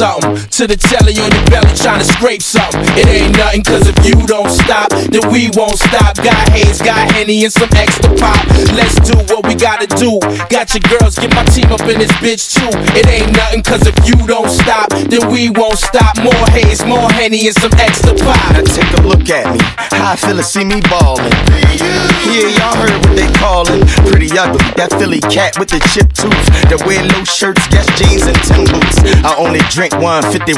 Something. To the telly on your belly trying to scrape something. It ain't nothing, cause if you don't stop, then we won't stop. Got haze, got henny, and some extra pop. Let's do what we gotta do. Got your girls, get my team up in this bitch too. It ain't nothing, cause if you don't stop, then we won't stop. More haze, more henny, and some extra pop. Now take a look at me. How I feel to see me ballin'. Yeah, y'all heard what they callin'. Pretty ugly, that Philly cat with the chip tooth. That wear low shirts, guess jeans, and Tim boots. I only drink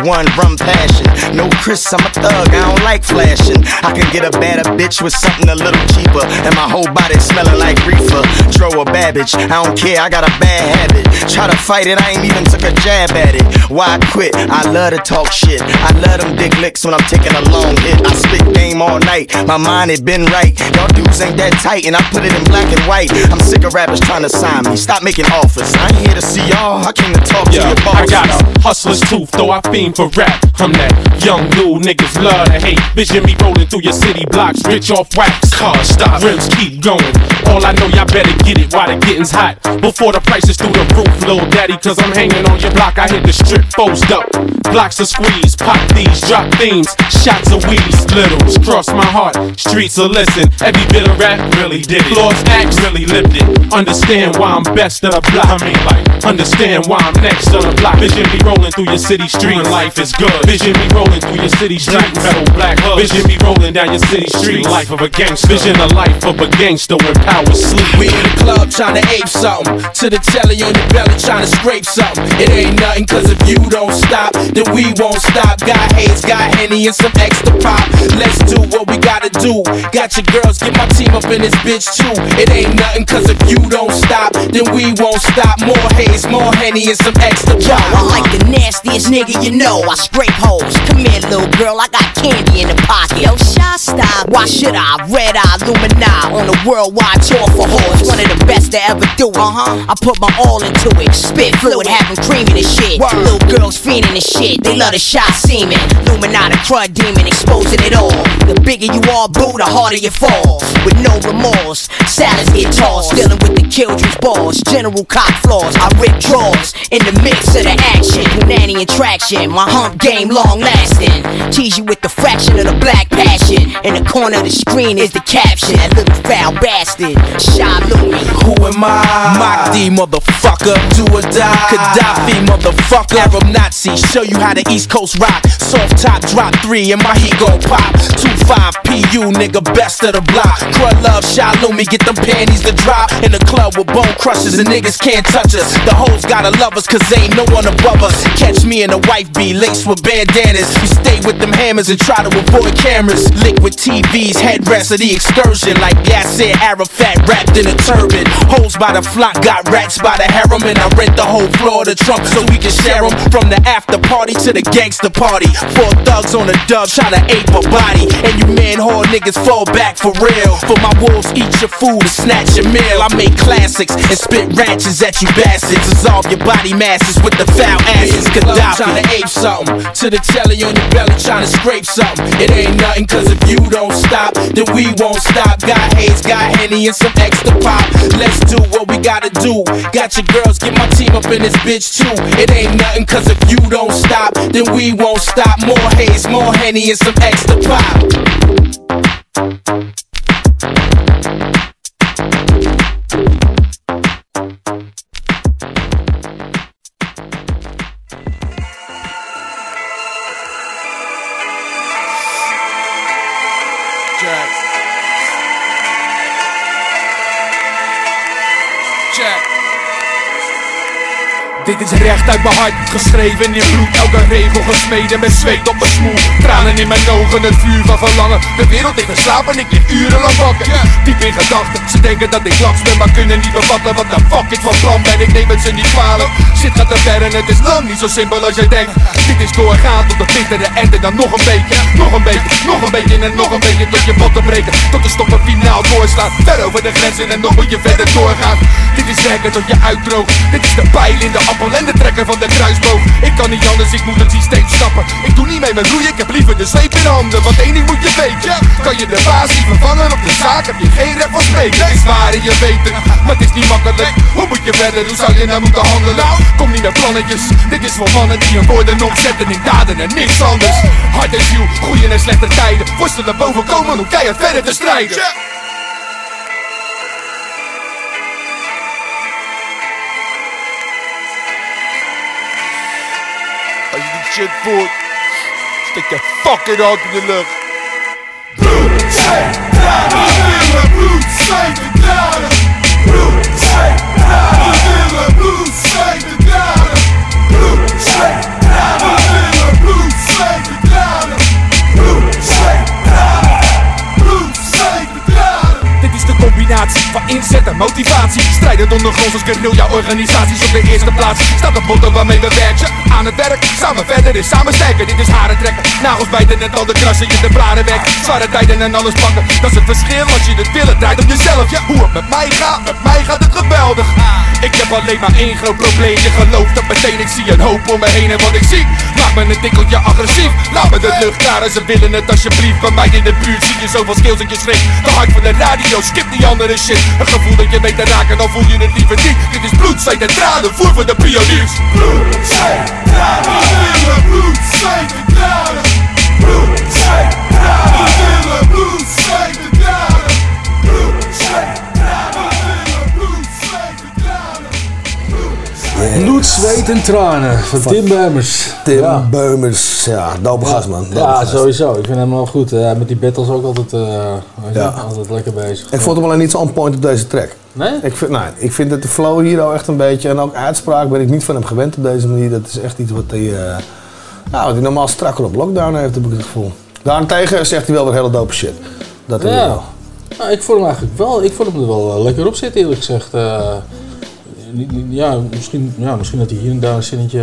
151 rum passion. No Chris, I'm a thug, I don't like flashing. I can get a better bitch with something a little cheaper. And my whole body smelling like reefer. Throw a babbage, I don't care, I got a bad habit. Try to fight it, I ain't even took a jab at it. Why quit? I love to talk shit. I love them dick licks when I'm taking a long hit. I spit game all night, my mind had been right. Y'all dudes ain't that tight, and I put it in black and white. I'm sick of rappers trying to sign me. Stop making offers. I ain't here to see y'all, I came to talk to your boss. I got a hustler's tooth, though I for rap. I'm that young new niggas love to hate. Vision me rolling through your city blocks, rich off wax. Cars stop, rims keep going. All I know, y'all better get it while the getting's hot. Before the prices through the roof, little daddy, cause I'm hanging on your block. I hit the strip, posed up. Blocks of squeeze, pop these, drop themes, shots of weeds, littles. Cross my heart, streets will listen. Every bit of rap really did it. Floors acts really lived it. Understand why I'm best of the block. I mean, like, understand why I'm next on the block. Vision me rolling through your city street, and life is good. Vision me rolling through your city street, metal black hood. Vision me rolling down your city street, life of a gangster. Vision the life of a gangster with power sleep. We in the club trying to ape something. To the telly on your belly trying to scrape something. It ain't nothing, cause if you don't stop, then we won't stop. Got haze, got henny, and some extra pop. Let's do what we gotta do. Got your girls, get my team up in this bitch too. It ain't nothing, cause if you don't stop, then we won't stop. More haze, more henny, and some extra Yo, pop. I like the nastiest nigga you know. I scrape holes. Come here, little girl, I got candy in the pocket. Yo, shot stop. Why should I? Red Eye Lumini on a worldwide tour for whores. One of the best to ever do it. Uh-huh. I put my all into it. Spit fluid, have 'em creaming the shit. Little girls fiending the shit. They love the shot semen. Lumini, the crud demon, exposing it all. The bigger you are, boo, the harder you fall. With no remorse, salads get tossed. Dealing with the children's balls. General cock flaws. I rip draws in the mix of the action. Nanny and traction. My hump game long lasting. Tease you with the fraction of the black passion. In the corner of the screen is the caption. That little foul bastard. Shy Louie. Who am I? Mock D, motherfucker. Do or die. Gaddafi, motherfucker. Arab Nazi. Show you how the East Coast rock. Soft top, drop three, and my heat gon' pop. 2-5 PU, nigga, best of the block. Crud love, Shy Lumi, get them panties to drop. In the club with bone crushers, and niggas can't touch us. The hoes gotta love us, cause ain't no one above us. Catch me and the wife be laced with bandanas. We stay with them hammers and try to avoid cameras. Liquid TVs, headrests of the excursion. Like Yasser Arafat wrapped in a turban. Hoes by the flock, got rats by the harem. And I rent the whole floor of the trunk so we can share them. From the after party to the gangster party. Four thugs on a dub trying to ape a body. And you man whore niggas fall back for real. For my wolves, eat your food and snatch your meal. I make classics and spit ranches at you bastards. Dissolve your body masses with the foul asses. Gaddafi trying to ape something. To the telly on your belly trying to scrape something. It ain't nothing, cause if you don't stop, then we won't stop. Got haze, got henny, and some extra pop. Let's do what we gotta do. Got your girls, get my team up in this bitch too. It ain't nothing, cause if you don't stop, then we won't stop. More haze, more henny, and some extra pop. Dit is recht uit mijn hart, geschreven in bloed. Elke regel gesmeden met zweet op mijn smoel. Tranen in mijn ogen, het vuur van verlangen. De wereld ligt geslapen, ik lig urenlang wakker. Diep in gedachten, ze denken dat ik laks ben Maar kunnen niet bevatten wat de fuck ik van plan ben. Ik neem het ze niet kwalijk, shit gaat te ver en het is lang niet zo simpel als je denkt. Dit is doorgaan tot de bittere einde, dan nog een beetje. Nog een beetje, nog een beetje en nog een beetje Tot je botten breken, tot de stoppen finaal doorslaan Ver over de grenzen en nog moet je verder doorgaan. Dit is werken tot je uitdroogt. Dit is de pijl in de appel en de trekker van de kruisboog. Ik kan niet anders, ik moet het systeem stappen Ik doe niet mee met roeien, ik heb liever de sleep in handen. Want één ding moet je weten Kan je de baas niet vervangen op de zaak Heb je geen rep van spreken. Het is waar en je weet het, maar het is niet makkelijk. Hoe moet je verder, hoe zou je nou moeten handelen? Kom niet met plannetjes, dit is voor mannen die hun woorden omzetten in daden en niks anders. Hart en ziel, goeie en slechte tijden. Worstelen boven komen om keihard verder te strijden shit voelt, steek je fucking hand in de lucht. Bloed, zweet, tranen. Zweet en tranen. Bloed, zweet, van inzet en motivatie Strijdend ondergronds als guerrilla-organisaties Op de eerste plaats. Staat de motto waarmee we werken. Aan het werk, samen verder is samen sterker Dit is haren trekken, nagels bijten net al de krassen Je de bladen weg, zware tijden en alles pakken. Dat is het verschil als je het willen. Draait om jezelf ja, Hoe het met mij gaat, met mij gaat het geweldig. Ik heb alleen maar één groot probleem. Je gelooft dat meteen, ik zie een hoop om me heen En wat ik zie, maakt me een tikkeltje agressief. Laat me de lucht en ze willen het alsjeblieft Bij mij in de buurt. Zie je zoveel skills dat je schrikt De hart van de radio, skip die andere shit Een gevoel dat je weet te raken, dan voel je het liever niet. Dit is bloed, zweet en tranen, voer voor de pioniers. Bloed, zweet, tranen We willen bloed, zweet en tranen. Bloed, zweet, tranen We bloed, zweet en Bloed, zweet en tranen van Tim Beumers. Tim Ja. Beumers, ja, dope gast man. dope Ja, gast. sowieso. Ik vind hem wel goed. Eh, met die battles ook altijd, eh, Ja. altijd lekker bezig. Ik vond hem alleen niet zo on point op deze track. Nee? Ik vind, nou, ik vind dat de flow hier al echt een beetje, en ook uitspraak ben ik niet van hem gewend op deze manier. Dat is echt iets wat hij, nou, wat hij normaal strakker op lockdown heeft, heb ik het gevoel. Daarentegen zegt hij wel weer hele dope shit. Dat Ja. wel. Nou, ik vond hem eigenlijk wel, ik vond hem er wel lekker op zitten eerlijk gezegd. Ja, misschien, ja, misschien dat hij hier en daar een zinnetje...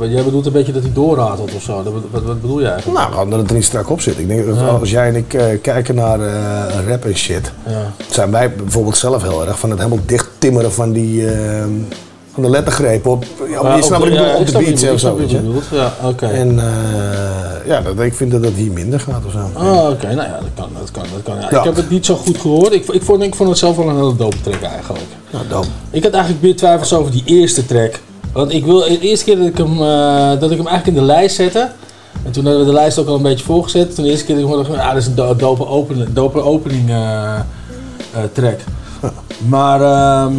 eh, jij bedoelt een beetje dat hij doorratelt of zo. Wat, wat bedoel jij eigenlijk? Nou, dat het er niet strak op zit. Ik denk dat Ja. als jij en ik eh, kijken naar eh, rap en shit, Ja. zijn wij bijvoorbeeld zelf heel erg van het helemaal dicht timmeren van die, eh, van de lettergrepen op, ja, Maar je snapt wat ik bedoel, op de beats en zo, weet je. Ja, oké. En eh, ja, dat, ik vind dat dat hier minder gaat of zo. Ah, oké. Nou ja, dat kan. Dat kan, dat kan. Ja, Ja. Ik heb het niet zo goed gehoord. Ik, ik, vond, ik vond het zelf wel een hele dope track eigenlijk. Nou, dope. Ik had eigenlijk meer twijfels over die eerste track. Want ik wil, de eerste keer dat ik hem, eh, dat ik hem eigenlijk in de lijst zette. En toen hadden we de lijst ook al een beetje voorgezet. Toen de eerste keer dat ik hoorde, ah, dat is een do- dope opening, dope opening eh, track. Maar, ehm,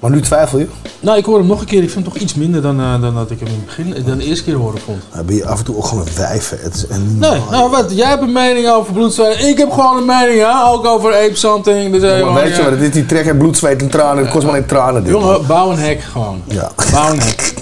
Maar nu twijfel je? nou, ik hoor hem nog een keer. Ik vind hem toch iets minder dan, eh, dan dat ik hem in het begin, dan de eerste keer horen vond. Dan ben je af en toe ook gewoon een wijf. hè. Het is een... Nee, nou wat, jij hebt een mening over bloedzweet. Ik heb gewoon een mening, ja, ook over ape something. Dus, eh, Maar weet je wat is? Die trek en bloed, zweet en tranen. Het kost maar alleen tranen. Dit, man. Jongen, bouw een hek gewoon. Ja. Bouw een hek.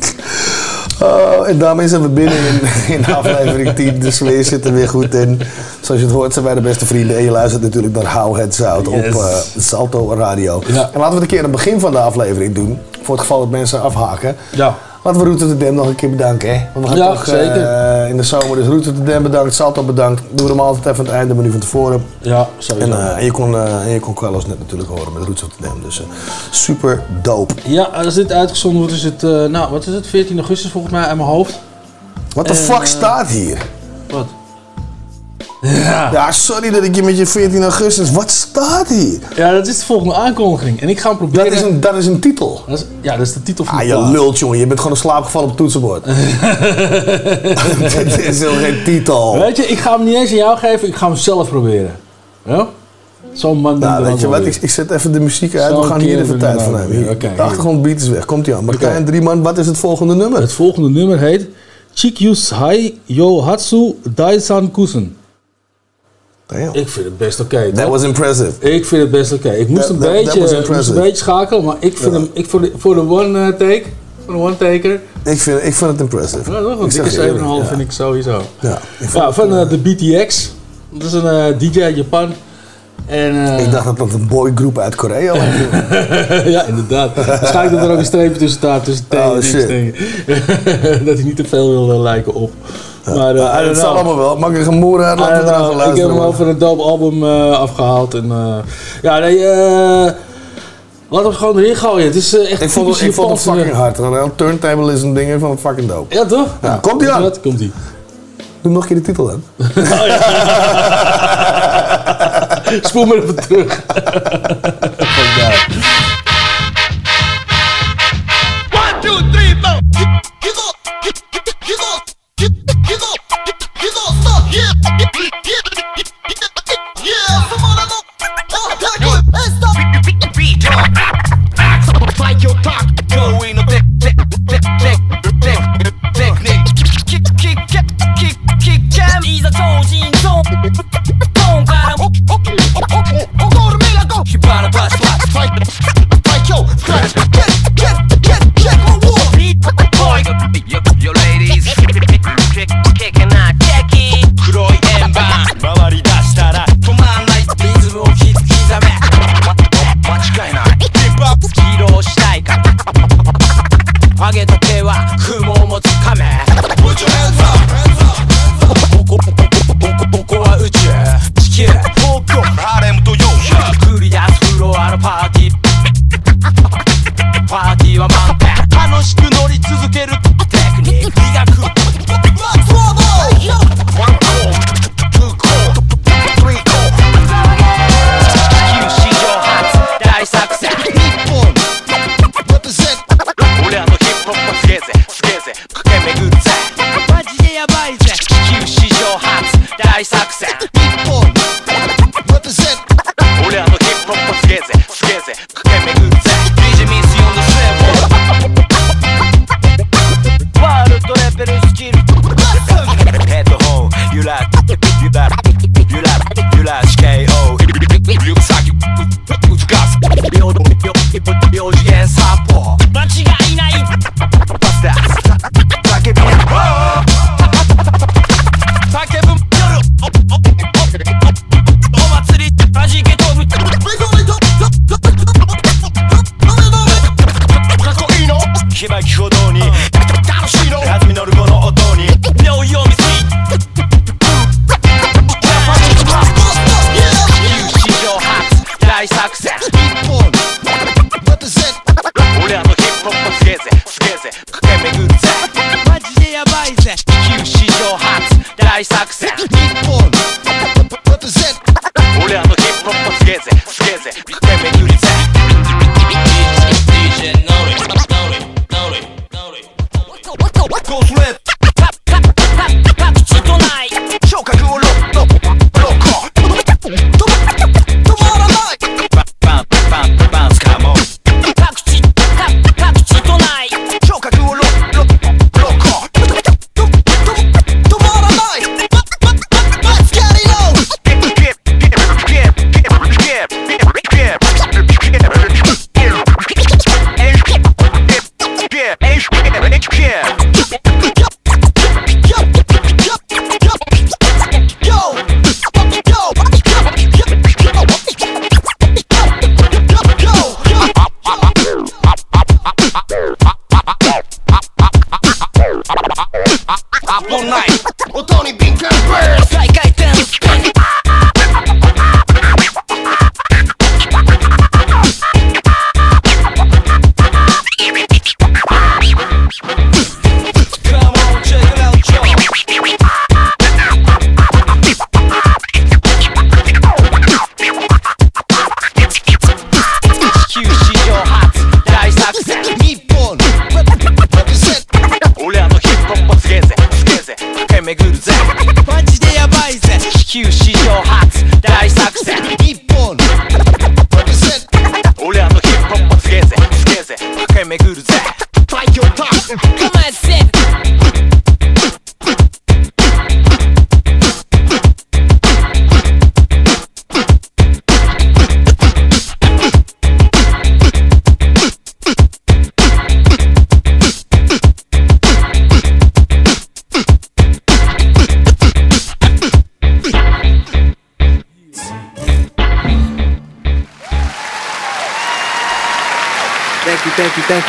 Oh, en daarmee zijn we binnen in, in aflevering 10. De sfeer zit er weer goed in. Zoals je het hoort zijn wij de beste vrienden. En je luistert natuurlijk naar How Heads Out op eh, Salto Radio. Ja. En laten we het een keer aan het begin van de aflevering doen. Voor het geval dat mensen afhaken. Ja. Laten we Rotterdam nog een keer bedanken. Hè? Want we gaan Ja, toch zeker. eh, in de zomer. Dus Rotterdam bedankt, Salto bedankt. Doen we hem altijd even aan het einde, maar nu van tevoren. Ja, sowieso. En, eh, en je kon, eh, en je kon Carlos net natuurlijk horen met Roots Rotterdam. Dus eh, super dope. Ja, als dit uitgezonden wordt is het, nou wat is het, 14 augustus volgens mij uit mijn hoofd. Wat de fuck staat hier? Wat? Ja. Ja, sorry dat ik je met je 14 augustus. Wat staat hier? ja, dat is de volgende aankondiging. En ik ga hem proberen. Dat is een, dat is een titel. Dat is- ja, dat is de titel van Ah, de je plaat. lult, jongen. Je bent gewoon een slaapgevallen op het toetsenbord. Dit is heel geen titel. Weet je, ik ga hem niet eens aan jou geven, ik ga hem zelf proberen. Ja? Zo'n man Nou, weet je wat? Ik, ik zet even de muziek uit. We gaan hier even tijd van weer. Oké, de achtergrondbeat is weg. Komt ie aan. Martijn Oké. Drieman, wat is het volgende nummer? Het volgende nummer heet Chikyus Hai Yo Hatsu Daisan Kusen. Ik vind het best oké. Dat was impressive. Ik vind het best oké. Ik moest, een beetje, een beetje schakelen, maar ik vind hem, voor, de, one eh, take, voor one taker. Ik vind, ik vind het impressive. Ja, toch? 7,5 vind ik sowieso. Ja, van eh, eh, de BTX. Dat is een DJ uit Japan. En, ik dacht dat dat een boygroep uit Korea was. ja, inderdaad. Waarschijnlijk dat er ook een streepje tussen staat, tussen oh, dat hij niet te veel wilde lijken op. Maar, uh, het zal allemaal wel. Makkelijke moer uit, laten we erover luisteren. Ik heb hem over een dope album eh, afgehaald. En, eh, ja, nee, Laat hem gewoon erin gooien. Het is echt ik vond, ik vond het fucking hard. Turntable is een ding van het fucking dope. Ja, toch? Komt ie aan? Komt hij. Doe nog een keer de titel dan. Oh, ja. Spoel me even terug.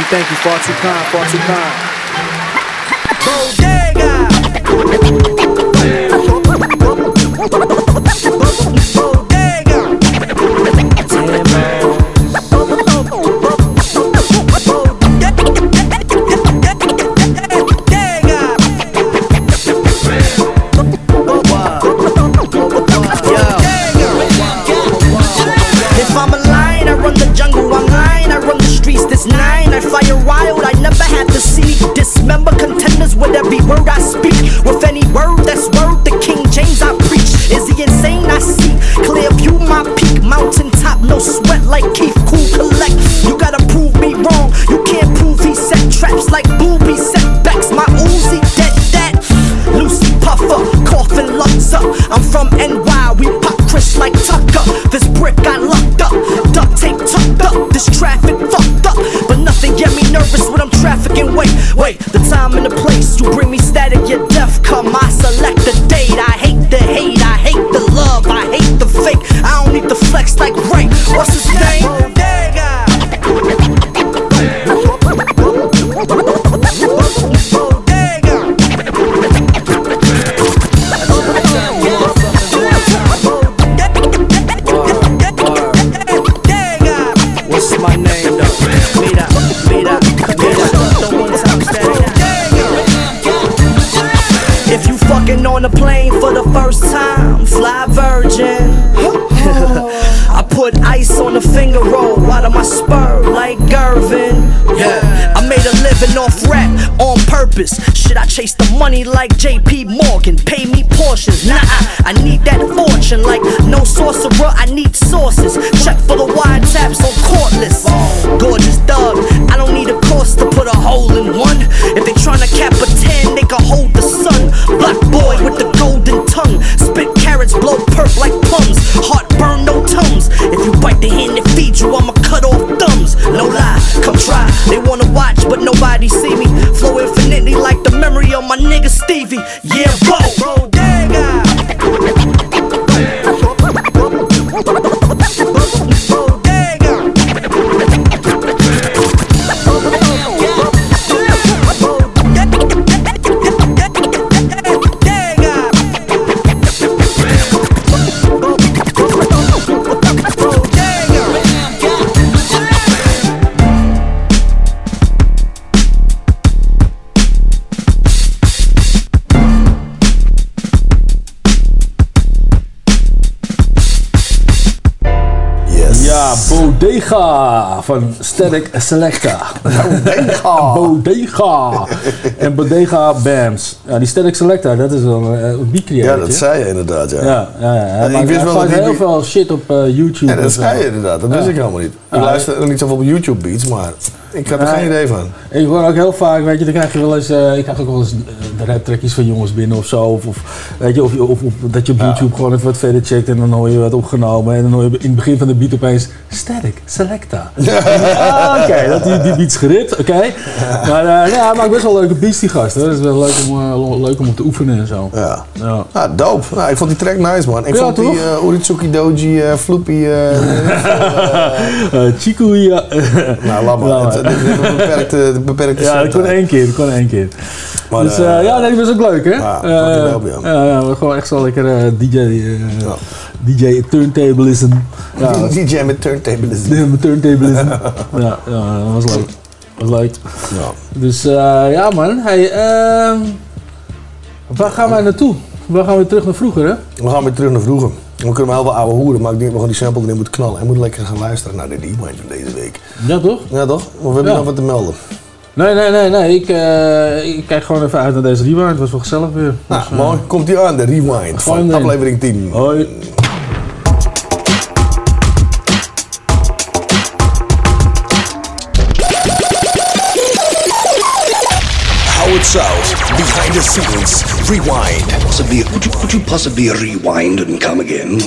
Thank you. Far too kind, far too kind. Purpose. Shit, I chase the money like JP Morgan. Pay me portions. Nah, I need that fortune like no sorcerer. I need Bodega van Static Selecta. Bodega. Bodega. En Bodega Bams. Ja, die Static Selecta, dat is wel een, een beatcreator. Ja, dat zei je inderdaad, ja. Ja, ja, ja. Ik wist wel dat heel veel shit op eh, YouTube. Dat en zo. zei je inderdaad. Dat wist ik helemaal niet. Ik luister niet zoveel op YouTube beats, maar ik heb er geen idee van. Ik hoor ook heel vaak, weet je, dan krijg je wel eens, eh, ik krijg ook wel eens eh, de raptrekjes van jongens binnen of zo. Of, of, weet je, of, je- of, of dat je op YouTube gewoon even wat verder checkt en dan hoor je wat opgenomen. En dan hoor je in het begin van de beat opeens Static, Selecta. Ah, Oké, dat die, die geript, oké. Maar eh, ja, hij maakt best wel leuke beats die gast. hoor. Dat is wel leuk om, eh, leuk om op te oefenen en zo. Ja. Ja. Ah, dope. Nou, ik vond die track nice, man. Ik Ja, vond die uh, Uritsuki Doji, eh Floopy... ja. nou, laat maar. Het- is beperkte, Ja, dat kon één keer, dat kon één keer. Maar, dus ja, nee, die was ook leuk, hè? Ja. Ja, ja, maar gewoon echt zo lekker eh, DJ, eh, DJ turntablism. Ja, DJ met turntablism. Ja, met turntablism. ja, ja, dat was leuk. Dat was leuk. Ja. Dus eh, ja man, hey, ehm, waar gaan wij naartoe? We gaan weer terug naar vroeger, hè? We gaan weer terug naar vroeger. We kunnen wel heel veel oude hoeren, maar ik denk dat we gewoon die sample erin moeten knallen. En moeten lekker gaan luisteren naar de rewind van deze week. Ja, toch? Ja, toch? Of heb je Ja. nog wat te melden? Nee, nee, nee, nee. Ik, eh, ik kijk gewoon even uit naar deze rewind. Het was wel gezellig weer. Nou, Dus, eh, mooi. Komt die aan, de rewind van erin. aflevering 10. Hoi. Howard South, behind the scenes, rewind. Possibly, could you, could you possibly rewind and come again?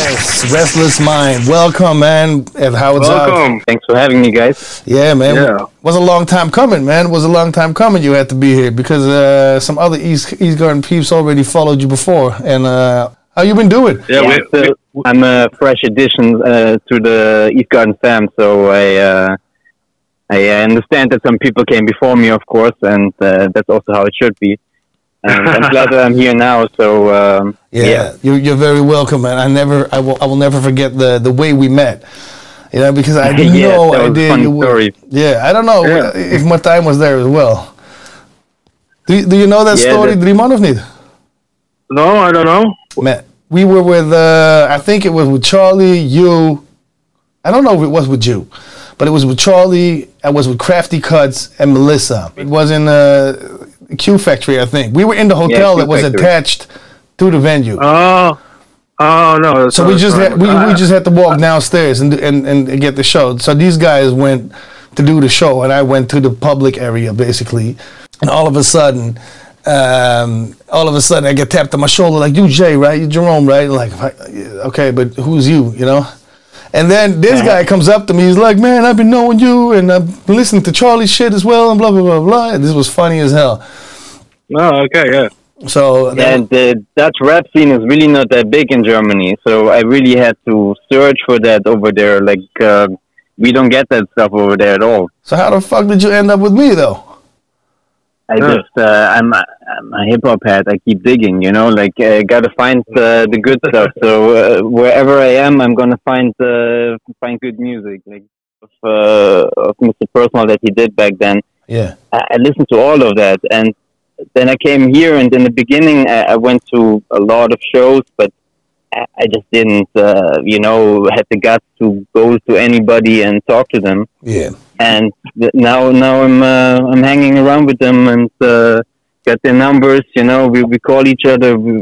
Yes, Restless Mind. Welcome, man, at Howard's Welcome. Thanks for having me, guys. Yeah, man. Yeah. Was a long time coming, man. Was a long time coming. You had to be here because uh, some other East East Garden peeps already followed you before. And uh, how you been doing? Yeah, we have to I'm a fresh addition uh, to the East Garden fam, so I uh, I understand that some people came before me, of course, and uh, that's also how it should be. And I'm glad that I'm here now. So um, Yeah, yeah. You're, you're very welcome, and I never, I will, I will never forget the the way we met. You know, because I Yeah, know that I did. fun you would- Yeah, I don't know Yeah. if Martijn was there as well. Do you, do you know that Yeah, story, that- Drieman, of niet? No, I don't know. Man, we were with, uh, I think it was with Charlie, you. I don't know if it was with you, but it was with Charlie. I was with Crafty Cuts and Melissa. It was in uh, Q Factory, I think. We were in the hotel Q that was Factory. attached to the venue. Oh, oh no. So we just had, we, Uh, we just had to walk downstairs and, and and get the show. So these guys went to do the show, and I went to the public area basically. And all of a sudden, um, all of a sudden, I get tapped on my shoulder like, "You Jay, right? You Jerome, right?" Like, okay, but who's you? You know? And then this guy comes up to me. He's like, "Man, I've been knowing you, and I've been listening to Charlie's shit as well, and blah blah blah blah." And this was funny as hell. Oh, okay, yeah. So And the Dutch rap scene is really not that big in Germany, so I really had to search for that over there. Like, uh, we don't get that stuff over there at all. so how the fuck did you end up with me though? I Yeah. just, uh, I'm, a, I'm a hip hop head. I keep digging, you know, like, I gotta find uh, the good stuff. So uh, wherever I am, I'm gonna find uh, find good music. Like, of, uh, of Mr. Personal that he did back then. Yeah. I, I listened to all of that, and then I came here, and in the beginning, I, I went to a lot of shows, but I, I just didn't, uh, you know, had the guts to go to anybody and talk to them. Yeah. And now, now I'm, uh, I'm hanging around with them and uh, got their numbers. You know, we, we call each other, we,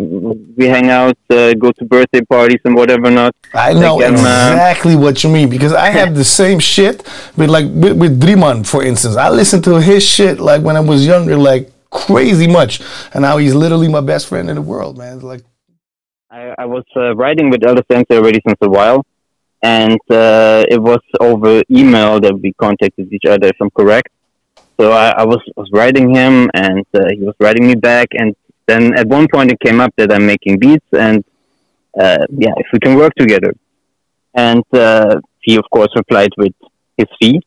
we hang out, uh, go to birthday parties and whatever not. I know Like, I'm, uh, exactly what you mean because I have the same shit with like with, with Driemann, for instance. I listened to his shit like when I was younger, like crazy much, and now he's literally my best friend in the world, man. It's like I, I was uh, writing with Elder already since a while, and uh, it was over email that we contacted each other, if I'm correct. So I, I was, was writing him, and uh, he was writing me back, and then at one point it came up that I'm making beats, and uh, yeah, if we can work together. And uh, he, of course, replied with his fee,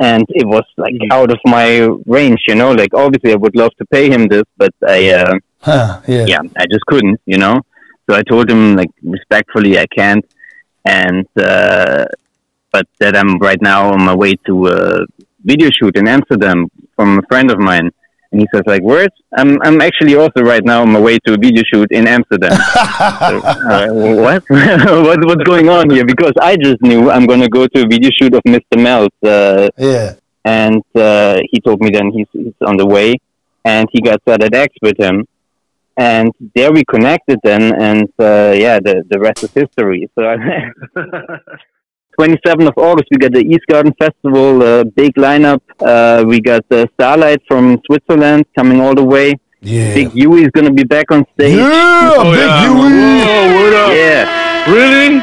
and it was like out of my range, you know. Like obviously, I would love to pay him this, but I. Uh, huh, yeah. yeah, I just couldn't, you know. So I told him like respectfully I can't, and uh, but that I'm right now on my way to a video shoot in Amsterdam from a friend of mine, and he says like, "Where's I'm I'm actually also right now on my way to a video shoot in Amsterdam." so, uh, what? what what's going on here? Because I just knew I'm gonna go to a video shoot of Mr. Melt. Uh, yeah. and uh, he told me then he's, he's on the way, and he got set at X with him, and there we connected then, and uh, yeah, the the rest is history. So. 27th of August, we got the East Garden Festival, uh, big lineup. Uh, we got uh, Starlight from Switzerland coming all the way. Yeah. Big Huey is going to be back on stage. Yeah, Oh, Big yeah. Huey. Whoa, what up? Yeah, Really?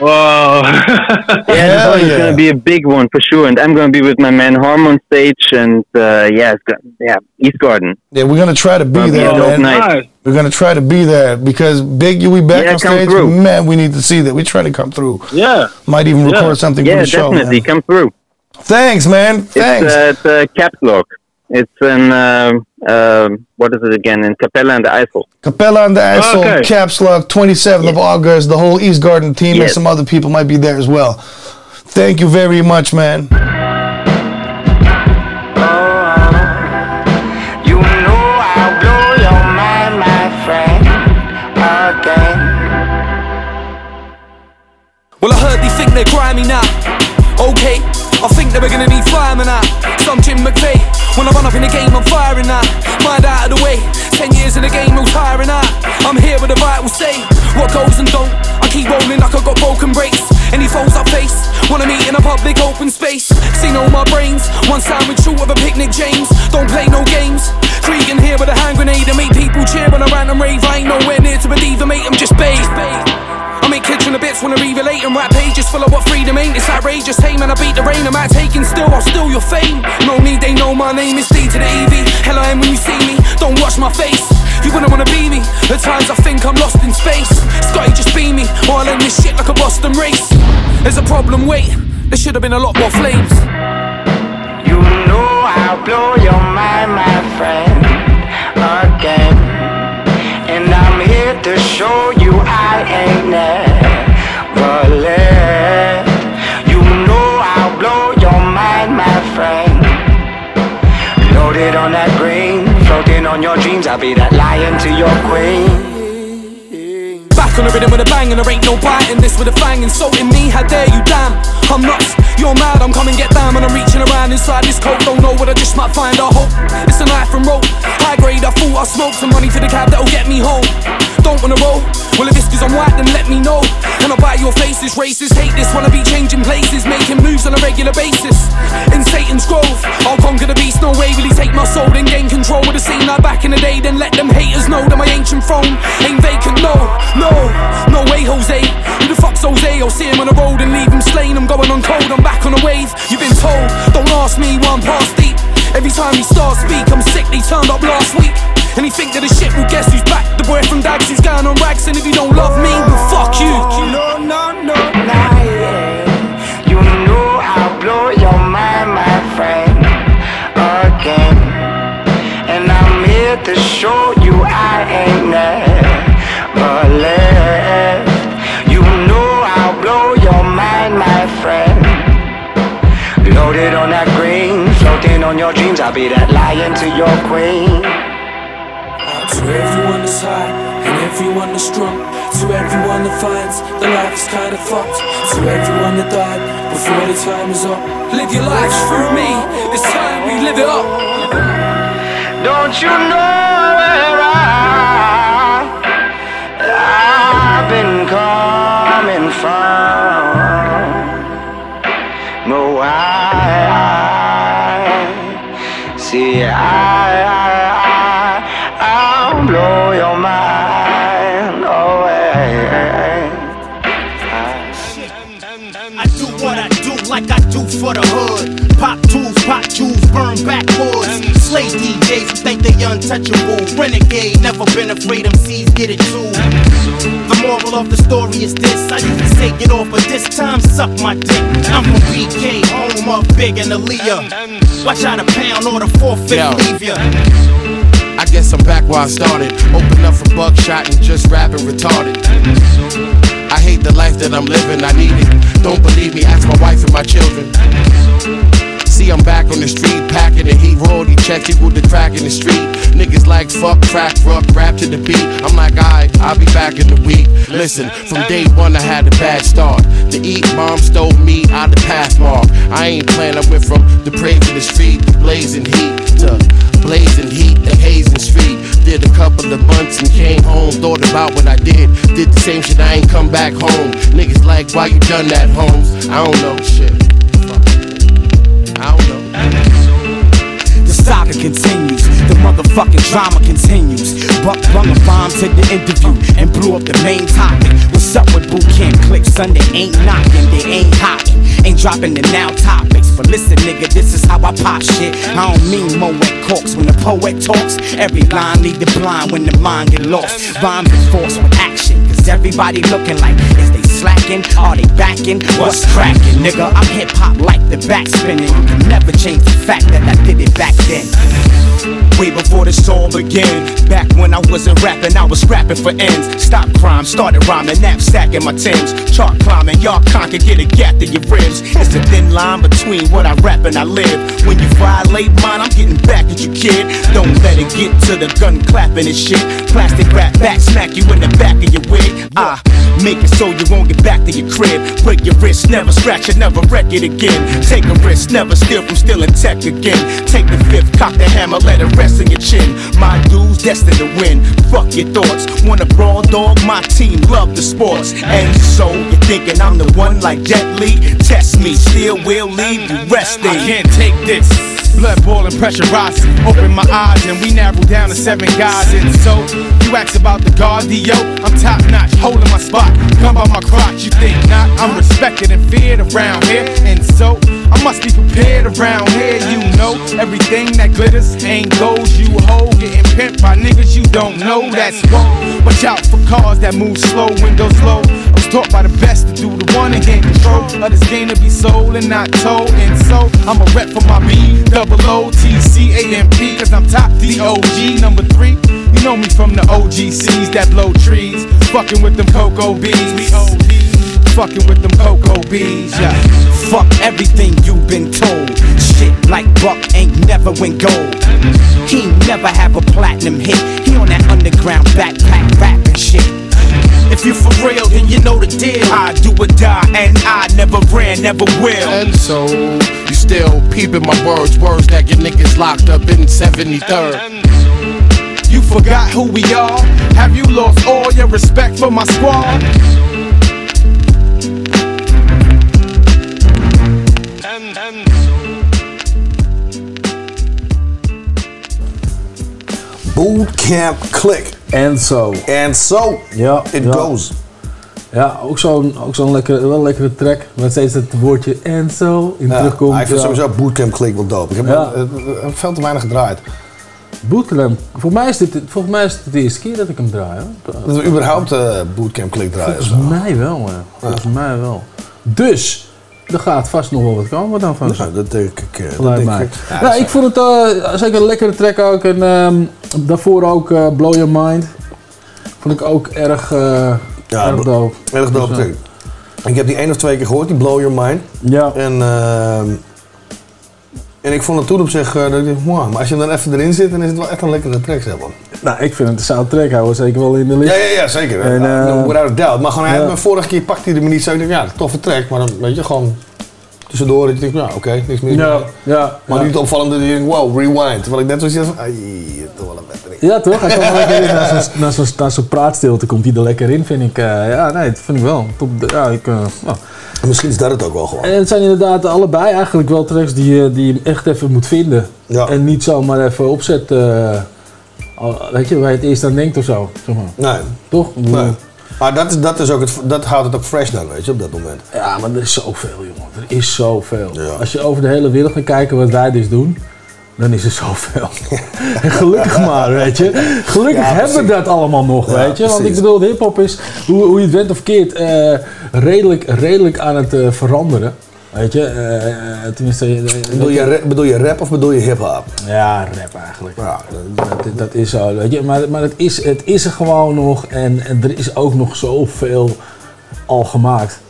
Wow. yeah, this Hell one is yeah. going to be a big one for sure. And I'm going to be with my man Harm on stage, and uh, yeah, it's go- yeah, East Garden. Yeah, we're gonna try to be Gonna be there, a man. night. We're gonna try to be there because Big we back Yeah, on stage. through. Man, we need to see that. We're trying to come through. Yeah. Might even record Yeah. something for Yeah, the show. Yeah, definitely, come through. Thanks, man. Thanks. It's, uh, it's uh, Caps Lock. It's in um um what is it again? In Capella and the Eiffel. Capella and the Eiffel. Okay. Caps Lock, 27th of August. The whole East Garden team and some other people might be there as well. Thank you very much, man. You know I'll blow your mind, my friend. Again. Well, I heard they think they're grimy now. Okay, I think they were gonna need firemen now. Ah. Some Jim McVeigh. When I run up in the game, I'm firing now. Mind out of the way. Ten years in the game, no tiring out. Ah? I'm here with a vital say. What goes and don't. I keep rolling like I got broken brakes. Any foes I face, wanna meet in a public open space. Seen all my brains, one sandwich short of a picnic, James. Don't play no games. Cregan here with a hand grenade and make people cheer when I random rave. I ain't nowhere near to believe, mate. I'm just babe. I make kids from the bits wanna re-relate and rap pages full of what freedom ain't. It's outrageous, hey man, I beat the rain. I'm out taking still, I'll steal your fame. No need, they know my name is D to the EV. Hello, M when you see me, don't watch my face. You wouldn't wanna be me. At times I think I'm lost in space. Scotty just beam me while in this shit like a Boston race. There's a problem, wait. There should have been a lot more flames. You know I'll blow your mind, my friend, again. And I'm here to show you I ain't never left. You know I'll blow your mind, my friend. Loaded on that green, floating on your dreams. I'll be that lion to your queen. Back on the rhythm with a bang and there ain't no biting this with a fang insulting me. How dare you, damn? I'm nuts. You're mad. I'm coming get down and I'm reaching around inside this coat. Don't know what I just might find. I hope it's a knife and rope. High grade. I thought I smoked some money for the cab that'll get me home. Don't wanna roll. Well, if it's cause I'm white, then let me know. And I'll bite your faces. Racist hate this. Wanna be changing places, making moves on a regular basis. In Satan's grove, I'll conquer the beast. No way will he take my soul. Then gain control with the scene like back in the day. Then let them haters know that my ancient throne ain't vacant. No, no, no way, Jose. Who the fuck's Jose? I'll see him on the road and leave him slain. I'm going on cold. I'm back on the wave. You've been told. Don't ask me I'm past deep. Every time he starts speak, I'm sick. They turned up last week. And he think that the shit will guess who's back. The boy from Dags who's going on rags. And if you don't love me, well fuck you. No, no, no, nah, I'll be that lion to your queen. Uh, to everyone that's high and everyone that's drunk. To everyone that finds the life is kinda fucked. To everyone that died before the time is up. Live your lives through me. It's time we live it up. Don't you know I, I, DJs think they untouchable. Renegade, never been afraid MCs get it too. The moral of the story is this. I used to say get off, but this time suck my dick. I'm from BK, home of Big and Aaliyah. Watch out a pound or the forfeit Yo. leave ya. I guess I'm back where I started. Open up for buckshot and just rapping retarded. I hate the life that I'm living, I need it. Don't believe me, ask my wife and my children. See, I'm back on the street, packing the heat, royalty checks equal the crack in the street. Niggas like fuck, crack, rock, rap to the beat. I'm like, alright, I'll be back in the week. Listen, from day one I had a bad start. The eat, mom stole me out the path mark. I ain't playing, I went from the brave in the street, blazing heat, to blazing heat, the hazing street. Did a couple of months and came home, thought about what I did. Did the same shit, I ain't come back home. Niggas like, why you done that, Holmes? I don't know shit. The saga continues, the motherfucking drama continues. Buck brung a bomb to the interview and blew up the main topic. What's up with boot camp clips? Sunday ain't knocking, they ain't hotting, ain't dropping the now topics. But listen, nigga, this is how I pop shit. I don't mean Moet corks when the poet talks. Every line lead the blind when the mind get lost. Rhymes is forced with action, cause everybody looking like is they slacking? Are they backing? What's cracking, nigga? I'm hip hop like the back spinning. Never change the fact that I did it back then. Way before this all began. Back when I wasn't rapping, I was rapping for ends. Stop crime, started rhyming, knapsack in my Timbs. Chart climbing, y'all conquer, get a gap in your ribs. It's a thin line between what I rap and I live. When you violate mine, I'm getting back at you, kid. Don't let it get to the gun clapping and shit. Plastic rap back, smack you in the back of your wig. I make it so you won't get back to your crib. Break your wrist, never scratch it, never wreck it again. Take a risk, never steal from stealing tech again. Take the fifth, cock the hammer, let it rest in your chin. My dudes destined to win. Fuck your thoughts. Wanna brawl dog? My team love the sports. And so you're thinking I'm the one like Jet Li? Test me, still will leave you resting. I can't take this. Blood boiling, pressure rising. Open my eyes and we narrow down to seven guys. And so you ask about the cardio. I'm top notch, holding my spot. Come by my crotch, you think not? I'm respected and feared around here. And so I must be prepared around here, you know. Everything that glitters ain't gold. You hold getting pimped by niggas you don't know. That's wrong. Watch out for cars that move slow, windows low. I was taught by the best to do the one and gain control of this game to be sold and not told. And so I'm a rep for my B, double O T C A M P, cause I'm top D-O-G, number three. You know me from the OGCs that blow trees. Fucking with them cocoa bees. We OD. Fucking with them cocoa bees, yeah. Fuck everything you've been told. Shit like Buck ain't never win gold. He never have a platinum hit. He on that underground backpack rapping shit. If you for real, then you know the deal. I do or die, and I never ran, never will. And so you still peeping my words, words that get niggas locked up in 73rd. You forgot who we are? Have you lost all your respect for my squad? Bootcamp Click. En zo. And so Ja, it ja. goes. Ja, ook zo'n ook zo'n lekkere, wel een lekkere track. Waar steeds het woordje en zo in Ja, terugkomt. ik vind Ja. sowieso Bootcamp Click wel dope. Ik heb Ja. eh, veel te weinig gedraaid. Bootcamp. Volgens mij is dit, volgens mij is het de eerste keer dat ik hem draai. Hoor. Dat we überhaupt eh, Bootcamp Click draaien. Volgens mij wel, ja. Volgens mij wel. Dus, er gaat vast nog wel wat komen dan van. Ja, dat denk ik. eh, dat denk mij. ik. Ja, nou, ik vond het eh, zeker een lekkere track ook. En ehm, daarvoor ook eh, Blow Your Mind. Vond ik ook erg, eh Ja, erg dope. Erg dope Dus. Ik heb die één of twee keer gehoord, die Blow Your Mind. Ja. En, ehm, en ik vond het toen op zich, eh, dat ik dacht, maar als je hem dan even erin zit, dan is het wel echt een lekkere track, zeg maar. Nou, ik vind het een zout track. Hij was zeker wel in de licht. Ja, ja, ja, zeker. En, eh, without doubt. Maar gewoon, hij ja. vorige keer pakte hij me niet zo. Ik dacht, ja, toffe track, maar dan weet je gewoon tussendoor. Dat je denkt, ja, oké, niks meer. Ja, ja, Maar ja. niet opvallend dat je denkt, wow, rewind. Terwijl ik net zoiets had van, ai, toch wel een betere. Ja, toch? Hij komt er lekker in. Na zo'n- Na zo'n praatstilte komt hij er lekker in, vind ik. eh, ja, nee, dat vind ik wel. Top, ja, ik, eh, nou. Misschien is dat het ook wel gewoon. En het zijn inderdaad allebei eigenlijk wel tracks die, je- die je echt even moet vinden. En niet zomaar even opzet. eh, weet je, waar je het eerst aan denkt of zo. Zeg maar. Nee. Toch? Nee. Maar dat, is, dat, is ook het, dat houdt het ook fresh dan, weet je, op dat moment. Ja, maar er is zoveel, jongen. Er is zoveel. Als je over de hele wereld gaat kijken wat wij dus doen, dan is er zoveel. En gelukkig maar, weet je. Gelukkig Ja, hebben we dat allemaal nog, Ja, weet je. Want ik bedoel, hip-hop is, hoe, hoe je het went of keert, eh, redelijk, redelijk aan het eh, veranderen. Weet je, eh, tenminste... Bedoel je, bedoel je rap of bedoel je hip-hop? Ja, rap eigenlijk. dat, dat is zo, weet je. Maar, maar het, is, het is er gewoon nog en, en er is ook nog zoveel al gemaakt.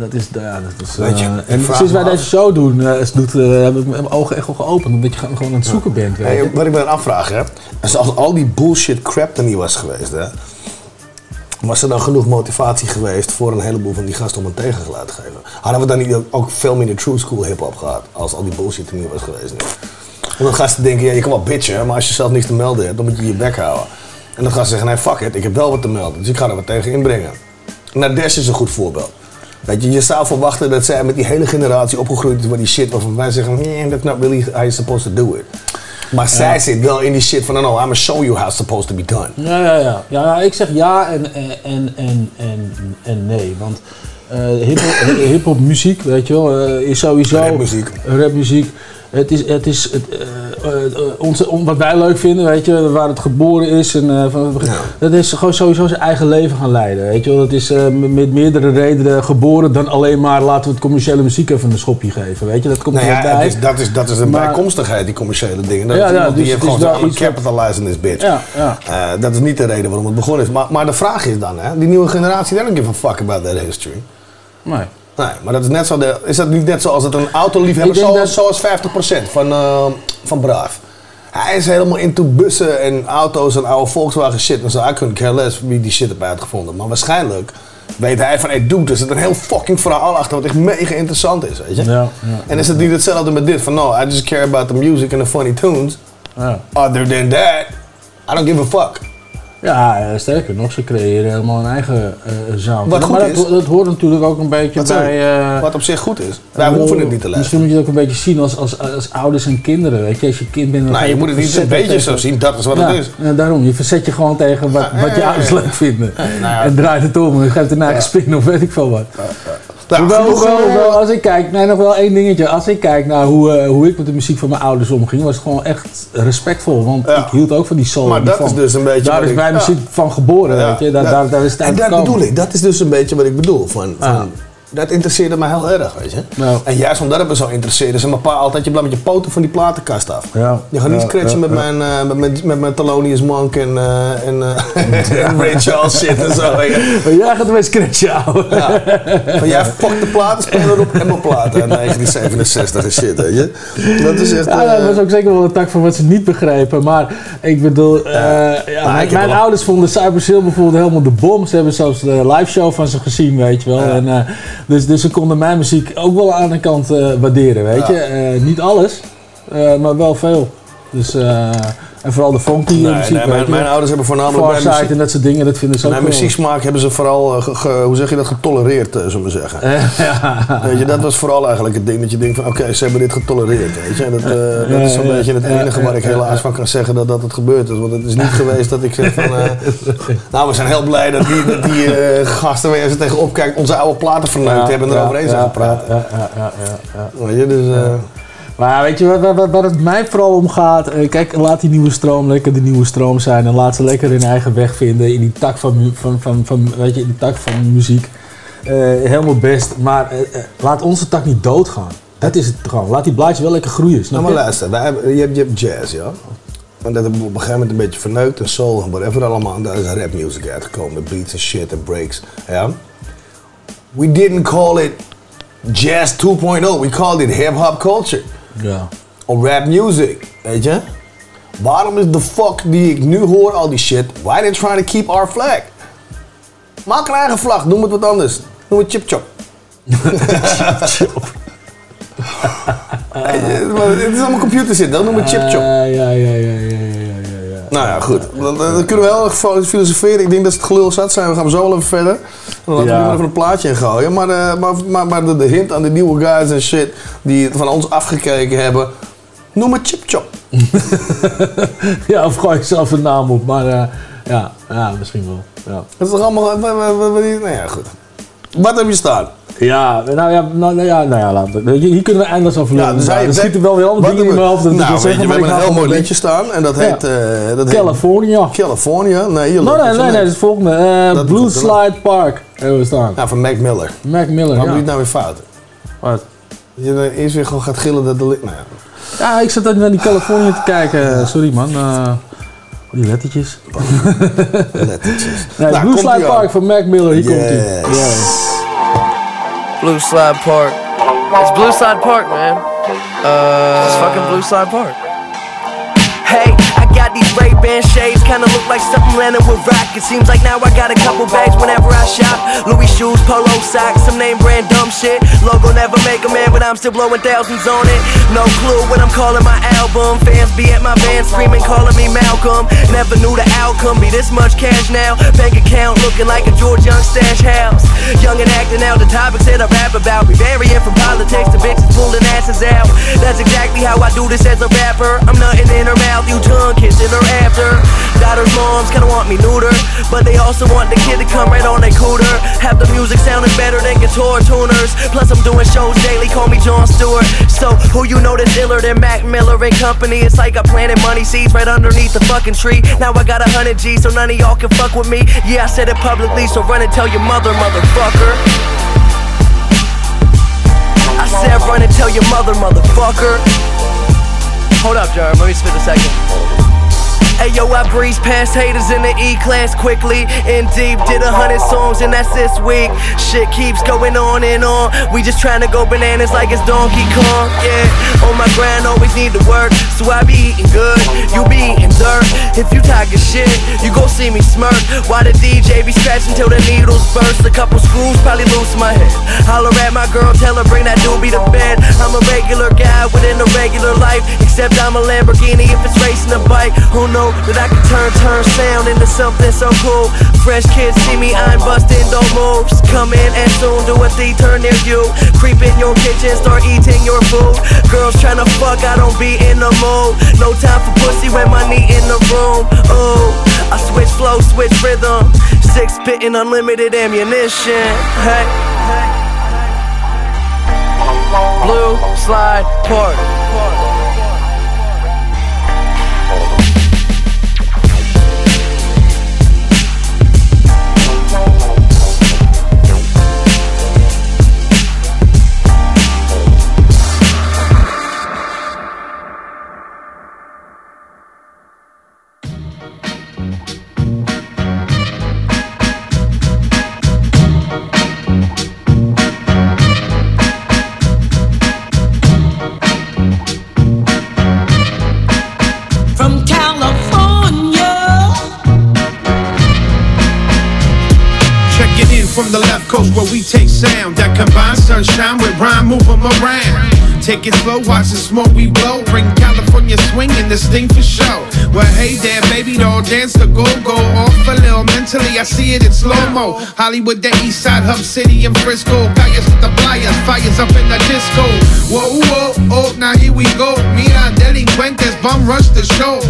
Dat is, ja, dat is, Weet je, eh, en sinds wij deze show doen, eh, is- doet, eh, heb ik mijn ogen echt wel geopend. Omdat je gewoon aan het zoeken bent. Weet Hey, wat ik me dan afvraag, hè. Als, al die bullshit crap er niet was geweest, hè. Was er dan genoeg motivatie geweest voor een heleboel van die gasten om een tegengeluid te geven? Hadden we dan niet ook veel minder true school hip-hop gehad als al die bullshit er niet was geweest? Nu? Want dan gasten denken, ja, je kan wel bitchen, maar als je zelf niets te melden hebt, dan moet je je bek houden. En dan gaan ze zeggen, nee, fuck it, ik heb wel wat te melden, dus ik ga er wat tegen inbrengen. Nou, Dash is een goed voorbeeld. Weet je, je zou verwachten dat zij met die hele generatie opgegroeid is met die shit waarvan wij zeggen, nee, that's not really how you're supposed to do it. Maar zij zit wel in die shit van, no, no, I'm gonna show you how it's supposed to be done. Ja, ja, ja. ja nou, ik zeg ja en, en, en, en, en, nee. Want eh hip-hop hip-hop muziek, weet je wel, eh, is sowieso. Rapmuziek. Rapmuziek. Het is, het is het, eh, eh, wat wij leuk vinden, weet je, waar het geboren is. En, eh, van. Dat is gewoon sowieso zijn eigen leven gaan leiden. Weet je. Dat is met meerdere redenen geboren dan alleen maar laten we het commerciële muziek even een schopje geven. Weet je, dat komt Nou ja, bij. is, dat, is, dat is een Maar- bijkomstigheid, die commerciële dingen. Dat Ja, is ja, iemand dus die het heeft is gewoon wat- capitalize in this bitch. Eh, dat is niet de reden waarom het begonnen is. Maar, maar de vraag is dan, hè, die nieuwe generatie, they don't give a fuck about that history. Nee. Nee, maar dat is, net zo de, is dat niet net zoals het een autoliefhebber, Ik denk zoals, zoals 50% van, eh, van Braaf. Hij is helemaal into bussen en auto's en oude Volkswagen shit en zo. I couldn't care less wie die shit heeft uitgevonden. Maar waarschijnlijk weet hij van, hey dude, er zit een heel fucking verhaal achter wat echt mega interessant is, weet je. Ja, ja. En is het niet hetzelfde met dit van, no, I just care about the music and the funny tunes. Ja. Other than that, I don't give a fuck. Ja, eh, sterker nog, ze creëren helemaal een eigen sound. Wat goed maar is. dat, dat hoort natuurlijk ook een beetje Wat, bij... eh, wat op zich goed is. Wij hoeven het niet te luisteren. Misschien moet je het ook een beetje zien als, als, als ouders en kinderen. Weet je, als je kind bent... Nou, je moet het niet een beetje tegen- zo zien, dat is wat ja, het is. Ja, daarom. Je verzet je gewoon tegen wat, Ja, wat je ouders leuk vinden. Nou. En draait het om en geeft een eigen spin of weet ik veel wat. Nou, hoewel, hoewel, hoewel, als ik kijk, nee, nog wel één dingetje. Als ik kijk naar hoe, eh, hoe ik met de muziek van mijn ouders omging, was het gewoon echt respectvol. Want ik hield ook van die soul. Maar dat is dus een beetje Daar is mijn ja. muziek van geboren, weet je. Daar, daar, daar is het En dat bedoel ik, dat is dus een beetje wat ik bedoel. Van, van, Dat interesseerde me heel erg, weet je. En juist omdat het me zo interesseerde, zijn mijn pa altijd, je blijft met je poten van die platenkast af. Ja. Je gaat niet Ja, scratchen ja, met, ja. Mijn, eh, met, mijn, met mijn Thelonious Monk en, eh en eh, en Ray Charles shit en zo. Maar jij gaat ermee scratchen, ouwe. Van jij fuck de platenspeler op en mijn platen uit 1967 en shit, weet je. Dat is echt... Ja, dat eh, was ook zeker wel een tak van wat ze niet begrepen. Maar ik bedoel, eh, ja, Maar mijn, mijn wel- ouders vonden Cypress Hill bijvoorbeeld helemaal de bom. Ze hebben zelfs de live show van ze gezien, weet je wel. En, eh, dus, dus ze konden mijn muziek ook wel aan de kant eh, waarderen, weet je. Eh, niet alles, eh, maar wel veel. Dus, eh, en vooral de funky Nee, muziek, nee, mijn- ouders hebben voornamelijk bij Farsight muziek- en dat soort dingen, dat vinden ze ook Mijn wel. muzieksmaak hebben ze vooral, eh, ge- ge- hoe zeg je dat, getolereerd, eh, zullen we zeggen. Weet je, dat was vooral eigenlijk het ding dat je denkt van, oké, ze hebben dit getolereerd, weet je. En dat, eh, dat is zo'n Ja, ja, beetje het ja, enige ja, waar ik ja, helaas ja. van kan zeggen dat dat het gebeurd is. Want het is niet geweest dat ik zeg van, eh, nou, we zijn heel blij dat die, dat die eh, gasten waar je ze tegenop kijkt onze oude platen verneukt hebben en eroverheen zijn gepraat. Ja, ja, ja, ja, ja. Weet je, dus... Maar weet je waar het mij vooral om gaat? Eh, kijk, laat die nieuwe stroom lekker de nieuwe stroom zijn. En laat ze lekker hun eigen weg vinden in die tak van, van, van, van, weet je, in die tak van muziek. Eh, helemaal best. Maar eh, laat onze tak niet doodgaan. Dat is het gewoon. Laat die blaadjes wel lekker groeien. Snap Nou, maar je? luister, wij hebben, je, hebt, je hebt jazz, ja. En dat hebben we op een gegeven moment een beetje verneukt en soul en whatever allemaal. En daar is rap music uitgekomen, met beats en shit en breaks. Ja. We didn't call it jazz 2.0, we called it hip-hop culture. Ja. Of rap music, weet je. Waarom is de fuck die ik nu hoor, al die shit, why they trying to keep our flag? Maak een eigen vlag, noem het wat anders. Noem het chip chop. Het is allemaal computer zit, dan noem het chip chop. Ah, ja, ja, ja, ja. Nou ja, goed. Dan, dan kunnen we heel erg filosoferen. Ik denk dat ze het gelul zat zijn. We gaan zo wel even verder. Dan laten we nu even een plaatje in gooien. Maar, eh, maar, maar, maar de, de hint aan de nieuwe guys en shit die het van ons afgekeken hebben. Noem het chip chop. ja, of gooi je zelf een naam op. Maar eh, ja, ja, misschien wel. Ja. Dat is toch allemaal... Nou ja, goed. Wat heb je staan? Ja, nou ja, nou, nou ja, nou ja laten we- hier kunnen we eindeloos over lullen. dus hij- er schieten wel weer allemaal wat dingen in mijn hoofd. Nou, weet je, we hebben een heel mooi liedje staan. En dat Ja. heet... eh, dat heet California. California? Nee, je Nee, nee, nee, nee, dat is het volgende. Eh, Blue. Slide Park hebben we staan. Ja, van Mac Miller. Mac Miller, Waarom ja. doe je het nou weer fout? Wat? Je dan eerst weer gewoon gaat gillen dat de... Nou ja. Ja, ik zat net naar die California te kijken. Sorry man. eh, lettertjes. lettertjes. Nee, Nou, Blue Slide. Park van Mac Miller. Hier komt hij. Yeah. Blue Slide Park. It's Blue Slide Park, man. Uh, it's fucking Blue Slide Park. Hey, I Ray Ban shades, kinda look like something landing with rock. It seems like now I got a couple bags whenever I shop. Louis shoes, polo socks, some name brand dumb shit. Logo never make a man, but I'm still blowing thousands on it. No clue what I'm calling my album. Fans be at my band screaming, calling me Malcolm. Never knew the outcome be this much cash now. Bank account looking like a George Jung stash house. Young and acting out, the topics that I rap about be varying from politics to bitches pulling asses out. That's exactly how I do this as a rapper. I'm nothing in her mouth, you tongue kissing her after. Daughter's moms kinda want me neuter, but they also want the kid to come right on their cooter. Have the music sounding better than guitar tuners. Plus I'm doing shows daily, call me Jon Stewart. So who you know that's iller than Mac Miller and company? It's like I planted money seeds right underneath the fucking tree. Now I got a hundred G's, so none of y'all can fuck with me. Yeah, I said it publicly, so run and tell your mother, motherfucker. I said run and tell your mother, motherfucker. Hold up, Jerm. Let me spit a second. Hey yo, I breeze past haters in the E class quickly. In deep, did a hundred songs and that's this week. Shit keeps going on and on. We just trying to go bananas like it's Donkey Kong. Yeah, on my grind, always need to work. So I be eating good, you be eating dirt. If you talking shit, you gon' see me smirk. Why the DJ be scratching till the needles burst. A couple screws probably loose my head. Holler at my girl, tell her bring that doobie to bed. I'm a regular guy within a regular life. Except I'm a Lamborghini if it's racing a bike. Who that I can turn turn sound into something so cool? Fresh kids see me, I'm busting, don't moves. Come in and soon do a D turn near you. Creep in your kitchen, start eating your food. Girls tryna fuck, I don't be in the mood. No time for pussy when money in the room. Oh, I switch flow, switch rhythm. Six spitting unlimited ammunition. Hey. Blue Slide Party. We take sound that combines sunshine with rhyme, move 'em around. Take it slow, watch the smoke we blow. Bring California swing and this thing for show. Well, hey there, baby, doll, dance the go go off a little. Mentally, I see it in slow mo. Hollywood, the East Side, Hub City, and Frisco. Calles with the flyers, fires up in the disco. Whoa, whoa, oh, now here we go. Mira, delincuentes, bum rush the show.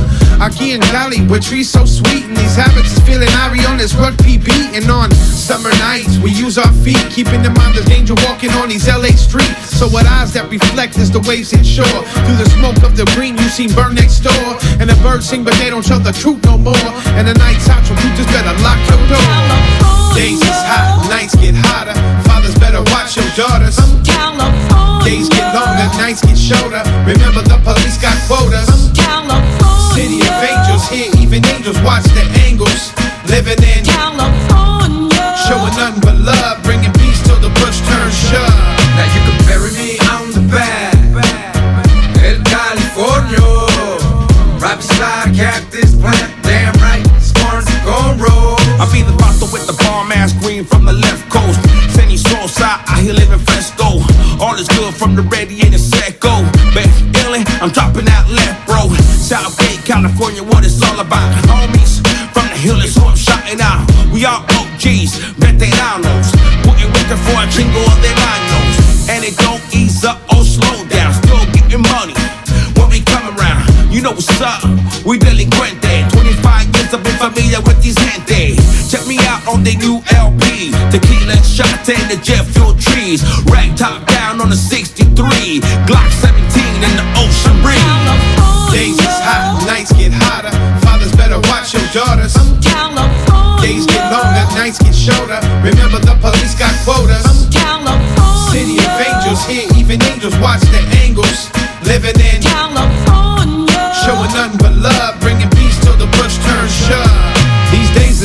Aquí in Cali, where trees so sweet, and these habits is feeling Ari on this rugby beating on summer nights. We use our feet, keeping in mind the danger walking on these LA streets. So what eyes that reflect as the waves in shore. Through the smoke of the green, you see burn next door, and the birds sing, but they don't tell the truth no more. And the night's hot, so you just better lock your door. California. Days is hot, nights get hotter. Fathers better watch your daughters. California, Days get longer, nights get shorter. Remember the police got quotas. City of angels, here even angels watch the angles. Living in California, showing nothing but love, bringing peace till the bush turns shove. Now you can bury me on the back. El California. Right beside Cactus Plant. Damn right, Sparns gon' roll. I be the vato with the bomb ass green from the left coast. Sandy Soulside, I here living fresco. All is good from the ready radiator Seco. Back illin', I'm dropping out left, bro. Southgate, California, what it's all about. Homies from the hill is who I'm shouting out. We all OGs, veteranos. Putting working for a chingo of their manos. And it don't ease up or slow down. Still getting money when we come around. You know what's up, we delinquente 25 years I've been familiar with these Out on the new LP Tequila shot and the jet fuel trees Rag top down on the 63 Glock 17 in the ocean breeze Days is hot, nights get hotter. Fathers better watch your daughters. California Days get longer, nights get shorter. Remember the police got quotas. California City of angels, here even angels watch the angles. Living in California, showing nothing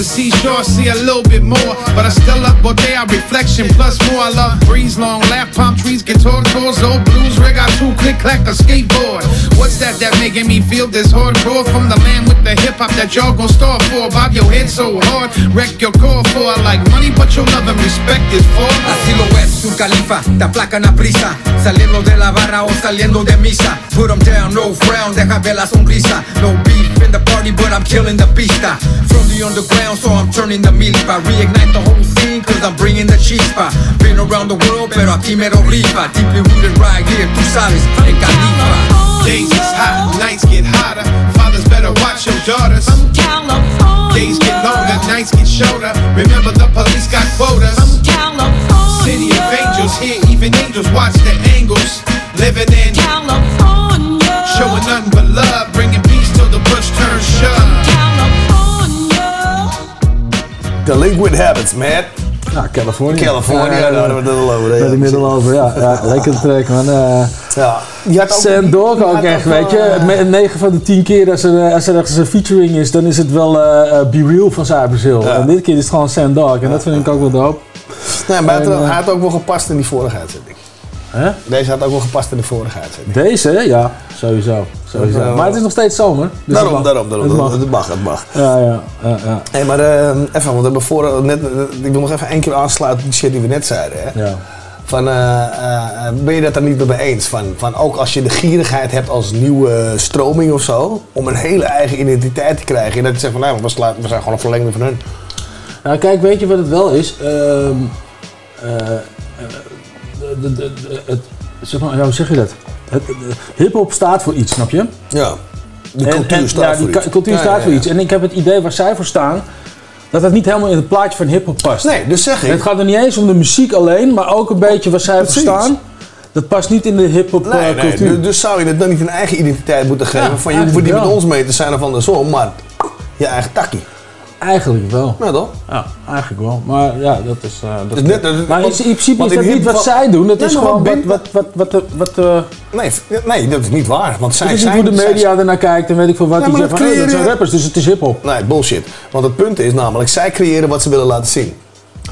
seashore see a little bit more, but I still love Bodea reflection plus more. I love breeze, long laugh, palm trees, guitar chords, old blues, two click clack a skateboard. What's that that making me feel this hardcore from the land with the hip hop that y'all gon' store for? Bob your head so hard, wreck your core for. I like money, but your love and respect is for. Así lo es su califa, te aplacan a prisa. Saliendo de la barra o saliendo de misa. Put 'em down, no frown, deja ver la sonrisa. No in the party, but I'm killing the pista. From the underground, so I'm turning the milpa. Reignite the whole scene, cause I'm bringing the chispa. Been around the world, pero aquí me lo rifa. Deeply rooted right here, tú sabes, en Califa. Days is hot, nights get hotter. Fathers better watch your daughters. California, Days get longer, nights get shorter. Remember the police got quotas. California, City of angels, here even angels watch the angles. Living in California, showing nothing but love, Delinquent Habits, man. Ja, California. California, daar hadden we het al over. Middel over, ja. ja lekker track, man. Eh ja. Je had ook- Sam Dog ook echt, weet je. eh, Me- 9 van de 10 keer als er, als er ergens een featuring is, dan is het wel eh, eh, Be Real van Hill. En dit keer is het gewoon Sam Dog. En dat vind ik ook wel dope. Nee, maar hij had- eh, ook wel gepast in die vorige uitzending. Hè? Deze had ook wel gepast in de vorige uitzending. Deze, ja, sowieso. Maar het is nog steeds zomer. dus daarom, het daarom, daarom. Het mag. Het mag, het mag. Ja, ja, ja. ja. Hé, maar eh, even, want we hebben voor, eh, net, eh, ik wil nog even één keer aansluiten op die shit die we net zeiden. Hè? Ja. Van, eh, ben je dat daar niet mee eens? Van, van ook als je de gierigheid hebt als nieuwe stroming of zo, om een hele eigen identiteit te krijgen. En dat je zegt van, nou, we, zijn gewoon een verlengde van hun. Nou, kijk, weet je wat het wel is? Ehm de- de- de- het, zeg maar, hoe zeg je dat? Het, Hip-hop staat voor iets, snap je? Ja. De cultuur en- staat ja, voor die iets. cu- cultuur staat voor iets. En ik heb het idee waar zij voor staan, dat dat niet helemaal in het plaatje van hip-hop past. Nee, dus zeg ik. Het gaat er niet eens om de muziek alleen, maar ook een beetje waar zij voor staan. Dat past niet in de hip-hop Nee, eh, nee, cultuur. dus, dus zou je het dan niet een eigen identiteit moeten geven? Van je hoeft niet met ons mee te zijn of andersom, maar je eigen takkie. Eigenlijk wel. Ja, toch? Ja, eigenlijk wel. Maar ja, dat is... eh, dat Dus net- dat- maar in, want- in principe is dat niet wat zij doen. Dat Nee, is gewoon wat wat... wat, wat, wat, eh, Nee, nee, dat is niet waar. Want zij het is zijn, niet hoe de zij- media ernaar kijkt en weet ik veel wat. Ja, die zeggen dat oh, dat zijn rappers, dus het is hip-hop. Nee, bullshit. Want het punt is namelijk, zij creëren wat ze willen laten zien.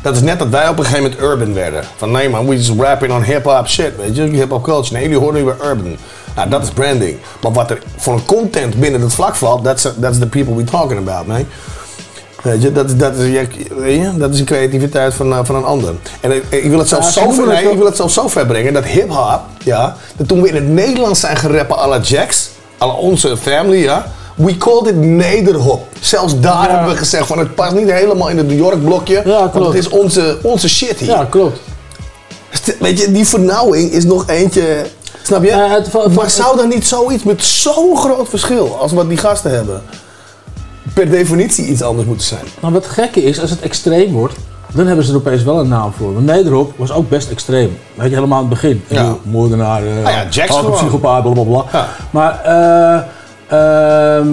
Dat is net dat wij op een gegeven moment urban werden. Van nee man, we just rapping on hip-hop shit, weet je, hip-hop culture. Nee, jullie horen nu weer urban. Nou, dat is branding. Maar wat er voor een content binnen het vlak valt, that's, that's the people we talking about, man. Weet je, dat, is- dat, is, je- weet je, dat is een creativiteit van, eh, van een ander. En ik, ik wil het zelfs Ja, zo ver, nee, ik wil het zelfs zo ver brengen dat hip-hop, ja, dat toen we in het Nederlands zijn gerappen à la Jax, à la onze family, ja, we called it nederhop. Zelfs daar hebben we gezegd van het past niet helemaal in het New York blokje, want het is onze, onze shit hier. Ja, klopt. Weet je, die vernauwing is nog eentje, snap je? maar zou dan niet zoiets met zo'n groot verschil als wat die gasten hebben, per definitie iets anders moeten zijn? Maar wat het gekke is, als het extreem wordt, dan hebben ze er opeens wel een naam voor. Want Nederop was ook best extreem. Weet je, helemaal aan het begin. Ja. Ja. Moordenaar, uh, Ah ja, gewoon. psychopaat, blablabla. Maar eh, ehm,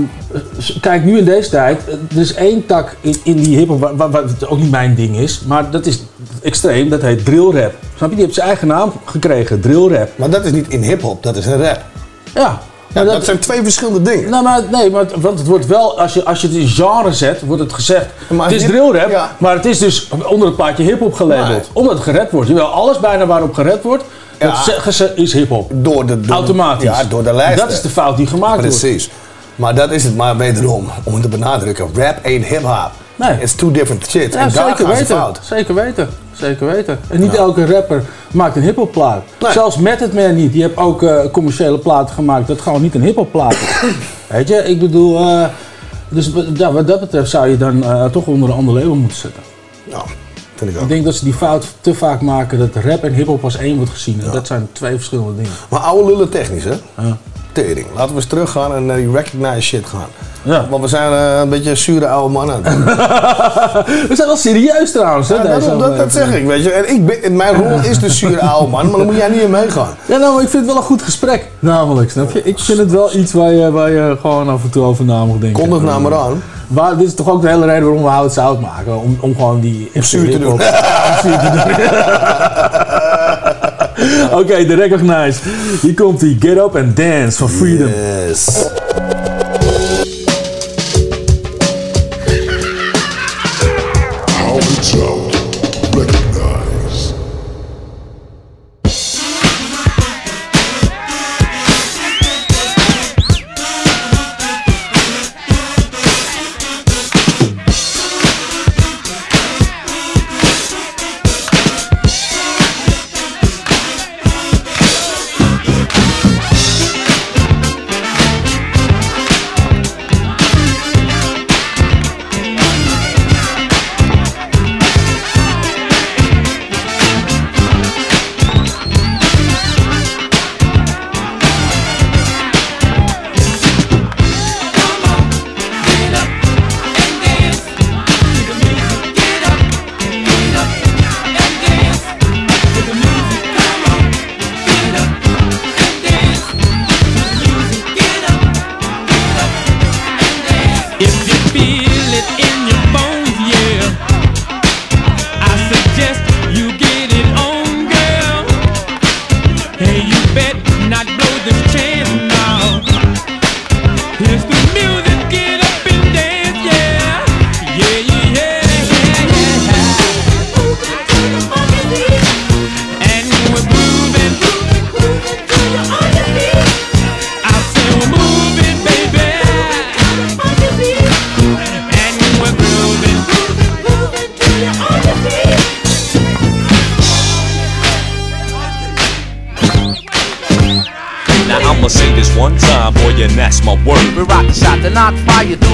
kijk, nu in deze tijd, eh, er is één tak in, in die hiphop, waar het ook niet mijn ding is, maar dat is extreem, dat heet drill rap. Snap je? Die heeft zijn eigen naam gekregen, drill rap. Maar dat is niet in hip-hop, dat is een rap. Ja. Ja, dat, zijn twee verschillende dingen. Nou, maar, nee, maar, want het wordt wel, als je, als je het in genre zet, wordt het gezegd. Maar het is hip- drill rap, ja. maar het is dus onder het plaatje hip-hop gelabeld. Nee. Omdat het gered wordt. Jawel, alles bijna waarop gered wordt, Ja. dat zeggen ze is hip-hop. Door de, door Automatisch. Ja, door de lijst. Dat is de fout die gemaakt wordt. Precies. Maar dat is het maar wederom, om het te benadrukken. Rap ain't hip-hop. Nee. It's two different shit. Ja, en daar zeker weten. fout. Zeker weten. Zeker weten. En niet elke rapper maakt een hip-hop plaat. Zelfs Method Man niet. Die heeft ook eh, commerciële platen gemaakt. Dat gewoon niet een hip-hop plaat is. Weet je, ik bedoel. eh, dus ja, wat dat betreft zou je dan eh, toch onder een ander label moeten zetten. Ja, vind ik ook. Ik denk dat ze die fout te vaak maken dat rap en hip-hop als één wordt gezien. En dat zijn twee verschillende dingen. Maar oude lullen technisch, hè? Tering. Laten we eens teruggaan en naar die recognize shit gaan. Ja. Want we zijn eh, een beetje zure oude mannen. We zijn wel serieus trouwens, hè? Ja, deze daarom, dat, zeg ik, weet je. En ik ben, mijn rol is de zure oude man, maar dan moet jij niet in meegaan. Ja, nou, maar ik vind het wel een goed gesprek. Namelijk, snap je? Ik vind het wel iets waar je, waar je gewoon af en toe over na moet denken. Kondig nou maar aan. Waar, dit is toch ook de hele reden waarom we hout zout maken. Om, om gewoon die... Om zuur te doen. Om zuur te doen. Oké, de recognize. Hier komt die Get Up and Dance for Freedom. Yes.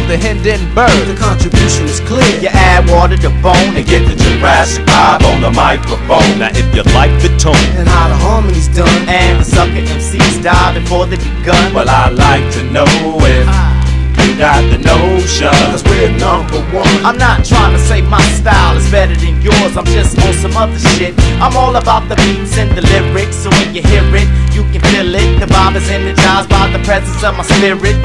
The Hindenburg. The contribution is clear. You add water to bone And get the Jurassic vibe on the microphone. Now if you like the tone, and how the harmony's done. And the sucker MCs die before they begun. well I like to know if ah. we got the notion. Cause we're number one. I'm not trying to say my style is better than yours. I'm just on some other shit. I'm all about the beats and the lyrics. So when you hear it, you can feel it. The vibe is energized by the presence of my spirit.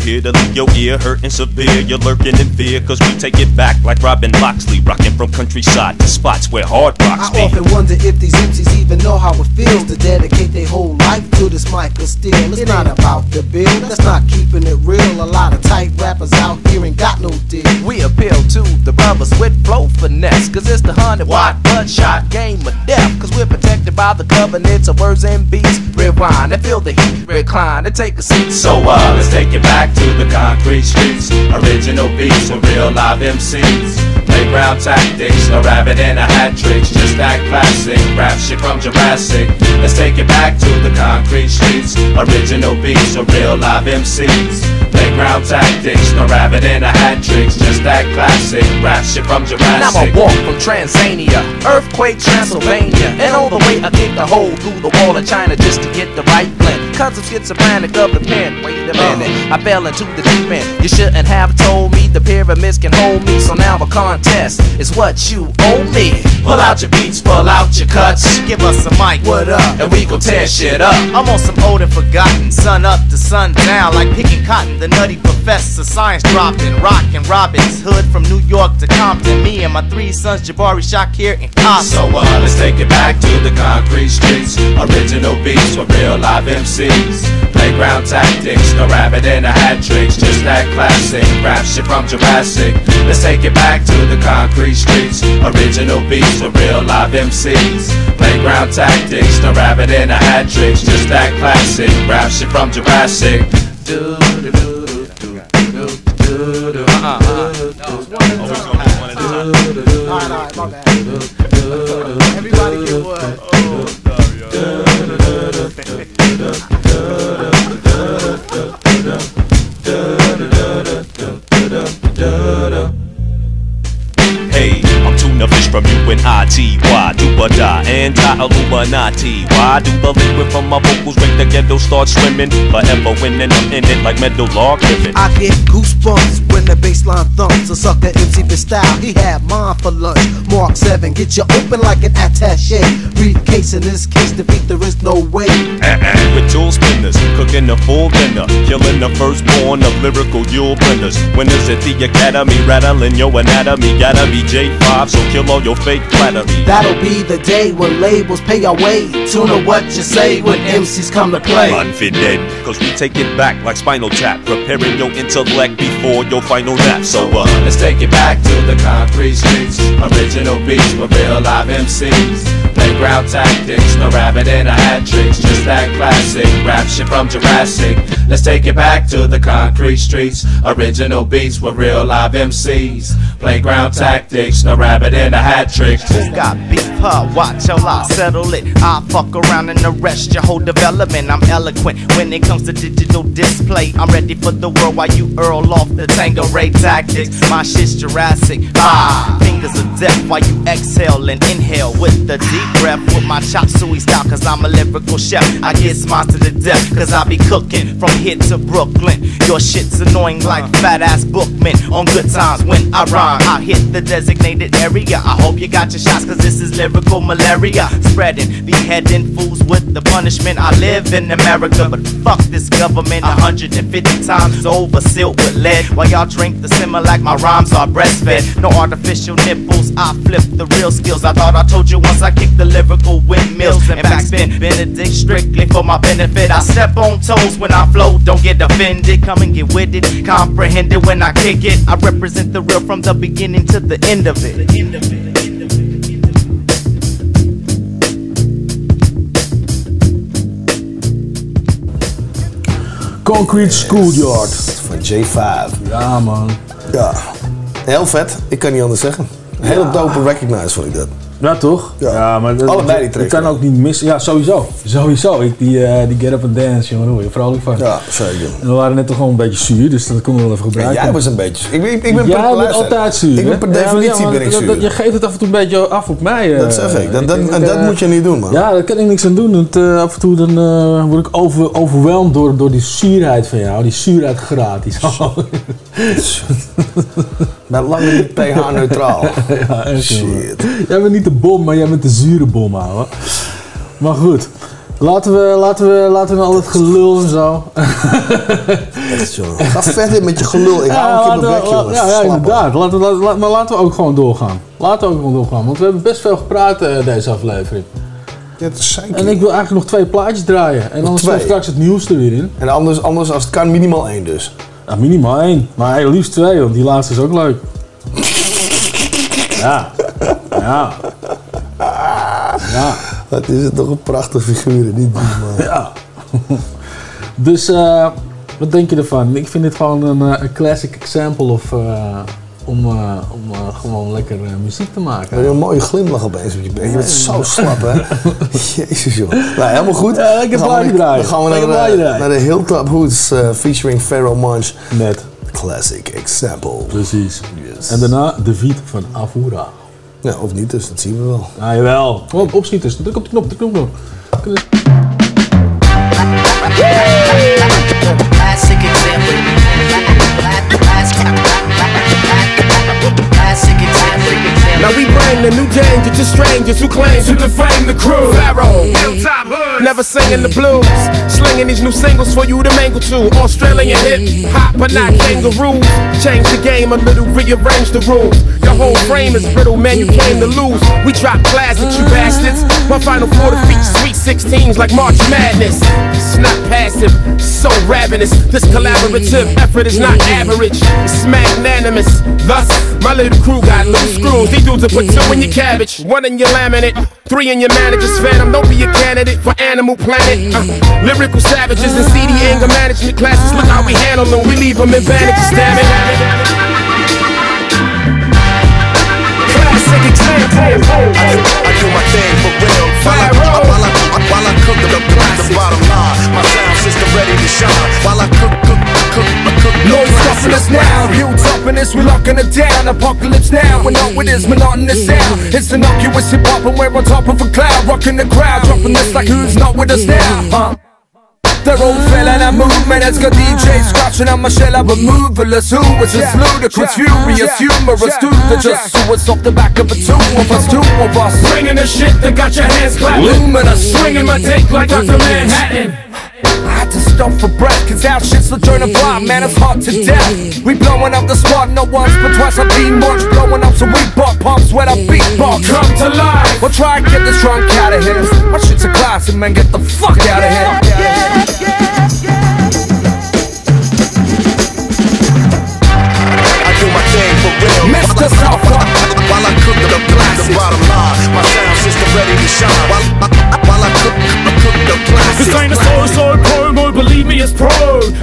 We're here to leave your ear hurting severe. You're lurking in fear, cause we take it back like Robin Loxley, rocking from countryside to spots where hard rocks I be. often wonder if these MCs even know how it feels to dedicate their whole life to this mic of steel. It's not about the bill, that's not keeping it real. A lot of tight rappers out here ain't got no deal. We appeal to the brothers with flow finesse. Cause it's the 100 watt bloodshot game of death. Cause we're protected by the covenants of words and beats. Rewind and feel the heat, recline and take a seat. So uh, let's take it back to the concrete streets. Original beats with real live MCs. Playground tactics, a rabbit and a hat trick. Just that classic rap shit from Jurassic. Let's take it back to the concrete streets. Original beats with real live MCs. Playground tactics, no rabbit and a hat tricks. Just that classic rap shit from Now I Jurassic. walk from Transania, earthquake Transylvania, and all the way I kick a hole through the wall of China just to get the right blend. Cause I'm schizophrenic of the pen. Wait a minute, uh. I fell into the deep end. You shouldn't have told me the pyramids can hold me, so now a contest is what you owe me. Pull out your beats, pull out your cuts. Give us a mic. What up? And we gon' tear shit up. I'm on some old and forgotten, sun up to sun down, like picking cotton. The nutty professor, science dropping, rockin' Robin's Hood from New York to Compton. Me and my three sons, Jabari, Shakir, and Compton. So uh, let's take it back to the concrete streets. Original beats with real live MCs. Playground tactics, no rabbit and a hat tricks. Just that classic rap shit from Jurassic. Let's take it back to the concrete streets. Original beats with real live MCs. Playground tactics, no rabbit and a hat tricks. Just that classic rap shit from Jurassic. Do, do, do, do, do, do, do, do. Alright, alright, my bad. Tuna fish from UNIT. Why do or die? Anti-Illuminati. Why do the liquid from my vocals make the ghetto start swimming? Forever winning, I'm in it like metal log living. I get goosebumps when the baseline thumps. A sucker MC for style, he had mine for lunch. Mark 7, get you open like an attache. Briefcase in this case, defeat there is no way. Uh-uh. With tool spinners, cooking a full dinner, killing the firstborn of lyrical Yule blenders. Winners at the academy, rattling your anatomy. Gotta be J5, so kill all your fake flattery. That'll be the day when labels pay our way. Tune to what you say when MCs come to play. Unfit dead, cause we take it back like spinal tap. Preparing your intellect before your final nap. So uh, let's take it back to the concrete streets. Original beats with real live MCs. Playground tactics, no rabbit in a hat tricks. Just that classic rap shit from Jurassic. Let's take it back to the concrete streets. Original beats with real live MCs. Playground tactics, no rabbit in a hat tricks. Who got beef, huh? Watch till I settle it. I fuck around and arrest your whole development. I'm eloquent when it comes to digital display. I'm ready for the world while you earl off the Tango Ray tactics. My shit's Jurassic. Ah, fingers of death while you exhale and inhale with the deep breath with my chop suey style. Cause I'm a lyrical chef. I get smiles to the death. Cause I be cooking from here to Brooklyn. Your shit's annoying like uh-huh. fat ass bookmen on good times when I rhyme. I hit the designated area. I hope you got your shots, cause this is lyrical malaria. Spreading, beheading fools with the punishment. I live in America, but fuck this government 150 times over, sealed with lead. While y'all drink the simmer like my rhymes are breastfed. No artificial nipples, I flip the real skills. I thought I told you once I kicked the lyrical windmills and backspin. Benedict strictly for my benefit. I step on toes when I flow, don't get offended. Come and get with it, comprehend it when I kick it. I represent the real from the beginning to the end of it. The end of it. Concrete Schoolyard van J5. Ja, man. Ja, heel vet. Ik kan niet anders zeggen. Een hele dope recognize vond ik dat. Ja, toch? Ja, maar dat, Allebei die tracks kan ook niet missen. Ja, sowieso. Sowieso. Ik, die, eh, die Get Up and Dance, jongen, daar word je vrolijk van. Ja, zeker. En we waren net toch gewoon een beetje zuur, dus dat konden we wel even gebruiken. jij was een beetje... Ik ben, ik ben per- Jij bent luister, altijd zuur. Ik ben per Ja, definitie ja, ben ik zuur. dat- Je geeft het af en toe een beetje af op mij. Dat eh. zeg ik. Dat- dat- denk, en dat eh, moet je niet doen, man. Ja, daar kan ik niks aan doen. Want, af en toe dan, word ik over, overweldigd door, door die zuurheid van jou. Die zuurheidgraad. Die zo. ben lang niet pH-neutraal. ja, echt, Shit. Jij bent niet de bom, maar jij bent de zure bom, ouwe. Maar goed. Laten we, laten we, laten we al het gelul en zo. Echt, jongen. Ga verder met je gelul. Ik hou een keer laten mijn we- bek, la- jongens. Ja, ja inderdaad. Laten, we- laten, we- maar laten we ook gewoon doorgaan. Laten we ook gewoon doorgaan. Want we hebben best veel gepraat eh, deze aflevering. Ja, het is. En ik wil eigenlijk nog twee plaatjes draaien. En dan Twee. komt straks het nieuws er weer in. En anders, anders als het kan, minimaal één dus. Ja, minimaal één. Maar liefst twee, want die laatste is ook leuk. Ja. Ja. Ja. Wat is het toch een prachtige figuur, niet die man. Ja. Dus eh, wat denk je ervan? Ik vind dit gewoon een, eh, een classic example of, eh, om, eh, om eh, gewoon lekker eh, muziek te maken. Je hebt een mooie glimlach opeens met je bek. Je bent zo slap, hè? Jezus, joh. Nou, helemaal goed. Ja, lekker Dan gaan we- plaatje draaien. Dan gaan we naar, de- naar de Hilltop Hoods featuring Pharaoh Munch. Net. Classic example. Precies. Yes. En daarna de Viet van Avura. Ja, of niet, dus dat zien we wel. Ja, jawel. Kom op, opschieters. Druk op de knop, druk op de knop. Classic Now we bring the new danger to strangers who claim to defame the crew. Pharoahe, hilltop hood, never singing the blues. Slinging these new singles for you to mangle to. Australian hip hop, but not kangaroos. Change the game a little, rearrange the rules. Your whole frame is brittle, man, you came to lose. We drop classics, you uh-huh. bastards. My final four defeat sweet 16s like March Madness. Not passive, so ravenous. This collaborative effort is not average, it's magnanimous. Thus, my little crew got loose screws. These dudes will put two in your cabbage, one in your laminate, three in your manager's phantom. Don't be a candidate for Animal Planet. Uh, lyrical savages and CD anger management classes. Look how we handle them, we leave them in bandages, damn it. Classic example. I do my thing for real. I, while I, cook the classics. The bottom line, my sound system ready to shine. While I cook, cook, cook, cook the Noise stopping us now, hilltop in this, we locking it down. Apocalypse now, we're not with this monotonous sound. It's innocuous hip hop, and we're on top of a cloud, rocking the crowd, dropping this like who's not with us now, huh? They're all feeling that movement. It's got DJ scratching on my shell. I less who is just ludicrous, furious, humorous that just sue off the back of a two of us, two of us. Bringing the shit that got your hands clapping. Luminous, Swinging my dick like Dr. Manhattan. I stop for breath, cause our shit's the joint of vibe, man, it's hot to death. We blowing up the spot, not once, but twice I've been much blowing up, so we bought pumps when I beatbox. Come to life. We'll try and get this drunk out of here. My shit's a classic, man, get the fuck out of here. I do my thing for real. Mr. Southpaw. While I cook the classics. The bottom line, my sound system ready to shine. While, while I cook, I cook the classics. This ain't a so so promo, believe me, it's pro.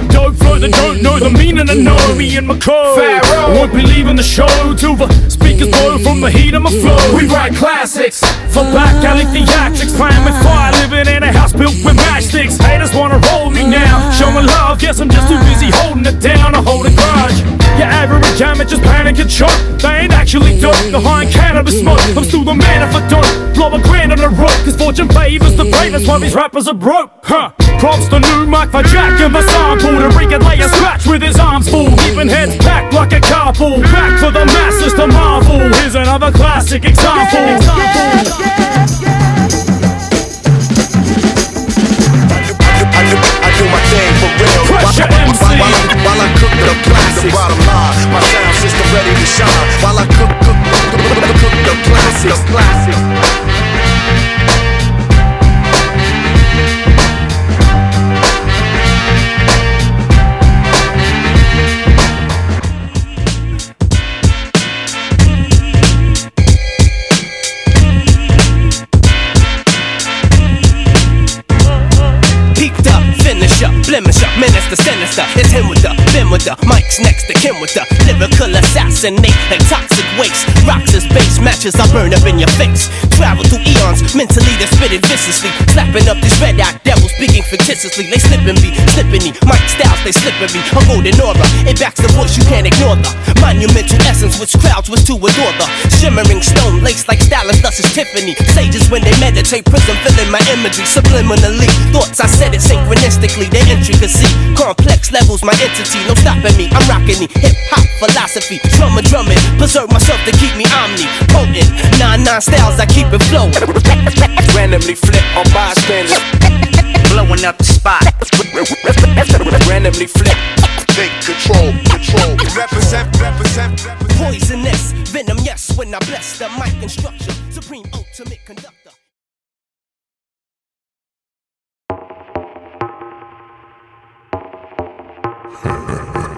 Dope flow that don't know the meaning of know me and my code. Pharoahe. Won't be leaving the show till the speakers blow from the heat of my flow. We write classics for black alley theatrics, playing with fire, living in a house built with matchsticks. Haters wanna roll me now, show me love. Guess I'm just too busy holding it down I hold a grudge. Your average amateur's panic and shock. They ain't actually dope behind cannabis smoke. I'm still the man if I don't blow a grand on the rope. Cause fortune favors the bravest while these rappers are broke. Huh. Props to new Mike for Jack and the sample. To Rick and lay a scratch with his arms full. Keeping heads back like a carpool. Back for the masses to marvel. Here's another classic example. I do, I do my thing for real. Pressure while, MC. While, I, while I cook the classics. The bottom line, my sound system ready to shine. While I cook, cook, cook, cook, cook the classics. The classics. Next to Kim with the lyrical assassinate and toxic waste? Rocks as matches, I burn up in your face. Travel through eons, mentally they're spitting viciously. Slapping up these red eyed devils, speaking fictitiously. They slipping me, slipping me. Mike Styles, they slipping me. A golden aura, it backs the voice, you can't ignore the monumental essence which crowds was to adore the shimmering stone laced like stylist, thus is Tiffany. Sages when they meditate, prism filling my imagery subliminally. Thoughts I said it synchronistically, their intricacy. Complex levels, my entity, no stopping me. I'm rocking the hip hop philosophy. Drummer drumming, preserve myself to keep me omni potent. Nine nine styles, I keep it flowing. Randomly flip on bystanders. Blowing up the spot. Randomly flip. Take control, control. Represent, represent, represent. Poisonous, venom, yes, when I bless the mic instruction. Supreme ultimate conductor.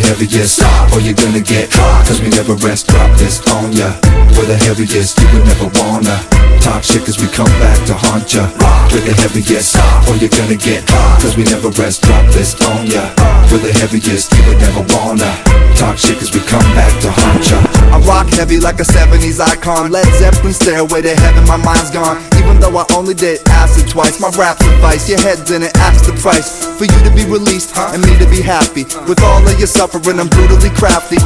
The heaviest, or you're gonna get caught Cause we never rest, drop this on ya. With the heaviest, you would never wanna Talk shit cause we come back to haunt ya With the heaviest, or you're gonna get Cause we never rest, drop this on ya With the heaviest, you would never wanna Talk shit cause we come back to haunt ya I rock heavy like a 70s icon. Led Zeppelin stairway to heaven, my mind's gone. Even though I only did acid twice, my rap's advice, your head's didn't ask the price for you to be released and me to be happy. With all of your suffering, I'm brutally crafty.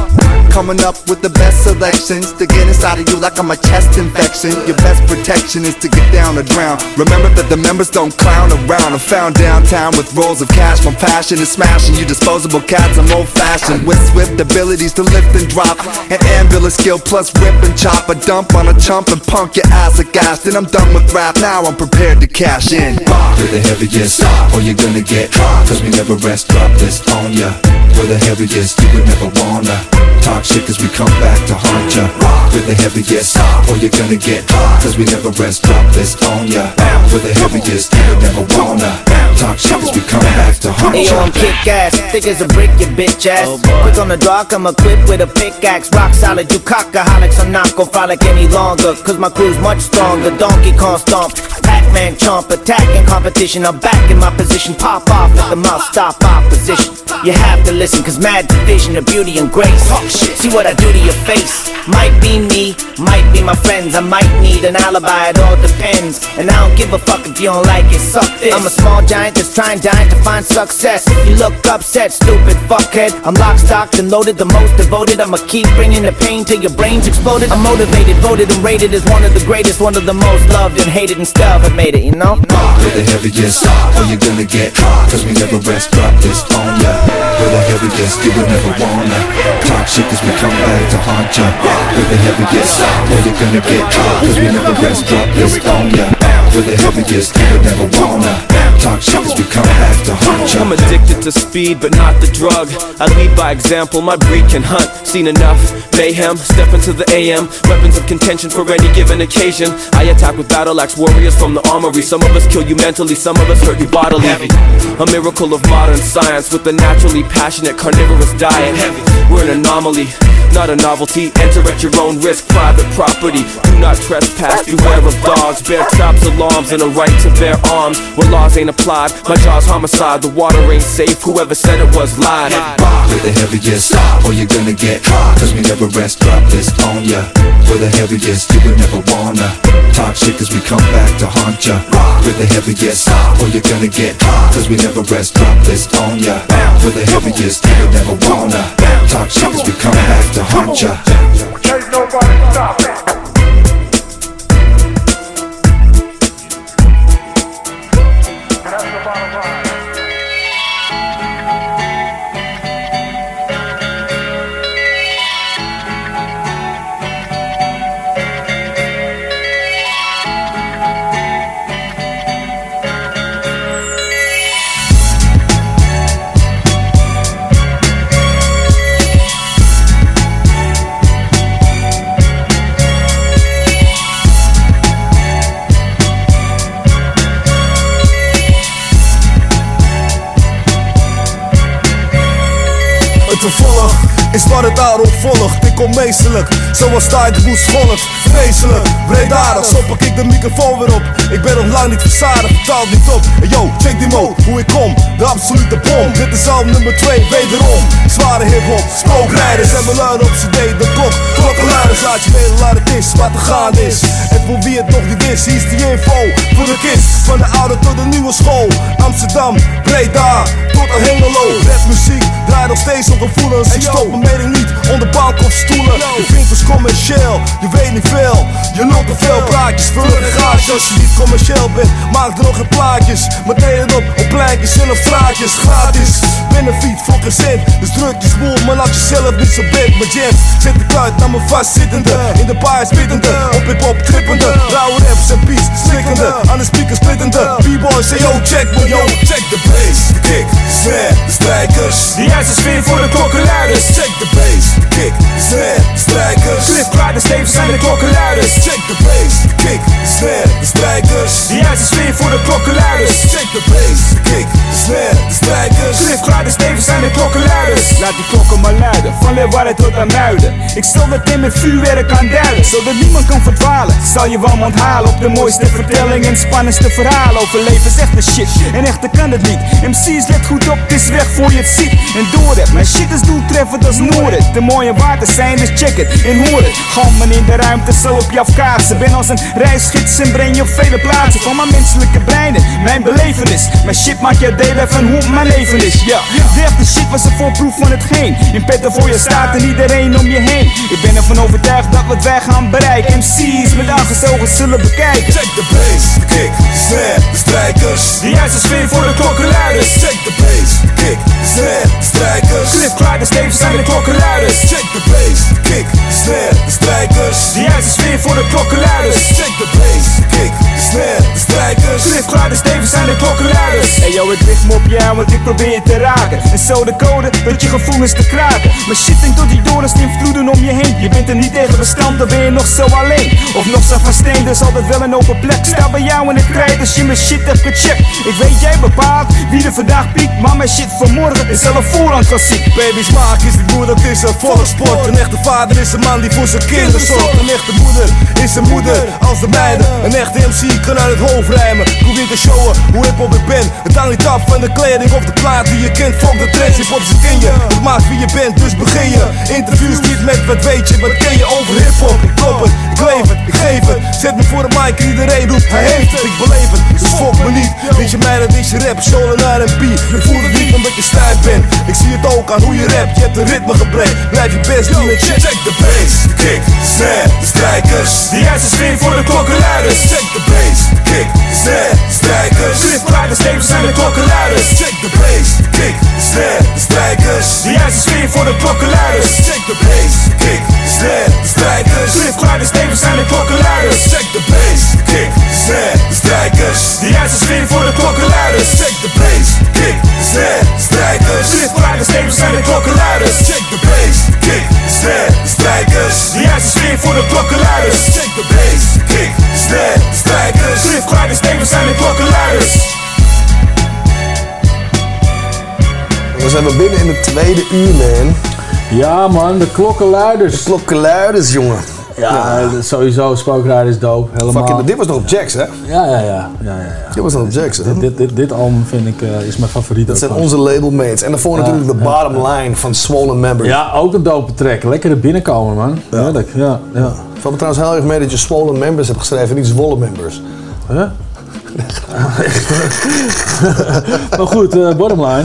Coming up with the best selections to get inside of you like I'm a chest infection. Your best protection is to get down or drown. Remember that the members don't clown around. I'm found downtown with rolls of cash. My passion is smashing you disposable cats. I'm old fashioned with swift abilities to lift and drop. An ambulance skill plus whip and chop. A dump on a chump and punk your ass aghast. Then I'm done with rap. Now I'm prepared to cash in. With the heaviest, or you're gonna get Cause we never rest, drop this on ya With the heaviest, you would never wanna Talk shit cause we come back to haunt ya With the heaviest, or you're gonna get Cause we never rest, drop this on ya With the heaviest, never wanna Talk shit cause we come back to haunt Hey yo, I'm ya kick ass, thick as a brick, you bitch ass. Oh, Quick on the draw, I'm equipped with a pickaxe. Rock solid, you cockaholics, I'm not gon' frolic any longer. Cause my crew's much stronger. Donkey Kong stomp, Pac-Man chomp, attacking competition. I'm back in my position, pop off at the mouth, stop opposition. You have to listen, cause mad division of beauty and grace. See what I do to your face. Might be me, might be my friends. I might need an alibi, it all depends. And I don't give a fuck if you don't like it, suck this. I'm a small giant that's trying giant to find success. You look upset, stupid fuckhead. I'm lock, stocked, and loaded, the most devoted. I'ma keep bringing the pain till your brains exploded. I'm motivated, voted, and rated as one of the greatest, one of the most loved and hated, and still have made it, you know? With the heaviest, or you're gonna get Cause we never rest, drop this on ya With the heaviest, you would never wanna Talk shit cause we come back to haunt ya With the heaviest, or you're gonna get Cause we never rest, drop this on ya. With the heaviest, you would never wanna Talk shit cause we come back to haunt ya I'm addicted to speed, but not the drug. I lead by example, my breed can hunt. Seen enough mayhem, step into the AM. Weapons of contention for any given occasion. I attack with battle axe warriors from the armory. Some of us kill you mentally, some of us hurt you bodily. Heavy. A miracle of modern science with a naturally passionate carnivorous diet. Heavy. We're an anomaly, not a novelty. Enter at your own risk, private property. Do not trespass, beware of dogs. Bear traps, alarms, and a right to bear arms. Where laws ain't applied, my jaw's homicide. The water ain't safe, whoever said it was lied. With the heaviest, stop, or you're gonna get caught. Cause we never rest, drop this on ya With the heaviest, you would never wanna Talk shit cause we come back to haunt ya With the heaviest, stop, or you're gonna get caught. Cause we never rest, drop this on ya With the heaviest, you would never wanna Talk shit cause we come back to haunt ya Can't nobody stop it. Is wat het daarop volgt. Ik kom meestelijk, zoals Tijdeboes golft. Vreselijk, breedadig, zo pak ik de microfoon weer op. Ik ben nog lang niet verzadigd, vertaal niet op. Hey yo, check die mode, hoe ik kom, de absolute bom. Dit is al nummer 2, wederom. Zware hip-hop, spookrijders en luiden op CD, de klok. Klokkenluiders, laat je weten waar het is, wat er gaan is. En voor wie het nog niet is, hier is die info voor de kids. Van de oude tot de nieuwe school. Amsterdam, Breda, tot aan Hengelo. Rapmuziek draait nog steeds op gevoelens. Ik stoot mening niet onder bank of stoelen. Je ons commercieel, je weet niet veel. Je lult te veel praatjes, een garage als je niet commercieel bent. Maak er nog geen plaatjes, maar deel het op op pleintjes en op straatjes. Gratis, benefiet voor cent. Dus druk je spoel, maar laat jezelf niet zo bent. Mijn jams zet de kuit naar mijn vastzittende. In de baar spittende, op hip hop trippende. Rauwe raps en beats, slikkende. Aan de speakers splittende. B-boys say yo, check me yo, check the bass. De kick, de snare, de strijkers. De juiste sfeer voor de klokkenluiders. The bass, de kick, de snare, de strijkers. Cliff klaar, de stevens zijn de klokkenluiders. Check the bass, de kick, de snare, de strijkers. De juiste sfeer voor de klokkenluiders. Check the bass, de kick, de snare, de strijkers. Cliff klaar, de stevens zijn de klokkenluiders. Laat die klokken maar luiden, van Leeuwarden tot aan Muiden. Ik stel dat in met vuurwerk kan duiden, zodat niemand kan verdwalen. Zal je wel onthalen op de mooiste vertelling en spannendste verhalen over levensechte shit. En echter kan het niet. MC's let goed op, het is weg voor je het ziet. En door mijn shit is doeltreffend als Noorden. De mooie water zijn, dus check het en hoor het. In de ruimte zal op je afkaatsen. Ben als een reisgids en breng je op vele plaatsen. Van mijn menselijke breinen, mijn belevenis. Mijn shit maakt jou delen van hoe mijn leven is. Ja, de echte shit was een voorproef van hetgeen. In petten voor je staat en iedereen om je heen. Ik ben ervan overtuigd dat wat wij gaan bereiken. MC's met ogen zullen bekijken. Check the bass, de kick, de snare, de strijkers. De juiste sfeer voor de klokkenluiders. Check the bass, de kick, de snare, de strijkers. Cliff klaar, de stevens zijn de klokkenluiders. Check the bass, de kick, de snare, de strijkers. De juiste sfeer voor de klokkenluiders. Check the bass, kick, de snare, de strijkers. Cliff klaar, de stevens zijn de klokkenluiders. Hey yo, ik richt me op jou, want ik probeer je te raken. En zo de code, dat je gevoelens te kraken. Maar shit denkt door die dorens die vloeden om je heen. Je bent er niet tegen bestand, dan ben je nog zo alleen. Of nog zo van steen, dus altijd wel een open plek. Sta bij jou in de krijt als je mijn shit hebt gecheckt. Ik weet jij bepaalt wie er vandaag piekt, maar mijn shit vanmorgen is al een voorhand klassiek. Baby's maak is niet moeder, het is een volkssport. Een echte vader is een man die voor zijn kinderen zorgt. Een echte moeder is een moeder als de mijne. Een echte MC kan uit het hoofd rijmen. Probeer te showen hoe hip hop ik ben. Het hangt niet af van de kleding of de plaat die je kent. Volg de trends, hip hop ze ken je. Het maakt wie je bent, dus begin je. Interviews niet met wat weet je, wat ken je over hip hop. Ik klop het, ik leef het, ik geef het. Zet me voor de mic en iedereen roept, hij heeft het. Ik beleef het, dus fok me niet. Weet je mij, dat is je rap, soul en R&B. Ik voel het niet omdat je stijf bent. Ik zie het ook aan hoe je rapt, je hebt een ritmegebrek. Blijf je best doen en check, check the bass, de kick, de snare, de strijkers. De juiste sfeer voor de klokkenluiders. Check the bass, kick, snare, strijkers. Cliff klaar, de stevens zijn de. Check the de kick, snare, de strijkers. De juiste sfeer voor de klokkenluiders. Check the de kick, snare, strijkers. Cliff klaar, de stevens zijn de. Check the de kick, snare, de strijkers. De juiste sfeer voor de klokkenluiders. Check the de kick, snare, strijkers. Cliff klaar, de stevens zijn de. Check the de kick, snare, de strijkers. De juiste sfeer voor de klokkenluiders. Check the de kick, de de. Cliff klaar, de stevens zijn de klokkenluiders. We zijn weer binnen in het tweede uur, man. Ja, man, de klokkenluiders. De klokkenluiders, jongen. Ja, sowieso Spookrider is dope. Helemaal. Fucking, dit was nog op Jax, hè? Ja, ja, ja. ja, ja, ja. Dit was nog op Jax, hè? Dit, dit, dit, dit album vind ik, eh, is mijn favoriet. Dat zijn onze labelmates. En daarvoor Ja, natuurlijk de ja, bottom line van Swollen Members. Ja, ook een dope track. Lekker er binnenkomen, man. Ja. ja. Het valt me trouwens heel erg mee dat je Swollen Members hebt geschreven, niet Zwollen Members. Huh? maar goed, eh bottom line.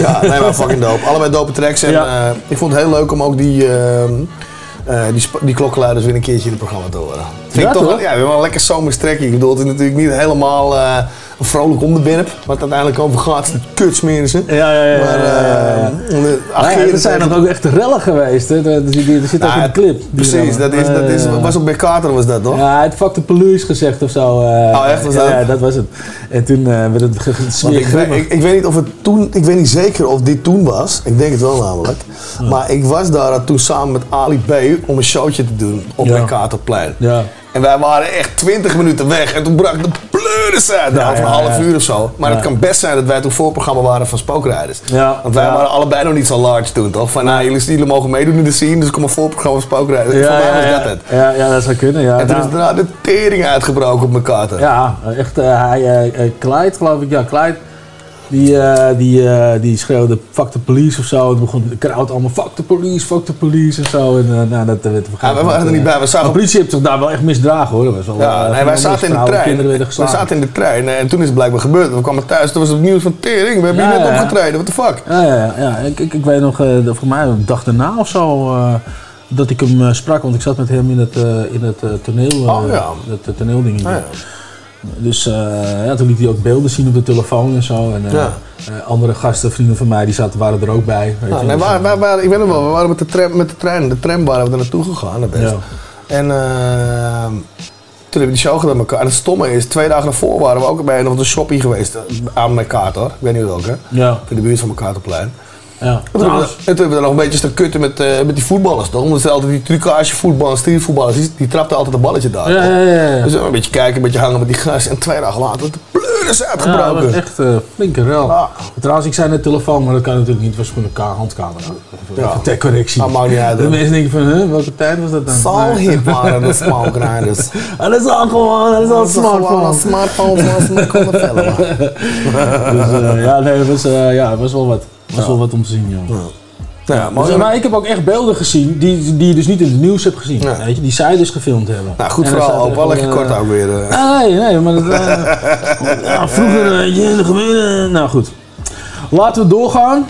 Ja, nee, maar fucking dope. Allebei dope tracks. En Ja. eh, ik vond het heel leuk om ook die, eh, die, die klokkenluiders weer een keertje in het programma te horen. Vind Ja, ik toch, toch? wel- ja, wel een lekker zomers trackje. Ik bedoel, het is natuurlijk niet helemaal eh, een vrolijk onderwerp. Wat het uiteindelijk over gaat, kutsmeren ze. Ja, ja, ja. Maar, ja, ja, ja. eh, de Ah, ja, ageren er zijn nog ook echt rellen geweest. Hè. Er, zit- er zit ook Nou, in de clip. Precies, dat, is, dat is, was ook bij Carter was dat toch? Ja, hij had fuck de police gezegd of zo. eh. Oh, echt? Was dat? Ja, dat was het. En toen eh, werd het ge- ge- Want smeer ik, weet, ik, ik weet niet of het toen, ik weet niet zeker of dit toen was. Ik denk het wel namelijk. Maar ik was daar toen samen met Ali B om een showtje te doen op Ja. mijn Katerplein. Ja. En wij waren echt 20 minuten weg. En toen brak de pleuris uit. Ja, Nou, een half uur of zo. Maar het kan best zijn dat wij toen voorprogramma waren van spookrijders. Want wij waren allebei nog niet zo large toen, toch? Van, nou, jullie, jullie mogen meedoen in de scene, dus kom een voorprogramma van spookrijders. Ja, Voor mij was dat het. Ja, ja, dat zou kunnen. Ja, en toen Nou, is daarna de tering uitgebroken op elkaar. toch? Ja, echt. eh, hij, Clyde, geloof ik. Ja, Clyde. Die, eh, die, eh, die schreeuwde fuck the police of zo. En toen begon de crowd allemaal fuck the police, fuck the police en zo. En eh, nou, dat werd een Ja, wij waren er niet bij. We zagen De politie heeft zich daar wel echt misdragen hoor. Dat was wel, Ja, nee, wij zaten in de trein. We zaten in de trein en toen is het blijkbaar gebeurd. We kwamen thuis, toen was het nieuws van tering. We hebben Ja, hier net ja, opgetreden, what the fuck? Ja, ja, ja. Ik, ik, ik weet nog, voor mij een dag daarna of zo, dat ik hem sprak. Want ik zat met hem in het, eh, in het toneel, Oh, ja. het. Ah, ja. Dus eh, ja, toen liet hij ook beelden zien op de telefoon en zo. En, eh, Ja. eh, andere gasten, vrienden van mij, die zaten, waren er ook bij. Weet Nou, je. nee, Dus, wij waren, ik weet het wel, we waren met de, tram, met de trein. De tram waren we er naartoe gegaan, best. Ja. En toen hebben we die show gedaan met elkaar. En het stomme is, twee dagen daarvoor waren we ook bij nog de shoppie geweest. Aan mijn kaart hoor. Ik weet niet welke. Ja. In de buurt van mijn kaartenplein. Ja. En toen, hebben we, en toen hebben we nog een beetje staan kutten met, eh, met die voetballers toch? Omdat ze altijd die trucage voetballers, streetvoetballers, die, die trapten altijd een balletje daar. Ja, toch? ja, ja, ja. Dus een beetje kijken, een beetje hangen met die gasten. En twee dagen later, de pleuris Ja, dat uitgebroken. was echt eh flinke rel. Trouwens, ik zei net telefoon, maar dat kan natuurlijk niet. Het was gewoon een handcamera. Ja. Even ter correctie. Dat maakt niet uit, De mensen denken van, huh, welke tijd was dat dan? Waren de smokeriders. Ah, dat is al gewoon, dat is al een smartphone. Een smartphone konden filmen. Dus, eh, ja, nee, het was, ja, het was wel wat. Het was wel wat om te zien, joh. Ja, Dus, maar ik heb ook echt beelden gezien die, die je dus niet in het nieuws hebt gezien. Weet je, die zij dus gefilmd hebben. Nou, goed er wel lekker kort eh, ook weer. Ah, nee, nee, maar dat, ja, vroeger, in de gemeente. Nou goed. Laten we doorgaan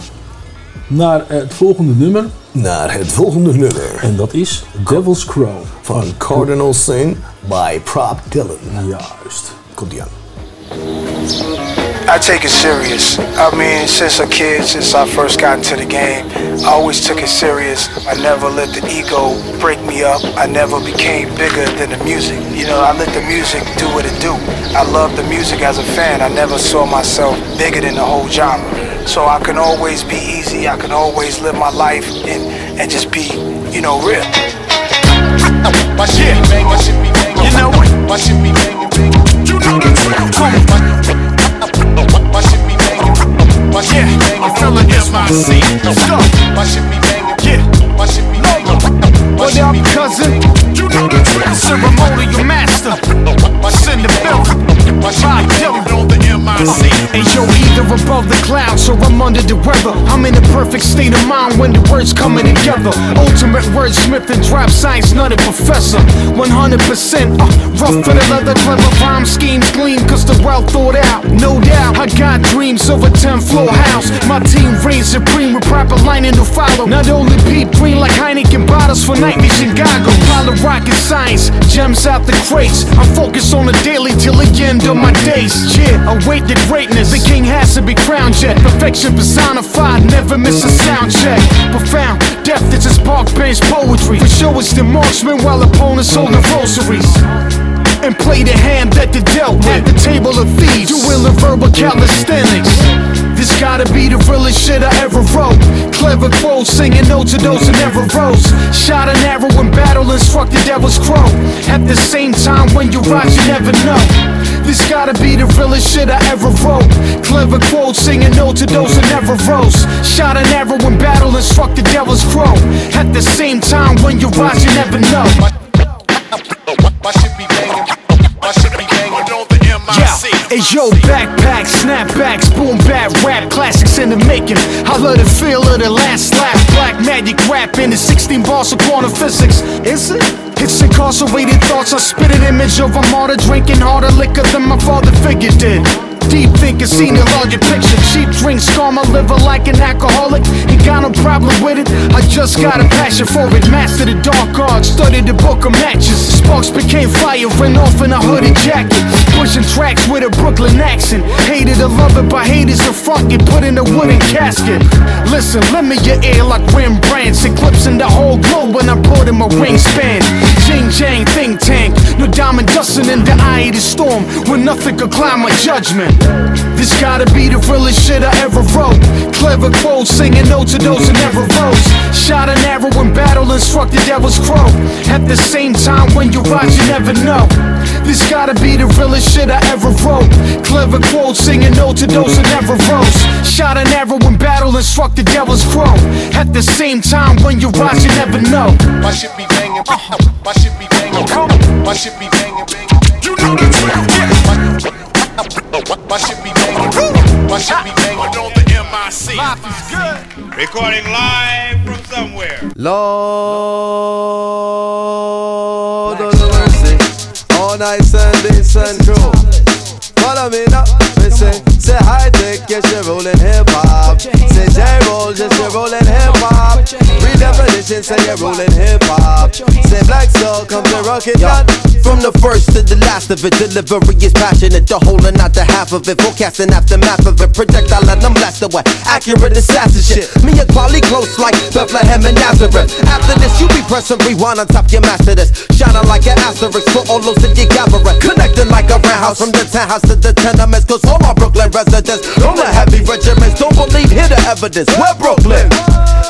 naar het volgende nummer. Naar het volgende nummer. En dat is Devil's Crow. Van Cardinal Sin by Prop Dylan. Juist. Komt die aan. I take it serious. I mean, since a kid, since I first got into the game, I always took it serious. I never let the ego break me up. I never became bigger than the music. You know, I let the music do what it do. I love the music as a fan. I never saw myself bigger than the whole genre. So I can always be easy. I can always live my life and, and just be, you know, real. My shit, bang, my shit be banging. You know what? My shit be banging, banging. You know the truth. My shit be banging. My shit be banging. I'm feeling MIC. My shit be banging. Yeah. My shit be banging. What up, cousin? You know the truth. Ceremonial master. Shit the belt. My the MIC. Hey yo, either above the clouds or I'm under the weather. I'm in a perfect state of mind when the words coming together. Ultimate wordsmith and drop science nutted professor. 100% uh, rough for the leather, clever rhyme schemes gleam cause they're well thought out. No doubt, I got dreams of a 10 floor house. My team reigns supreme with proper lining to follow. Not only peep green like Heineken bottles for night vision goggles. Pilot rocket science, gems out the crates. I'm focused on the daily till the end of my days. Yeah, await the greatness. The king has to be crowned yet. Perfection personified, never miss a sound check. Profound depth is his park bench poetry. For sure it's the marksman while opponents holding rosaries. And play the hand that they dealt with. At the table of thieves, dueling verbal calisthenics. Gotta be the realest shit I ever wrote. Clever quotes, singing notes to those who never rose. Shot an arrow in battle and struck the devil's crow. At the same time, when you rise, you never know. This gotta be the realest shit I ever wrote. Clever quotes, singing notes to those who never rose. Shot an arrow in battle and struck the devil's crow. At the same time, when you rise, you never know. Hey yo, backpack, snapbacks, boom bap, rap classics in the making. I love the feel of the last slap, black magic rap in the 16 bars of quantum physics. Is it? It's incarcerated thoughts. I spit an image of a martyr drinking harder liquor than my father figure did. Deep thinking, seen a larger picture. Cheap drinks scar my liver like an alcoholic. Ain't got no problem with it. I just got a passion for it. Mastered the dark art, studied the book of matches. Sparks became fire, ran off in a hooded jacket. Pushing tracks with a Brooklyn accent. Hated love it, but haters front get put in a wooden casket. Listen, me your ear like Rembrandt's. Eclipsing the whole globe when I in my wingspan. Jing Jang, think tank. No diamond dusting in the eye of the storm when nothing could cloud my judgment. This gotta be the realest shit I ever wrote. Clever quotes, singing notes to those who never rose. Shot an arrow in battle and struck the devil's crow. At the same time, when you rise, you never know. This gotta be the realest shit I ever wrote. Clever quotes, singing notes to those who never rose. Shot an arrow in battle and struck the devil's crow. At the same time, when you rise, you never know. My shit be banging, my shit be banging, my shit be banging, banging. You know the drill, be banging, my shit be banging on the MIC. Life is good. Recording live from somewhere. Lord of mercy. All night Sunday sun crew. Follow me now. Say high tech, yes, you're rolling hip hop. Say J roll, yes, you're rolling hip hop. Redefinition, say you're rolling hip hop. Say black soul, come to rock it down. From the first to the last of it, delivery is passionate. The whole and not the half of it. Forecasting aftermath of it. Projectile and I'm blast away. Accurate assassin shit. Me and Kweli close like Bethlehem and Nazareth. After this, you be pressing rewind on top your master this. Shining like an asterisk for all those that you gathering. Connecting like a roundhouse from the townhouse to the tenements. Cause all my Brooklyn residents, all the heavy regiments don't believe, hear the evidence. We're Brooklyn.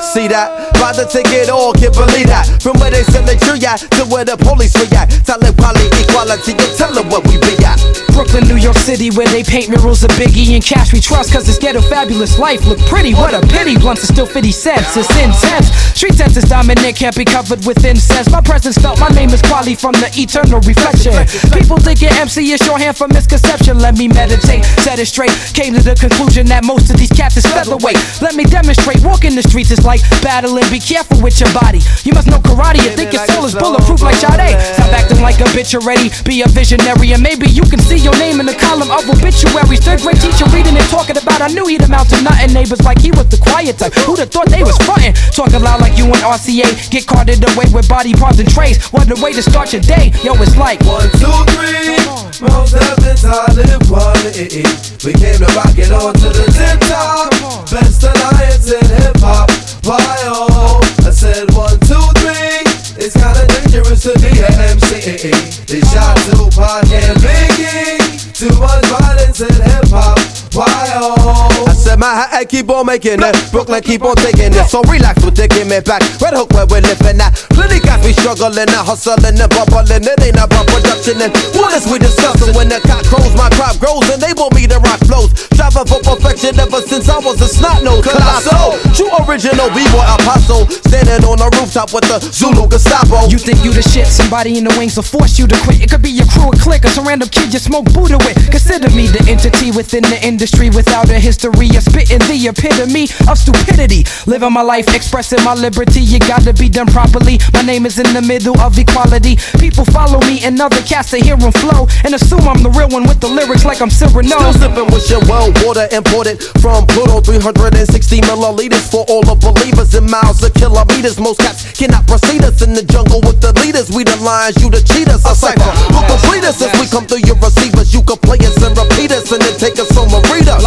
See that? By the ticket, all can't believe that. From where they send the tree at to where the police react. Tell it quality, equality, you tell them what we be at. Brooklyn, New York City, where they paint murals of Biggie and cash we trust, cause this ghetto fabulous life look pretty. What a pity, blunts are still 50 cents, it's intense. Street sense is dominant, can't be covered with incense. My presence felt, my name is Kweli from the eternal reflection. People think your MC is shorthand for misconception. Let me meditate, set it straight. Came to the conclusion that most of these cats is featherweight. Let me demonstrate, walking the streets is like battling, be careful with your body. You must know karate, you think your soul is bulletproof like Sade. Stop acting like a bitch already, be a visionary, and maybe you can see your name in the column of obituaries. Third grade teacher reading and talking about, I knew he'd amount to nothing. Neighbors like he was the quiet type. Who'd have thought they was frontin'? Talking loud like you and RCA, get carted away with body parts and trays. What a way to start your day, yo, it's like one, two, three. Mos Def and Talib Kweli. We came to rock it on to the tip top. Best alliance in hip hop. Why oh? I said one, two, three. It's kinda dangerous to be an MC. They shot Tupac and Biggie. Too much violence in hip hop. Oh? I said my hat keep on making it. Brooklyn keep on taking it. So relax with the give me back. Red Hook where we're living at. Plenty guys be struggling and hustling and bubbling. It ain't about production and what is we discussing? When the cock crows, my crop grows and they want me to rock flows. Striving for perfection ever since I was a snot nose. Colossal, true original b-boy apostle. Standing on the rooftop with the Zulu Gestapo. You think you the shit, somebody in the wings will force you to quit. It could be your crew, a clique, or some random kid you smoke Buddha with. Consider me the entity within the industry without a history of spitting the epitome of stupidity. Living my life, expressing my liberty. You gotta be done properly. My name is in the middle of equality. People follow me and other cats to hear 'em flow and assume I'm the real one with the lyrics like I'm Cyrano. Still sipping with your well water imported from Pluto 360 milliliters for all the believers in miles of kilometers. Most cats cannot proceed us in the jungle with the leaders. We the lions, you the cheaters. A cipher who complete us as we come through your receivers. You can play us and repeat us and then take us home and read us.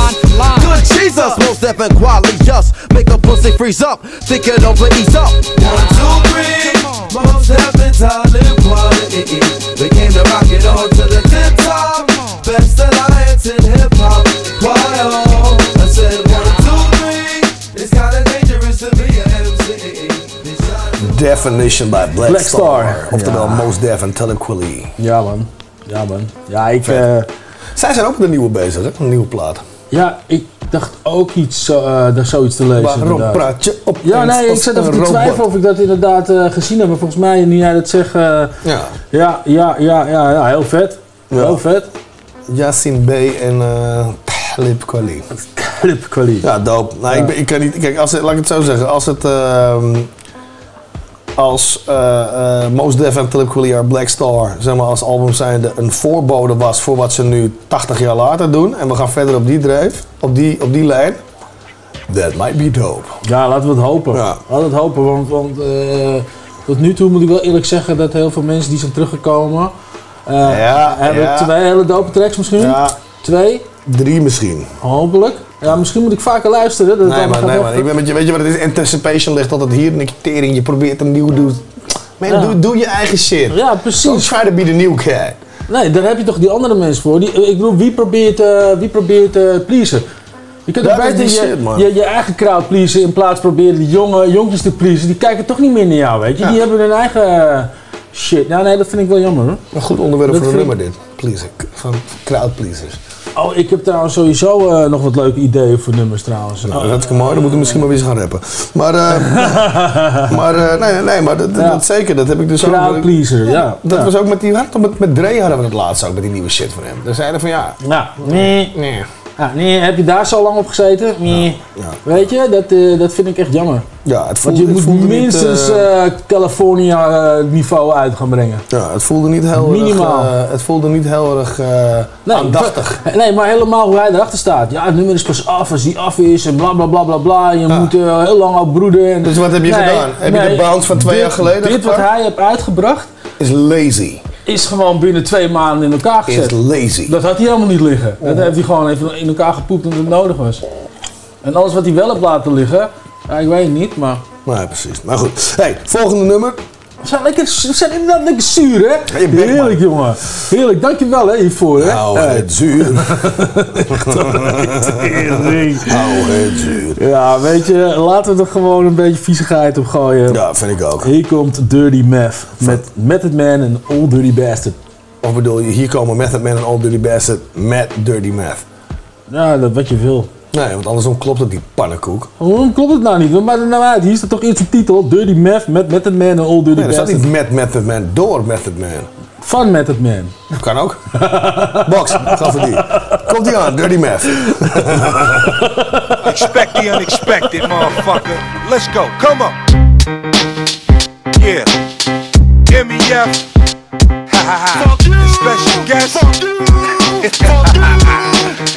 Good Jesus, most deaf quality just make a pussy freeze up. Think it over, ease up. One, two, three. Mos Def and Talib Kweli. We came to rock it on to the tip top. Best alliance in hip hop. Why oh? I said one, two, three. It's kinda dangerous to be an MC. Definition by Black, Black Star. Star. Oftewel Ja. Mos Def en Talib Kweli. Ja man, ja man. Ja, ik, Vet. Zij zijn ook met een nieuwe bezig, hè? Een nieuwe plaat. ja, ik dacht ook iets, zo- eh, daar zoiets te lezen. Waarom praat je op Ja, nee, ik zat even te robot? twijfelen of ik dat inderdaad eh, gezien heb. Maar volgens mij, nu jij dat zegt, eh, Ja. ja, ja, ja, ja, ja, heel vet. Heel vet. Yasin B en Talib Kweli. Talib Kweli. Ja, dope. Nou, Ja. Ik, ben- ik kan niet... Kijk, als het, laat ik het zo zeggen. Als het... als eh eh Mos Def en Talib Kweli are Black Star, zeg maar, als album zijnde een voorbode was voor wat ze nu 80 jaar later doen. En we gaan verder op die dreef, op die, op die lijn. That might be dope. Ja, laten we het hopen. Laten we het hopen, want, want eh, tot nu toe moet ik wel eerlijk zeggen dat heel veel mensen die zijn teruggekomen, Ja, hebben ja. twee hele dope tracks misschien? Ja. Twee? Drie misschien. Hopelijk. Ja, misschien moet ik vaker luisteren. Dat Nee gaat nee man. Ik ben met je, weet je wat het is? Anticipation ligt altijd hier in de tering. Je probeert een nieuw doen. Man, Ja. doe, doe je eigen shit. Ja, precies. Don't try to be the new guy. Nee, daar heb je toch die andere mensen voor. Die, ik bedoel, wie probeert, eh wie probeert eh pleasen? Je kunt ook beter die je, shit, je, je eigen crowd pleasen in plaats van proberen die jonge jongens te pleasen. Die kijken toch niet meer naar jou, weet je. Ja. Die hebben hun eigen eh, shit. Ja, nee, dat vind ik wel jammer hoor. Een goed onderwerp Dat voor een nummer dit. Pleaser. Van crowd pleasers. Oh, ik heb trouwens sowieso eh, nog wat leuke ideeën voor nummers trouwens. Nou, dat is mooi. Dan moeten we misschien maar weer eens gaan rappen. Maar, eh, maar eh, nee, nee, maar dat, Ja. dat zeker. Dat heb ik dus ook. Crowd pleaser, ja. Dat Ja. was ook met die, met, met Dre hadden we het laatst ook met die nieuwe shit van hem. Daar zeiden van ja. Ja, nee. Nee. Ja, nee, heb je daar zo lang op gezeten? Nee. Weet je, dat, eh, dat vind ik echt jammer. Ja, het Want voelde, je het moet voelde minstens niet, eh, eh, California eh, niveau uit gaan brengen. ja, het voelde niet heel Minimaal. erg. het voelde niet heel erg Nee, aandachtig. Nee, maar helemaal hoe hij erachter staat. Ja, het nummer is pas af als die af is en bla bla bla bla bla. Je moet heel lang op broeden. En... Dus wat heb je gedaan? Heb je de bounce van twee dit- jaar geleden Dit wat hij heeft uitgebracht, Is lazy. Is gewoon binnen twee maanden in elkaar Is gezet. lazy. Dat had hij helemaal niet liggen. Dat heeft hij gewoon even in elkaar gepoept omdat het nodig was. En alles wat hij wel heeft laten liggen, ja, ik weet het niet, maar... Nee, precies. Maar goed. Hey, volgende nummer. We zijn, lekker, we zijn inderdaad lekker zuur, hè? je bek, man. Heerlijk, jongen. Heerlijk, dankjewel hè, hiervoor, hè? Nou, Hey. het zuur. Nou, het zuur. Ja, weet je, laten we er gewoon een beetje viezigheid op gooien. Ja, vind ik ook. Hier komt Dirty Math met Method Man en Old Dirty Bastard. Of bedoel je, hier komen Method Man en Old Dirty Bastard met Dirty Math. Ja, dat wat je wil. Nee, want andersom klopt het die pannenkoek. Waarom klopt het nou niet? Wat maakt het nou uit? Hier staat toch eerst de titel. Dirty Math met Method Man en Old Dirty Nee, er staat Bastard. niet met Method Man, door Method Man. Van Method Man. Dat kan ook. Box, ga voor die. Komt die aan, Dirty Math. Expect the unexpected, motherfucker. Let's go. Come on. Yeah. MEF. Ha ha ha. The special guest.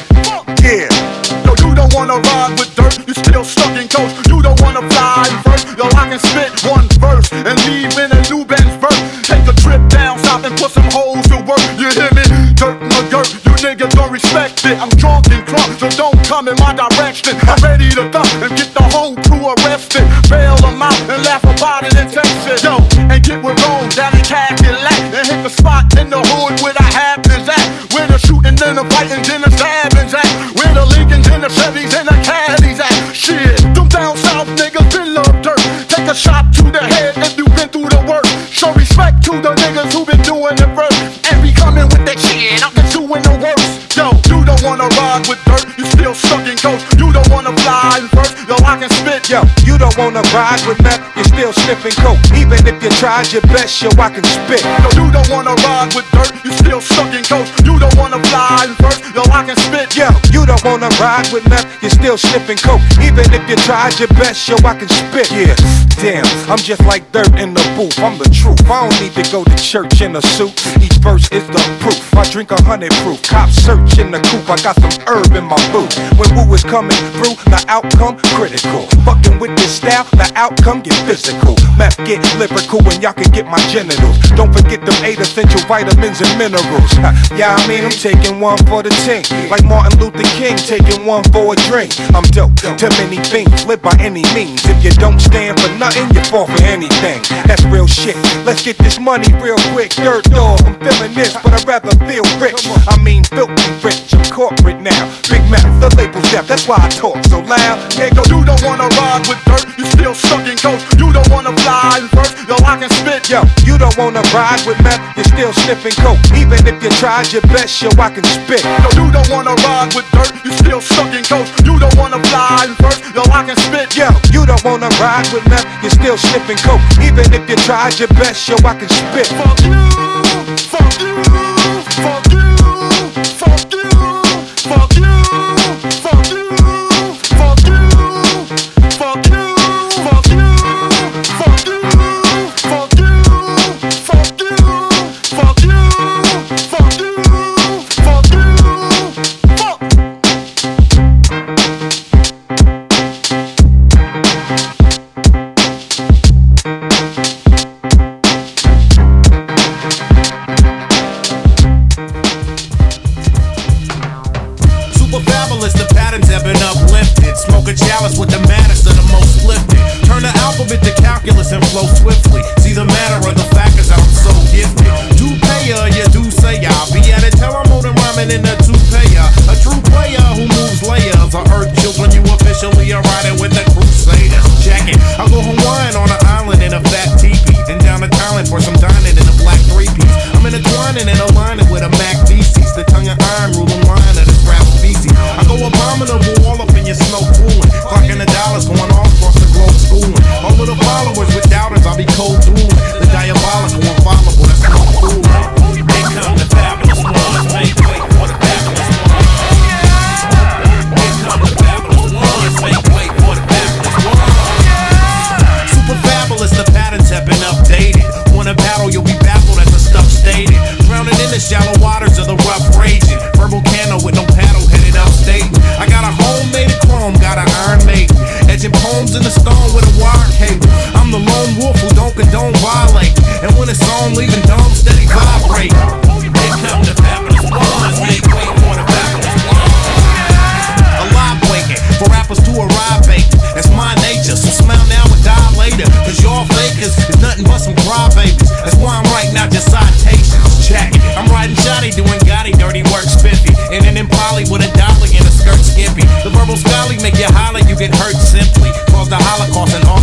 you don't wanna ride with dirt, you still stuck in coast. You don't wanna fly first. Yo, I can spit one verse and leave in a new Benz verse. Take a trip down south and put some holes to work. You hear me? Dirt the dirt, you niggas don't respect it. I'm drunk and crunk, so don't come in my direction. I'm ready to dump and get the whole crew arrested. Bail them out and laugh a shot to the head if you been through the work. Show respect to the niggas who been doing it first. And be coming with that shit, I'm just doing the worst. Yo, you don't wanna ride with dirt, Yo, you don't wanna ride with meth, you're still sniffing coke. Even if you tried your best, yo, I can spit. Yo, you don't wanna ride with dirt, you still stuck in coast. You don't wanna fly in first, yo, I can spit. Yo, you don't wanna ride with meth, you're still sniffing coke. Even if you tried your best, yo, I can spit. Yeah, damn, I'm just like dirt in the booth. I'm the truth. I don't need to go to church in a suit. Each verse is the proof. I drink a hundred proof. Cops search in the coop. I got some herb in my boot. When woo is coming through, the outcome critical. Fucking with this style, the outcome get physical. Meth get lyrical, and y'all can get my genitals. Don't forget them eight essential vitamins and minerals. Yeah, I mean, I'm taking one for the team. Like Martin Luther King, taking one for a drink. I'm dope. Too many things, live by any means. If you don't stand for nothing, you fall for anything. That's real shit. Let's get this money real quick. Dirt dog, I'm feeling this, but I'd rather feel rich. I mean, filthy rich. I'm corporate now. Big mouth, the label's deaf. That's why I talk so loud. Nigga, You don't wanna ride with dirt, you still stuck in. You don't wanna fly in first, yo, I can spit. Yo, you don't wanna ride with meth, you're still sniffing coke. Even if you tried your best, yo, I can spit. Yo, you don't wanna ride with dirt, you still stuck in coast. You don't wanna fly in first, yo, I can spit. Yo, you don't wanna ride with meth, you're still sniffing coke. Even if you tried your best, yo, I can spit. Fuck you, fuck you, what the matters are the most lifted. Turn the alphabet to calculus and flow swiftly. See the matter of the fact is I'm so gifted. Do pay ya, you do say I'll be at it. Tell I'm holding rhyming in the two payer. A true player who moves layers. Of earth children, you officially are riding with the crusaders. Check it. I go Hawaiian on an island in a fat teepee. Then down to Thailand for some dining in a black three piece. I'm intertwining and aligning with a Mac DC's. The tongue of iron ruling line of this rap species. I go abominable all up your snow cooling. Clocking the dollars going all across the globe schooling. Of the followers with doubters, I'll be cold dueling. The diabolical and followable, Edging in the stone with a wire cable. I'm the lone wolf who don't condone violate. And when it's on, leaving dumb steady vibrate. Here come the for rappers to arrive vacant. That's my nature, so smile now and die later. Cause y'all fakers is nothing but some crybabies. That's why I'm writing out just citations. Check. I'm riding shoddy, doing gaudy, dirty work spiffy. And an Impali with a dolly and a skirt skimpy. The verbal scully make you holler, you get hurt simply. Cause the Holocaust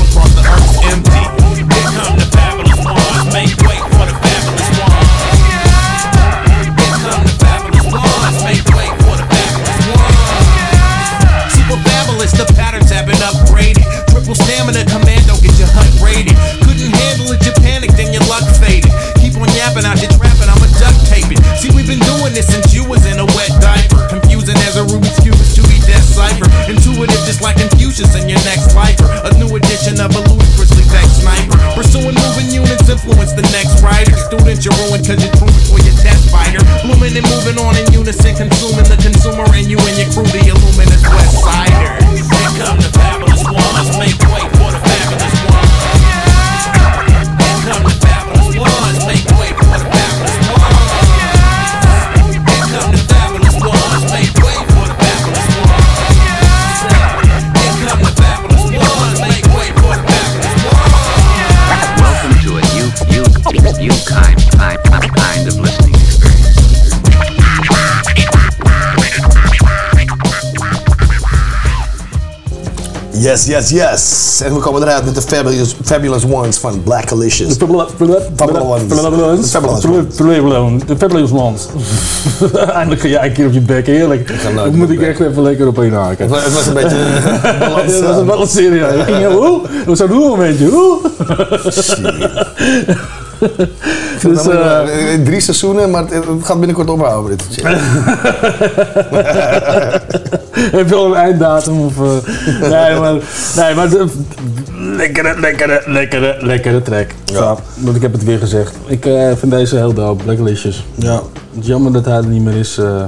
new of a ludicrously vexed sniper. Pursuing moving units, influence the next writer. Student, you're ruined cause you're true before your test fighter. Blooming and moving on in unison, consuming the consumer and you and your crew, Yes, yes, yes. En we komen eruit met de Fabulous, fabulous Ones van Black Alicious. De Fabulous Fabulous Ones. De Fabulous Ones. Eindelijk ga jij een keer op je bek, heerlijk. Dat moet ik echt even lekker op een haken. Het was een beetje een balans. Het was een balanceren, ja. Ik ging, hoe? Was zo'n hoe momentje, hoe? Dus, drie seizoenen, maar het, het gaat binnenkort ophouden. Dit shit. Heb je al een einddatum? Of, eh, nee, maar, nee, maar de, lekkere, lekkere, lekkere, lekkere track. Ja. Want ik heb het weer gezegd. Ik eh, vind deze heel dope, Blacklicious. Ja. Het is jammer dat hij er niet meer is. eh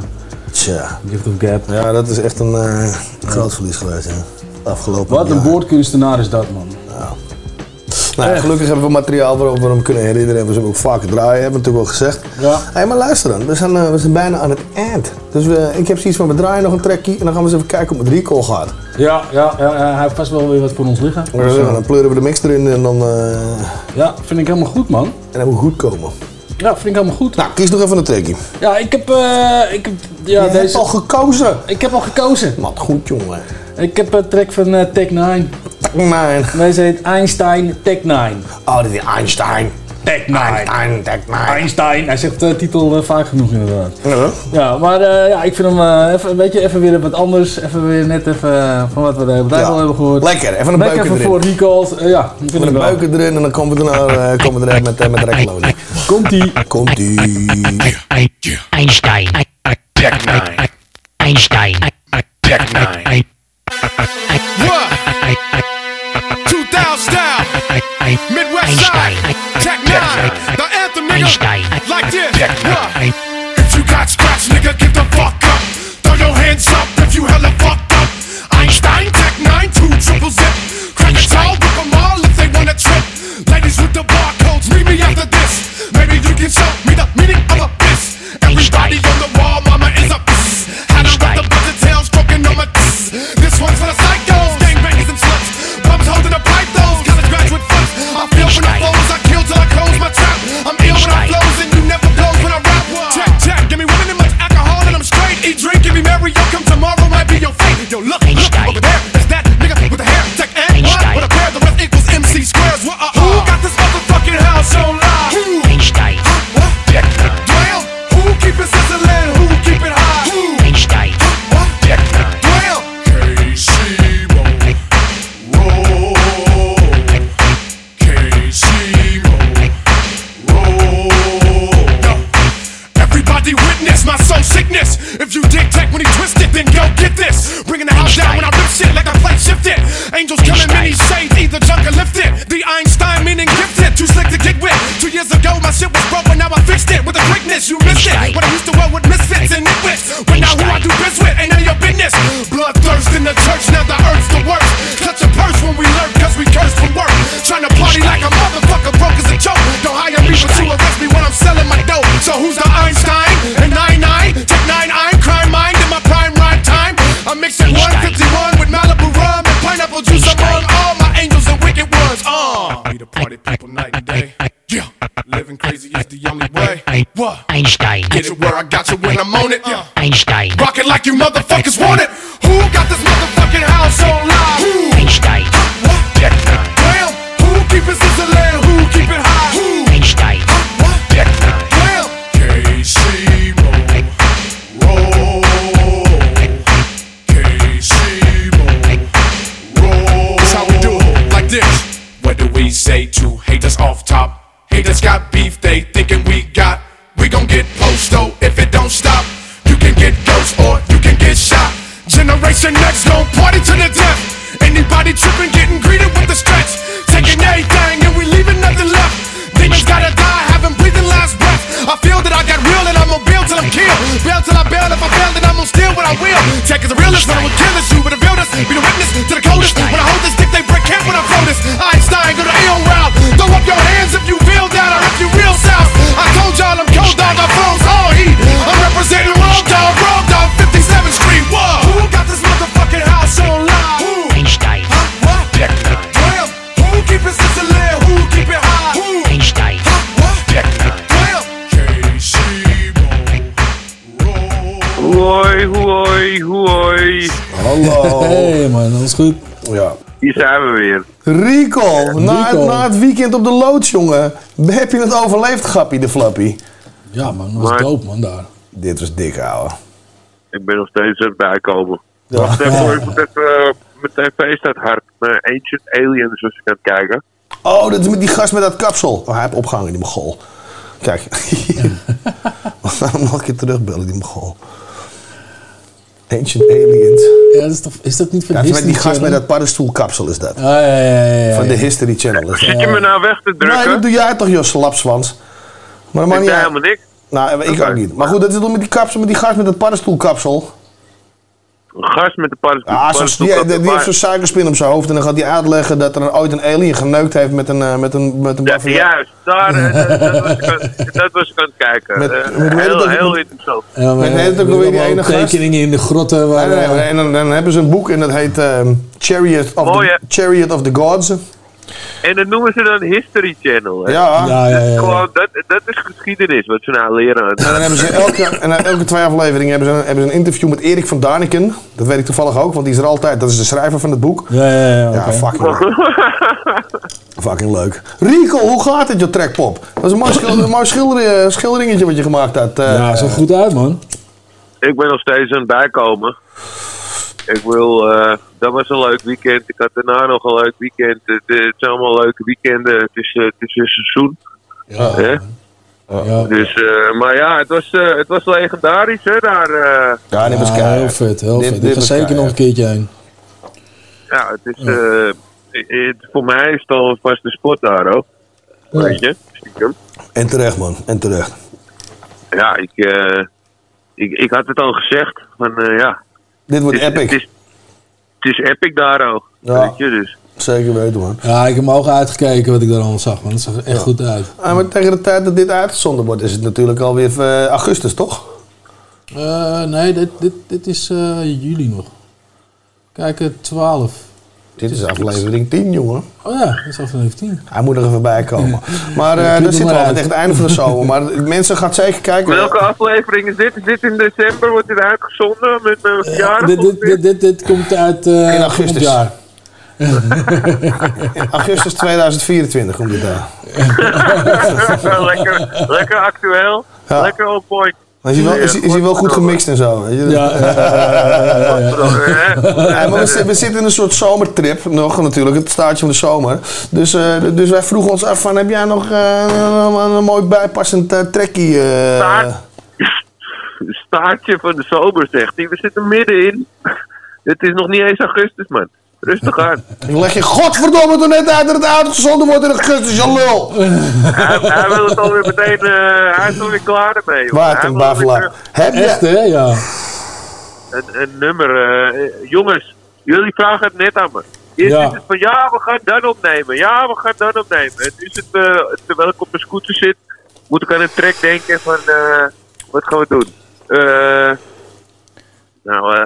Tja. Gift of Gap. Ja, dat is echt een eh, groot verlies geweest. Ja. Afgelopen Wat een jaar. woordkunstenaar is dat, man. Nou, ja, gelukkig hebben we materiaal waarop we hem kunnen herinneren. En we zullen ook vaker draaien, hebben we natuurlijk al gezegd. Ja. Hey, maar luister dan, we zijn, eh, we zijn bijna aan het eind. Dus we, ik heb zoiets van, we draaien nog een trekje en dan gaan we eens even kijken hoe het recall gaat. Ja, ja, ja, ja, hij heeft vast wel weer wat voor ons liggen. Dus, eh, dan pleuren we de mix erin en dan... eh, Ja, vind ik helemaal goed, man. En dat moet goed komen. Ja, vind ik helemaal goed. Nou, kies nog even een trekje. Ja, ik heb, ik heb ja, Je deze... hebt al gekozen. Ik heb al gekozen. Wat goed, jongen. Ik heb een track van Tech 9. 9. Deze heet Einstein Tech 9. Oh, dit is Einstein. Tech 9. Einstein, Tech 9. Einstein. Hij zegt de titel eh, vaak genoeg inderdaad. Ja. Ja, maar eh, ja, ik vind hem eh, even, weet je, even weer wat anders. Even weer net even eh, van wat we de tijd Ja. al hebben gehoord. Lekker, even een Lekker buiken even erin. voor recalls. Eh, ja, ik vind een wel. buiken erin en dan komen we daarna eh, komen we eruit met, uh, met rekkelonie. Komt-ie. Komt-ie. Einstein. Tech 9. Einstein. Tech 9. Midwest side. Tech 9. The anthem, nigga. Like this. What? If you got scratch, nigga, years ago, my shit was broke, but now I fixed it with a quickness. You missed it. When I used to work with misfits and nitwits. But now who I do biz with, ain't none of your business. Bloodthirst in the church, now the earth's the worst. Clutch a purse when we lurk, cause we curse from work. Trying to party like a motherfucker, broke as a joke. Don't hire me, but you arrest me when I'm selling my dope. So who's the Einstein? And 99, take 9, I'm crime mind in my prime rhyme time. I'm mixing 151 living crazy is the only way. What? Einstein. Get it where I got you when I'm on it. Yeah. Einstein. Rock it like you motherfuckers want it. Who got this motherfucking house on steal what I will. Tech is realest, when I would kill this. You would reveal this, be the witness to the Hallo. Hey man, alles goed? Ja. Hier zijn we weer. Rico, na, Rico. na het weekend op de loods, jongen. Heb je het overleefd, Gappie de Flappy? Ja man, dat was Maar- dope man daar. Dit was dik, ouwe. Ik ben nog steeds aan het bijkomen. Ja. Wacht even, ik moet even uh, mijn tv staat hard. Mijn Ancient Aliens was ik aan het kijken. Oh, dat is met die gast met dat kapsel. Oh, hij heeft opgehangen, die mogol. Kijk. Gaan hem nog een keer terugbellen, die mogol. Ancient Aliens. Ja, dat is, toch, is dat niet van Ja, is met die gast met Channel? dat paddenstoelkapsel is dat. Ah, ja, ja, ja. Van de History Channel. Is dat. Zit je me nou weg te Nee, drukken? dat doe jij toch, Jos Slapswans. Maar dat maakt niet uit. helemaal niks. Nou, ik ook niet. Maar goed, dat is toch met die kapsel, met die gast met dat paddenstoelkapsel. Een gast met de paddenstoel. Ja, die, die, die heeft zo'n suikerspin op zijn hoofd en dan gaat hij uitleggen dat er ooit een alien geneukt heeft met een, eh, met een, met een Ja, juist, daar, eh, dat, was ik aan- het kijken. Met- Eh, met- heel, heel Met- interessant. Ja, maar, Met heet het ook er alweer die ene gast? tekeningen in de grotten. Waar, en dan, dan hebben ze een boek en dat heet ehm, Chariot, of Mooi, the, Chariot of the Gods. En dat noemen ze dan History Channel. hè. Ja. Ja, ja, ja, ja. Gewoon, dat, dat is geschiedenis wat ze nou leren. En dan hebben ze elke, en elke twee afleveringen hebben ze, een, hebben ze een interview met Erik van Daniken. Dat weet ik toevallig ook, want die is er altijd. Dat is de schrijver van het boek. Ja, ja, ja. Ja, oké. fucking Fucking leuk. Rico, hoe gaat het, je trekpop? Dat is een mooi, schilder, een mooi schilder, schilderingetje wat je gemaakt hebt. eh. Ja, zo goed uit man. Ik ben nog steeds aan het bijkomen. Ik wil, eh, dat was een leuk weekend. Ik had daarna nog een leuk weekend. Het, eh, het zijn allemaal leuke weekenden. Het is, eh, het is een seizoen. Ja. Hè? Ja. Dus, eh, maar ja, het was, eh, het was legendarisch hè, daar. eh. Ja, dit was Ja, heel vet, heel Dit- vet. dit Ik ga was zeker nog een keertje heen. ja, het is, eh, het, voor mij is het al vast de spot daar ook. Weet je, stiekem. En terecht, man. En terecht. Ja, ik, eh, ik, ik had het al gezegd. Van, eh, ja, Dit wordt het is, epic. Het is, het is epic daar ook. Ja. Weet je, dus. Zeker weten, man. Ja, ik heb mijn ogen uitgekeken wat ik daar allemaal zag, man. Het zag er echt goed uit. Ah, maar tegen de tijd dat dit uitgezonden wordt, is het natuurlijk alweer eh, augustus, toch? Eh, nee, dit, dit, dit is eh, juli nog. Kijk, eh, 12. Dit is aflevering 10, jongen. Oh ja, dat is aflevering 10. Hij moet er even bij komen. Maar Ja, eh hem zit wel uit. tegen het einde van de zomer. Maar mensen gaan zeker kijken. Welke aflevering is dit? Is dit in december? Wordt dit uitgezonden met mijn verjaardag? Dit, dit, dit, dit, dit komt uit eh In augustus. jaar. In augustus 2024 komt dit daar. lekker, lekker actueel. Ja. Lekker on point. Maar is hij wel, is, hij- is hij wel goed gemixt en zo? Weet je? Ja, Ja, maar we, zi- we zitten in een soort zomertrip nog natuurlijk, het staartje van de zomer. Dus, eh, dus wij vroegen ons af van, heb jij nog eh, een, een mooi bijpassend eh, trekkie? eh? Staart. Staartje van de zomer, zegt hij. We zitten middenin. Het is nog niet eens augustus, man. Rustig aan. Ik leg je godverdomme toen net uit dat het uitgezonden wordt in augustus, je lul! hij, hij wil het alweer meteen, eh, hij is alweer klaar ermee. joh. Een wil alweer bavelaar. Heb je... Echt hè, ja. een, een nummer. eh, jongens, jullie vragen het net aan me. Eerst Ja. is het van ja, we gaan dan opnemen. Ja, we gaan dan opnemen. En nu is het, eh, terwijl ik op mijn scooter zit, moet ik aan een track denken van eh, wat gaan we doen? Eh, nou, eh,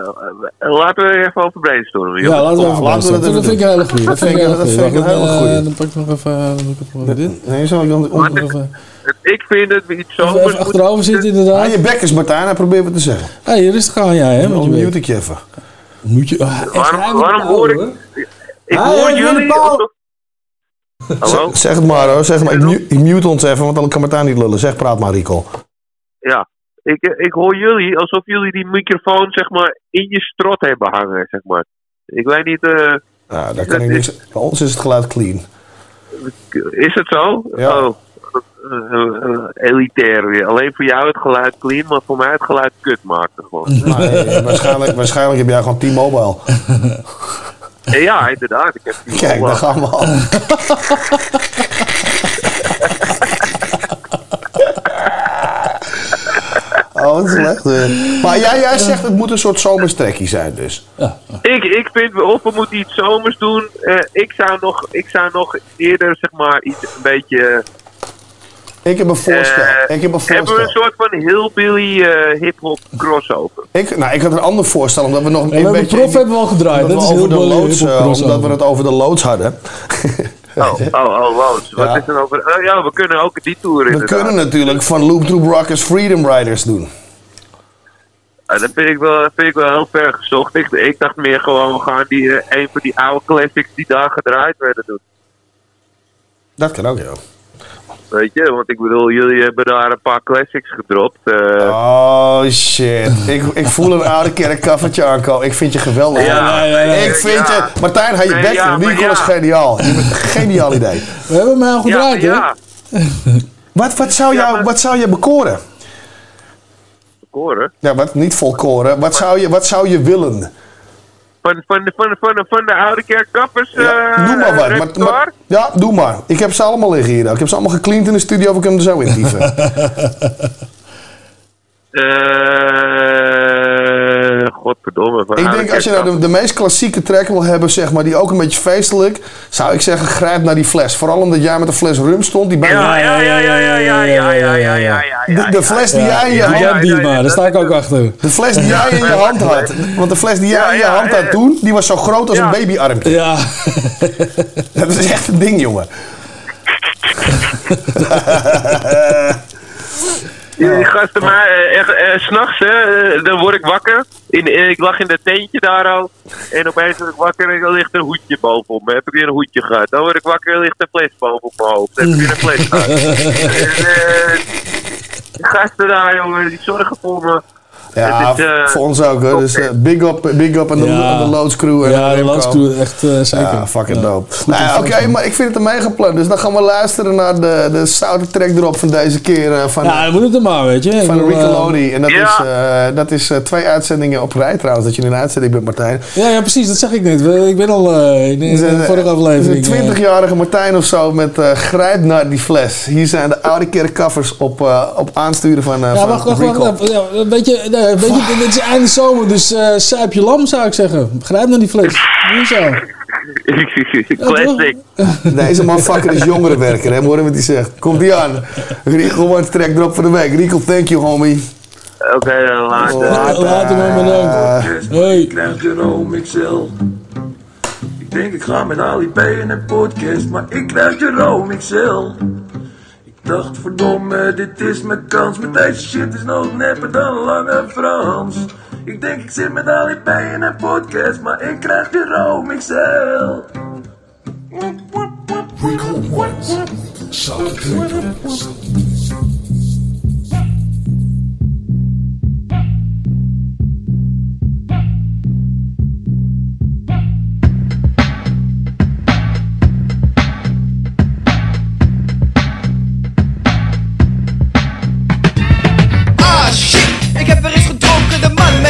eh, laten we even over brainstormen. Ja, laten we even Laten we dat vind ik een hele goeie. Dat vind ik Dat vind ik een hele eh, goeie. Dan pak ik nog even... Dan ik het gewoon dit. Nee, zo, dan, Maar Nog even, Ik vind het iets zomers even achterover zitten inderdaad. aan je bek is Martijn, hij probeert wat te zeggen. Hé, hey, rustig aan jij hè. Dan je mute ik je even. Moet je... ah, Waarom, hoor ik... Ik Ah, hoor jullie... Hallo? Zeg, zeg het maar hoor, zeg maar. Ik mute, ik mute ons even, want dan kan Martijn niet lullen. Zeg, praat maar Rico. Ja. Ik, eh, ik hoor jullie alsof jullie die microfoon zeg maar in je strot hebben hangen, zeg maar. Ik weet niet, eh, Ja, daar kan ik niks... Bij ons is het geluid clean. is het zo? Ja. Oh, eh, elitair weer. Alleen voor jou het geluid clean, maar voor mij het geluid kut maakte gewoon. Waarschijnlijk, waarschijnlijk heb jij gewoon T-Mobile. Ja, inderdaad. Ik heb die Kijk, daar gaan we al. Oh, slecht. eh. Maar jij, jij zegt het moet een soort zomerstrekkie zijn dus. Ik, ik vind, of we moeten iets zomers doen. Eh, ik, zou nog, ik zou nog eerder, zeg maar, iets een beetje... Ik heb een voorstel. eh, ik heb een Hebben we een voorstel. soort van hillbilly eh hip-hop crossover? Ik, nou, ik had een ander voorstel, omdat we nog we een hebben beetje... prof hebben we al gedraaid. Dat we is over de heel loods, crossover. omdat we het over de loods hadden. Oh, oh, oh, Loos. Wat Ja. is er over? Oh, ja, we kunnen ook die tour We inderdaad. kunnen natuurlijk van Loop Troop Rockers Freedom Riders doen. Ja, dat vind ik wel, dat vind ik wel heel ver gezocht. Ik, ik dacht meer gewoon, we gaan die, eh, een van die oude classics die daar gedraaid werden doen. Dat kan ook, ja. Weet je, want ik bedoel, jullie hebben daar een paar classics gedropt. eh. Oh shit. Ik, ik voel een oude kerkkaffertje aankomen. Ik vind je geweldig. Ja, ja, ja, ik vind ja. je. Martijn, hij je Nee, bek. ja, Rico ja. is geniaal. Je bent een geniaal idee. We hebben mij al ja, gedraaid hè. ja, Wat, wat, zou jou, wat zou je bekoren? koren. Ja, wat? Niet volkoren. Wat zou je, wat zou je willen? Van, van, de, van, de, van, de, van de oude kerkkappers. Ja, eh, doe maar wat. Maar, ja, doe maar. Ik heb ze allemaal liggen hier. Ik heb ze allemaal gecleaned in de studio of ik hem er zo in dieven. Eh, godverdomme. van ik denk als je nou de, meest klassieke track wil hebben, zeg maar, die ook een beetje feestelijk, zou ik zeggen, grijp naar die fles. Vooral omdat jij met een fles rum stond, die bijna... Ja, ja, ja, ja, ja, ja, ja, ja, ja, ja, ja. De, de fles die jij in je hand ja, die maar, daar sta ik ook achter. De fles die jij in je hand had. Want de fles die jij in je hand had toen, die was zo groot als een babyarmpje. Ja. Dat is echt een ding, jongen. Die gasten, maar eh, echt, eh, s'nachts, hè, eh, dan word ik wakker. In, eh, ik lag in dat tentje daar al. En opeens word ik wakker en er ligt een hoedje bovenop me. Heb ik weer een hoedje gehad. Dan word ik wakker en ligt een fles bovenop mijn hoofd. Dan heb ik weer een fles gehad. en, eh, die gasten daar, jongen, die zorgen voor me. Ja, eh, voor ons ook, hè. Dus eh, big up, big up aan de, Ja. aan de Loods crew. En Ja, de. Loods crew, echt eh, zeker. Ja, fucking Ja. dope. Nou. Oké, maar ik vind het een mega plan. Dus dan gaan we luisteren naar de, de stoute track erop van deze keer. eh, van, Ja, dan moet het er maar, weet je. Van Rico eh, Lodi. En dat Ja. is, eh, dat is eh, twee uitzendingen op rij trouwens. Dat je in een uitzending bent, Martijn. Ja, ja, precies, dat zeg ik net. Ik ben al eh, in de vorige er aflevering. Een eh, 20-jarige Martijn of zo met eh, grijp naar die fles. Hier zijn de oude kerkkaffers op, eh, op aansturen van, Ja, van wacht, wacht, wacht. Ja, een nee, een beetje, dit is einde zomer, dus eh suip je lam zou ik zeggen. Grijp naar die fles. Niet zo. Classic. Deze motherfucker is jongerenwerker, hè? Hoor je wat hij zegt. Komt die aan. Rico, wat track erop voor de week. Rico, thank you, homie. Oké, dan later. Later maar bedankt. XL. Ik denk ik ga met Ali B in een podcast, maar ik krijg Jerome XL. Dacht verdomme, dit is mijn kans, maar deze shit is nog nepper dan Lange Frans. Ik denk ik zit met Ali B in een podcast, maar ik krijg Jerome XL. Ah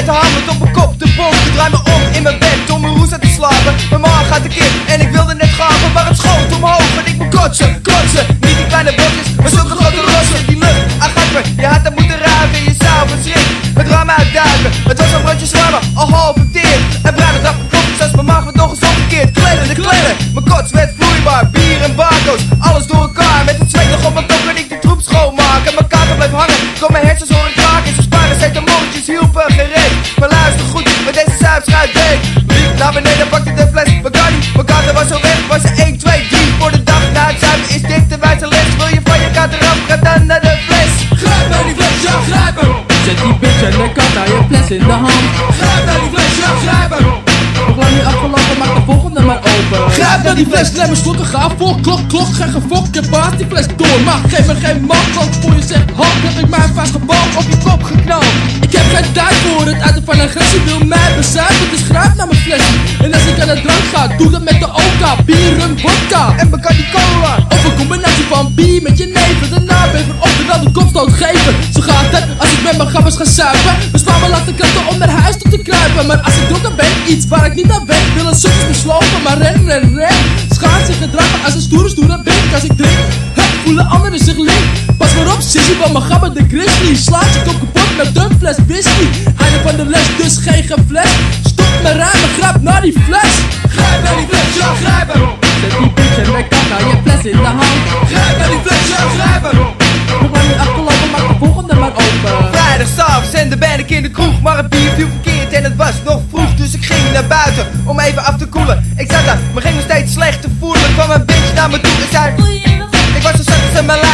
De hand op mijn kop. De bonk, draai me om in mijn bed Om mijn roes uit te slapen. Mijn maag gaat de kip En ik wilde net gapen Maar het schoot omhoog En ik moet kotsen, kotsen. Niet die kleine blokjes Maar zulke grote rossen. Die lucht, agatme Je had dat moeten ruiken Je zou verschrikt Het raam uitduiken Het was een brandje zwaar Al half verteerd En bruin het mijn kop Zelfs mijn maag werd nog eens omgekeerd. Kleden, de kleden Mijn kots werd vloeibaar. Bier en barco's Alles door elkaar. Met het zweet nog op mijn kop En ik de troep schoonmaak En mijn kater bleef hangen Kom mijn hersens hoor die fles, klem slokken, ga voor, klok, klok, geen gefok, je die fles door. Maar geef me geen makkelijk voor je zegt halt, heb ik mijn vuist gebald op je kop geknald. Ik heb geen tijd voor het uiten van agressie, wil mij bezuipen, dus grijp naar mijn flesje. En als ik aan de drank ga, doe dat met de OK, bier, rum, vodka. En Bacardi Cola. Of een combinatie van bier met je neven, daarna beven, oftewel de kopstoot geven. Zo gaat het als ik met mijn gabbers ga zuipen. Bespaar me laten klanten om naar huis toe te kruipen. Maar als ik dronken ben, iets waar ik niet aan weet, willen sukkers me slopen, maar ren, ren, ren. Schaart zich gedragen als een stoere, stoere bink als ik drink. Hup, voelen anderen zich link. Pas maar op, sissy, van mijn gabber de grizzly. Slaat je kop kapot met een fles whisky. Einde van de les, dus geen gefles. Stop met ruimen, grap naar die fles. Grijp naar die fles, ja grijp hem Zet die bitch en kat naar je fles in de hand. Grijp naar die fles, ja grijp hem lang niet afgelopen, maak de volgende maar open. Vrijdagavond en ben ik in de kroeg Maar het bier viel verkeerd het was nog vroeg Dus ik ging naar buiten om even af te koelen. Ik zat daar, maar ging nog steeds slecht te voelen. Er kwam een bitch naar me toe en zei Ik was zo zat als malair en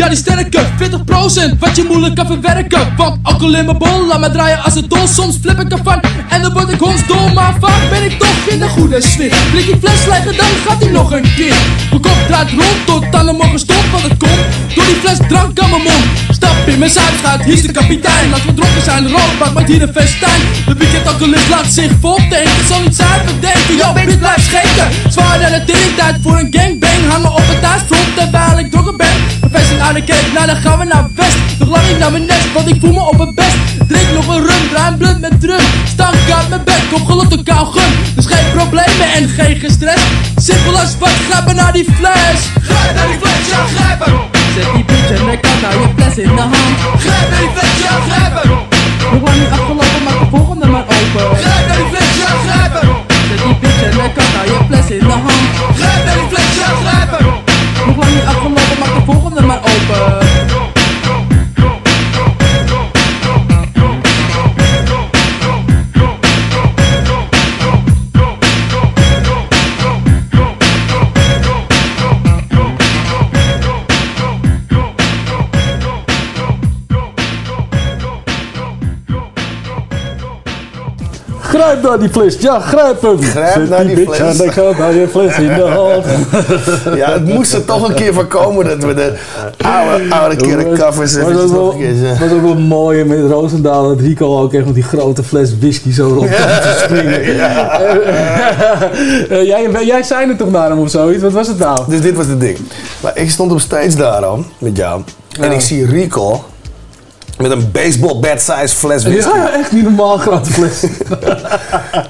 ja die sterke, 40% wat je moeilijk kan verwerken. Want alcohol in mijn bol, laat me draaien als het dol. Soms flip ik ervan en dan word ik hondsdol. Maar vaak ben ik toch in de goede sfeer. Blik die fles leggen, dan gaat hij nog een keer. Mijn kop draait rond tot aan de morgen stond, want het komt door die fles drank aan mijn mond. Stap in mijn zuipschuit, hier is de kapitein. Laten we dronken zijn, rood maakt hier een festijn. De weekend alcoholist laat zich vol tanken. Zal niet zuiver denken, yo bitch blijf schenken. Zwaar en het tijd voor een gangbang. Hang me op het thuisfront terwijl ik dronken ben. Bevestiging naar de nou dan gaan we naar west. Nog lang niet naar mijn nest, want ik voel me op het best. Drink nog een rum, ruim blunt met drum. Stank uit mijn bek, opgelost door kauwgum. Dus geen problemen en geen gestrest. Simpel als wat, grijpen naar die fles. Grijp naar die fles, ja grijp hem Zet die bitch en de kat naar je fles in de hand. Grijp naar die fles, ja grijp hem Nog lang niet afgelopen, maak de volgende maar open. Grijp naar die fles, ja grijp hem Zet die bitch en de kat naar je fles in de hand. Grijp naar die fles. Ja, grijp hem. Grijp Zet naar die bitch fles. de kant, hou je fles in de hand. Ja, het moest er toch een keer van komen dat we de oude, oude Was eventjes ook wel, nog keer... was ook wel mooi met Roosendaal dat Rico ook echt met die grote fles whisky zo rond te springen. Eh, jij, jij zei het toch naar hem of zoiets? Wat was het nou? Dus dit was het ding. Maar ik stond op stage daar al, met jou. En Ja. ik zie Rico met een baseball bat size fles whisky. Ja, echt niet normaal grote fles.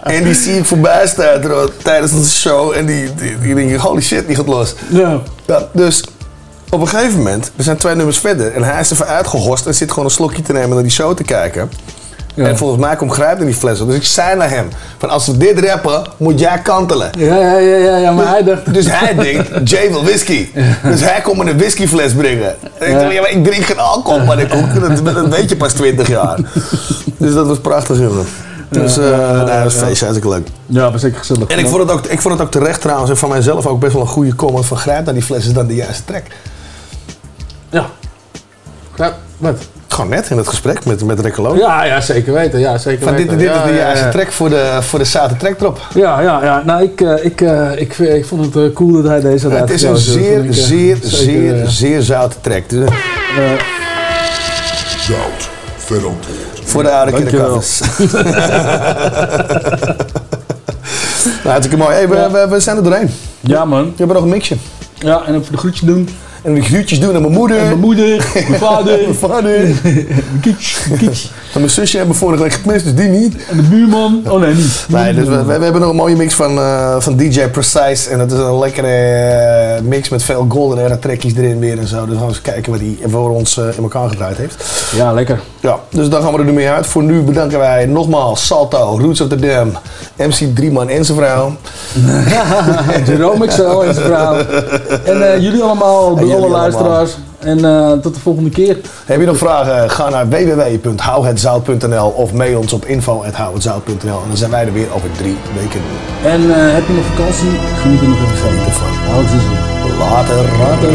En die zie ik voorbij staan tijdens onze show. En die, die, die denk holy shit, die gaat los. Ja. Ja, dus op een gegeven moment, we zijn twee nummers verder. En hij is even uitgehorst en zit gewoon een slokje te nemen naar die show te kijken. En volgens mij komt grijpt in die fles op. Dus ik zei naar hem, van als we dit rappen, moet jij kantelen. Ja, ja, ja, ja, ja maar hij dacht... Dus hij denkt, Jay wil whisky. Dus hij komt me een whiskyfles brengen. En ik Ja. dacht, ja, maar ik drink geen alcohol, maar ik dat, dat weet je pas 20 jaar. Dus dat was prachtig, jongen. Dus nee, dat was feestje, hartstikke leuk. Ja, was zeker gezellig. En ik vond, het ook, ik vond het ook terecht trouwens, en van mijzelf ook best wel een goede comment van grijp naar die fles is dan de juiste trek. Ja. Ja, wat? Gewoon net in het gesprek met, met Rekkeloon. Ja, ja, zeker weten. Ja, zeker Van dit, weten. dit ja, is de juiste ja. track voor de, voor de Zoute Trektrop. Ja, ja, ja. Nou, ik, eh, ik, eh, ik, ik vond het eh, cool dat hij deze had het is een uitgekozen. zeer, ik, eh, zeer, zeker, zeer, eh, zeer zoute track. Dus, eh, Zout, verantwoord. voor de oude Dankjewel. kinderkaffers. nou, hartstikke mooi. Hey, we, we, we zijn er doorheen. Ja, man. We hebben nog een mixje. Ja, en even de groetjes doen. En de groetjes doen aan mijn moeder. En mijn moeder, mijn vader. mijn vader. mijn kiets, mijn kiets. En mijn zusje hebben we vorige week gemist, dus die niet. En de buurman. Oh nee, niet. Nee, dus we, we hebben nog een mooie mix van, eh, van DJ Precise. En dat is een lekkere eh, mix met veel golden era trekjes erin weer en zo. Dus we gaan eens kijken wat hij voor ons eh, in elkaar gedraaid heeft. Ja, lekker. Ja, dus dan gaan we er nu mee uit. Voor nu bedanken wij nogmaals Salto, Roots of the Dam, MC Drieman en zijn vrouw. Jerome XL en zijn vrouw. En jullie allemaal, jullie alle allemaal. luisteraars. En eh, tot de volgende keer. Heb je nog vragen? Ga naar www.houhetzout.nl of mail ons op info.houhetzout.nl en dan zijn wij er weer over drie weken. En eh, heb je nog vakantie? Geniet er nog even van. Geniet ervan. Houd ze zo. Later. Later.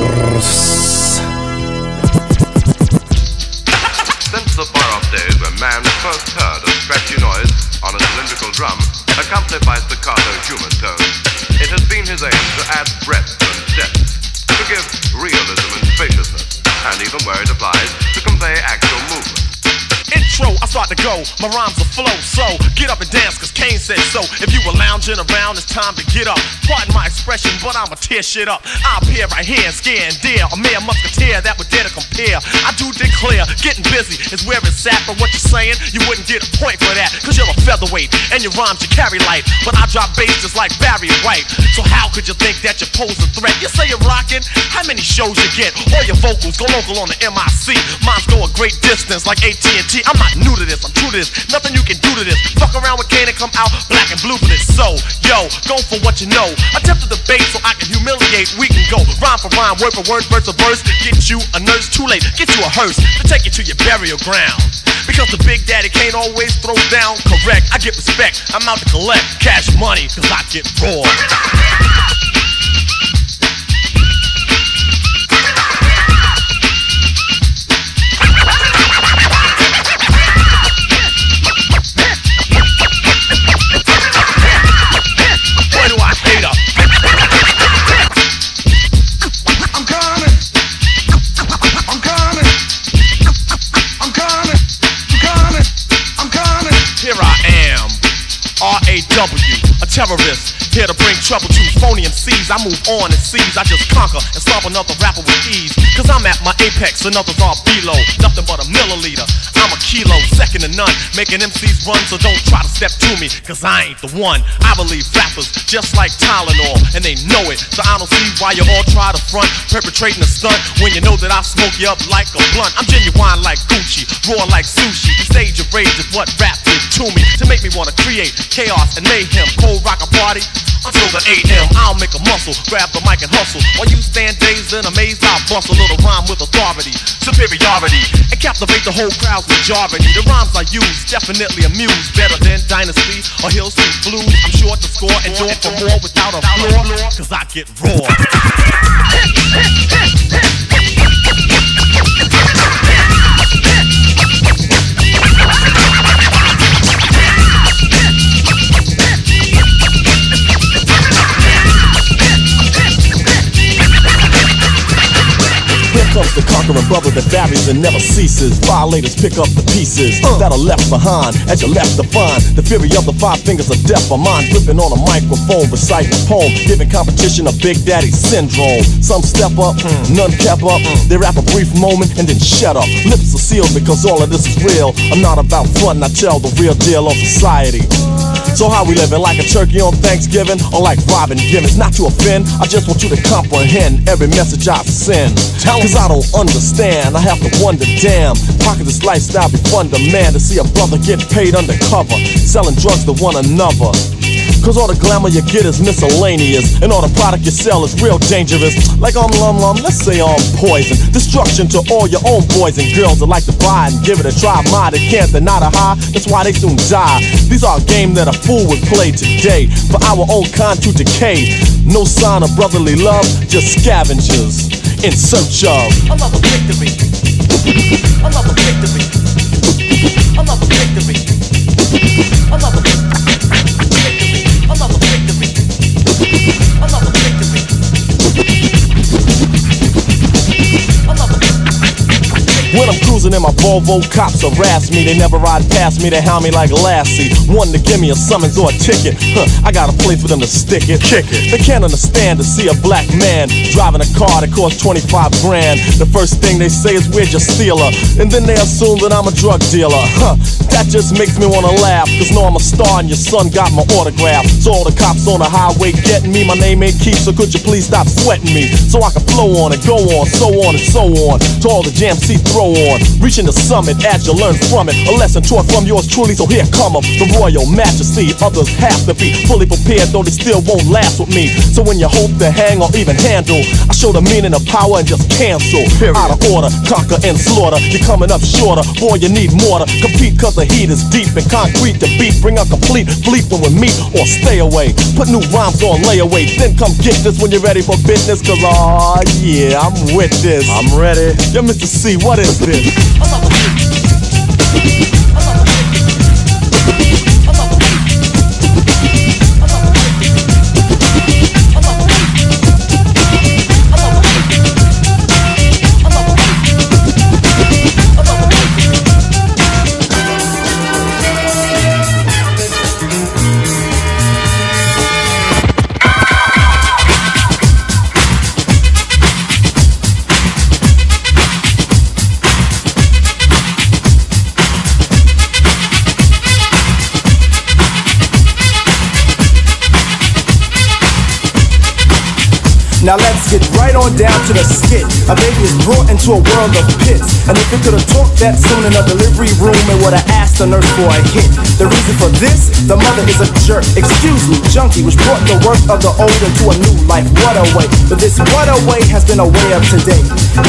Since the far-off days when man first heard a scratchy noise on a cylindrical drum, accompanied by staccato human tones, it has been his aim to add breadth and depth, to give realism and spaciousness, and even where it applies, to convey actual movement. I start to go, my rhymes will flow. So get up and dance, cause Kane said so. If you were lounging around, it's time to get up. Pardon my expression, but I'ma tear shit up. I appear right here scare and dare. A mere musketeer that would dare to compare. I do declare, getting busy is where it's at. But what you're saying, you wouldn't get a point for that. Cause you're a featherweight and your rhymes you carry light. But I drop bass just like Barry White. So how could you think that you pose a threat? You say you're rocking, how many shows you get? All your vocals go local on the MIC. Mine's go a great distance like AT&T. I'm not new to this, I'm true to this. Nothing you can do to this. Fuck around with Kane and come out black and blue for this. So, yo, go for what you know. Attempt to debate so I can humiliate. We can go rhyme for rhyme, word for word, verse for verse. Get you a nurse, too late. Get you a hearse to take you to your burial ground. Because the big daddy can't always throw down correct. I get respect, I'm out to collect cash money, cause I get raw. R-A-W, a terrorist, here to bring trouble to phony MCs. I move on and seize, I just conquer and stomp another rapper with ease. Cause I'm at my apex and others are below, nothing but a milliliter. I'm a kilo, second to none, making MCs run, so don't try to step to me, cause I ain't the one. I believe rappers just like Tylenol, and they know it. So I don't see why you all try to front, perpetrating a stunt when you know that I smoke you up like a blunt. I'm genuine like Gucci, raw like sushi. The stage of rage is what rap did to me to make me wanna create chaos and mayhem. Cold rock a party until the 8 a.m. I'll make a muscle, grab the mic and hustle. While you stand dazed and amazed, I'll bust a little rhyme with authority, superiority, and captivate the whole crowd's majority. The rhymes I use definitely amuse better than Dynasty or Hill Street Blues. I'm sure to score and do for more without a floor, cause I get raw. comes the conquering brother that varies and never ceases. Violators pick up the pieces that are left behind as you left to find the fury of the five fingers of death. A mind gripping on a microphone, reciting a poem, giving competition a Big Daddy syndrome. Some step up, none kept up. They rap a brief moment and then shut up. Lips are sealed because all of this is real. I'm not about fun, I tell the real deal of society. So how we living? Like a turkey on Thanksgiving or like robbing gimmicks? Not to offend, I just want you to comprehend every message I send. Cause I don't understand, I have to wonder, damn, could this lifestyle be fun to man to see a brother get paid undercover, selling drugs to one another? Cause all the glamour you get is miscellaneous, and all the product you sell is real dangerous. Like I'm lum lum, let's say I'm poison. Destruction to all your own boys and girls that like to buy and give it a try. My they can't, not a high, that's why they soon die. These are a game that a fool would play today for our own kind to decay. No sign of brotherly love, just scavengers in search of Another victory. Another victory. Another victory. Another victory. Another victory. Another victory. When I'm cruising in my Volvo, cops harass me. They never ride past me, they hound me like Lassie. One to give me a summons or a ticket. Huh, I got a place for them to stick it. Kick it. They can't understand to see a black man driving a car that costs 25 grand. The first thing they say is, you steal her? And then they assume that I'm a drug dealer. Huh, that just makes me wanna laugh. Cause know I'm a star and your son got my autograph. So all the cops on the highway getting me, my name ain't Keith, so could you please stop sweating me? So I can flow on and go on, so on and so on. To all the jams see throw on. Reaching the summit as you learn from it. A lesson taught from yours truly, so here come 'em. The royal majesty. Others have to be fully prepared, though they still won't last with me. So when you hope to hang or even handle, I show the meaning of power and just cancel. Out of order, conquer and slaughter. You're coming up shorter, boy, you need more to compete, cause the heat is deep and concrete to beat. Bring a complete fleet when we meet or stay away. Put new rhymes on layaway, then come get this when you're ready for business, cause aw, yeah, I'm with this. I'm ready. Yo, Mr. C, what is this? Right on down to the skit. A baby is brought into a world of pits. And if it could have talked that soon in a delivery room, it would have asked the nurse for a hit. The reason for this, the mother is a jerk. Excuse me, junkie, which brought the work of the old into a new life. What a way. But this what a way has been a way of today.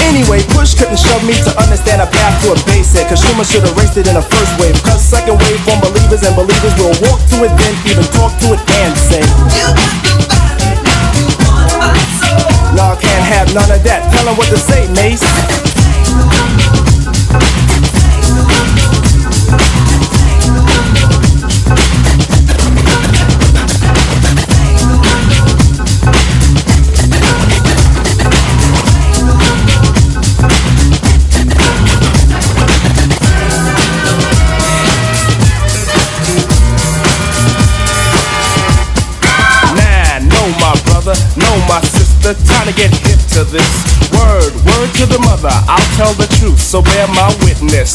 Anyway, push couldn't shove me to understand a path to a basic. Cause Schumer should have raced it in a first wave. Cause second wave from believers and believers will walk to it, then even talk to it and say. Y'all can't have none of that. Tell 'em what to say, Mace. Sister. Time to get hip to this. Word, word to the mother. I'll tell the truth, so bear my witness.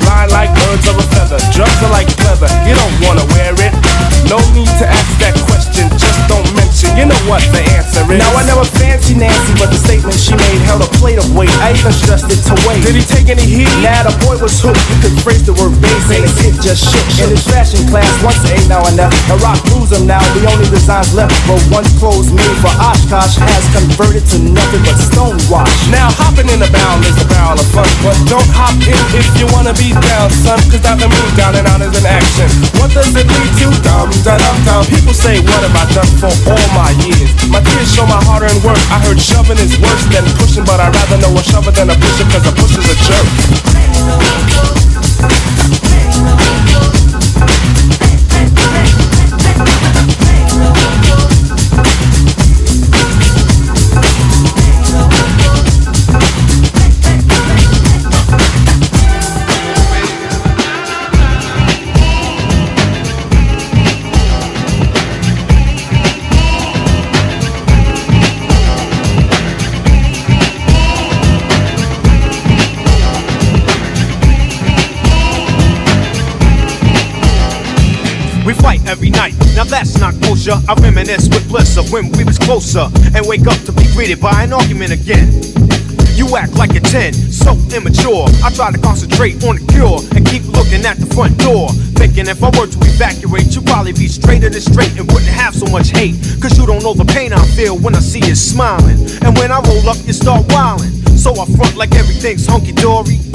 Blind like birds of a feather, drugs are like leather. You don't wanna wear it. No need to ask that question, don't mention. You know what the answer is. Now I never fancy Nancy, but the statement she made held a plate of weight. I even stressed it to wait. Did he take any heat? Nah, the boy was hooked. He could phrase the word base, and his hit just shook. In his fashion class, once a now and now. The rock rules him now. The only designs left were once clothes made for Oshkosh has converted to nothing but stonewash. Now hopping in the barrel is a barrel of fun, but don't hop in if you wanna be down, son. Cause down the move down and out is an action. What does it lead to? Dum da dum dum. People say, what have I done for all my years? My tears show my hard earned work. I heard shoving is worse than pushing, but I'd rather know a shover than a pusher, cause a pusher's a jerk. I reminisce with bliss of when we was closer, and wake up to be greeted by an argument again. You act like a 10, so immature. I try to concentrate on the cure and keep looking at the front door. Thinking if I were to evacuate, you'd probably be straighter than straight and wouldn't have so much hate. Cause you don't know the pain I feel when I see you smiling. And when I roll up, you start wilding. So I front like everything's hunky dory.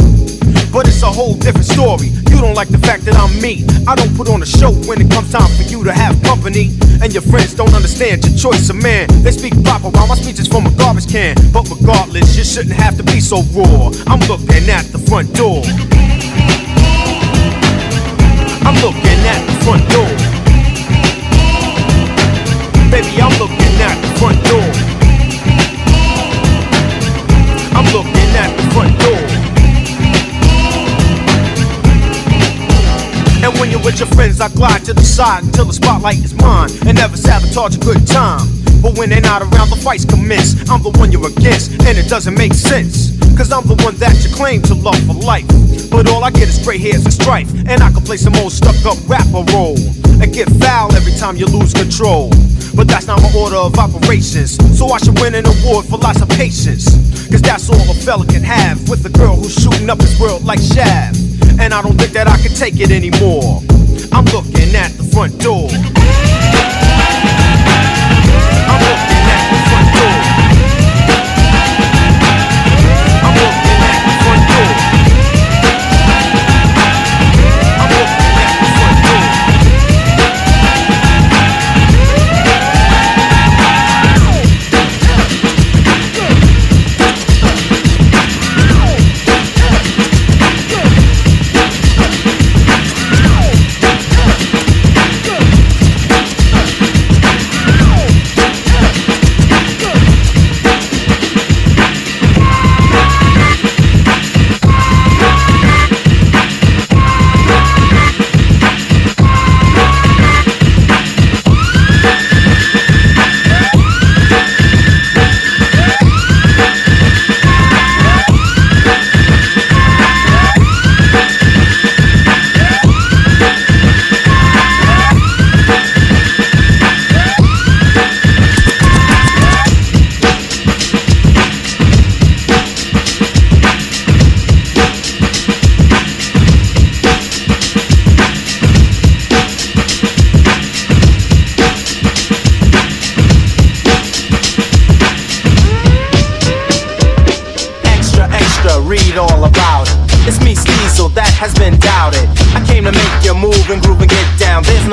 But it's a whole different story. You don't like the fact that I'm me. I don't put on a show when it comes time for you to have company. And your friends don't understand your choice of man. They speak proper while my speech is from a garbage can. But regardless, you shouldn't have to be so raw. I'm looking at the front door. I'm looking at the front door. Baby, I'm looking at the front door. With your friends, I glide to the side until the spotlight is mine and never sabotage a good time. But when they're not around, the fights commence. I'm the one you're against, and it doesn't make sense. Cause I'm the one that you claim to love for life. But all I get is gray hairs and strife. And I can play some old stuck up rapper role. And get foul every time you lose control. But that's not my order of operations. So I should win an award for lots of patience. Cause that's all a fella can have with a girl who's shooting up his world like Shaft. And I don't think that I can take it anymore. I'm looking at the front door.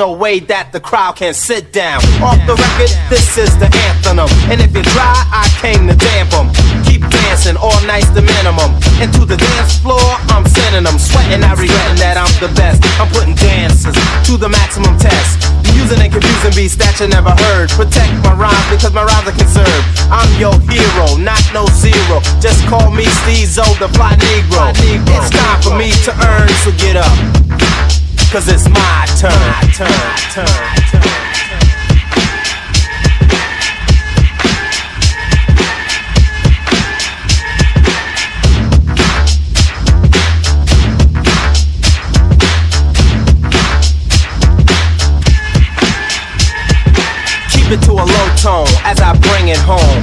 No way that the crowd can sit down. Off the record, this is the anthem. And if you try, I came to damp 'em. Keep dancing, all night's the minimum. And to the dance floor, I'm sending them. Sweating, I regretting that I'm the best. I'm putting dances to the maximum test. Using and confusing beats that you never heard. Protect my rhymes because my rhymes are conserved. I'm your hero, not no zero. Just call me Steezo, the fly Negro. It's time for me to earn, so get up. Cause it's my turn. turn, turn, turn. Keep it to a low tone as I bring it home.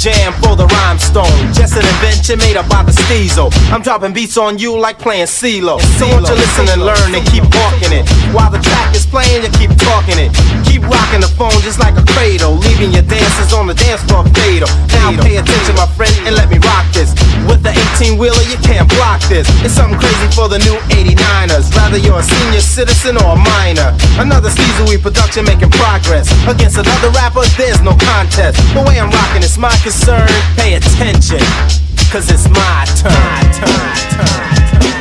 Jam for the rhymestone. Just an invention made up by the Steezo. I'm dropping beats on you like playing CeeLo. So won't you listen and learn and keep walking it. While the track is playing, you keep talking it. Keep rocking the phone just like a cradle. Leaving your dancers on the dance floor fatal. Now pay attention, my friend, and let me rock this. With the 18 wheeler, you can't block this. It's something crazy for the new 89ers. Rather you're a senior citizen or a minor. Another Steezo production making progress. Against another rapper, there's no contest. The way I'm rocking is my concern. Pay attention, cause it's my turn. turn, turn.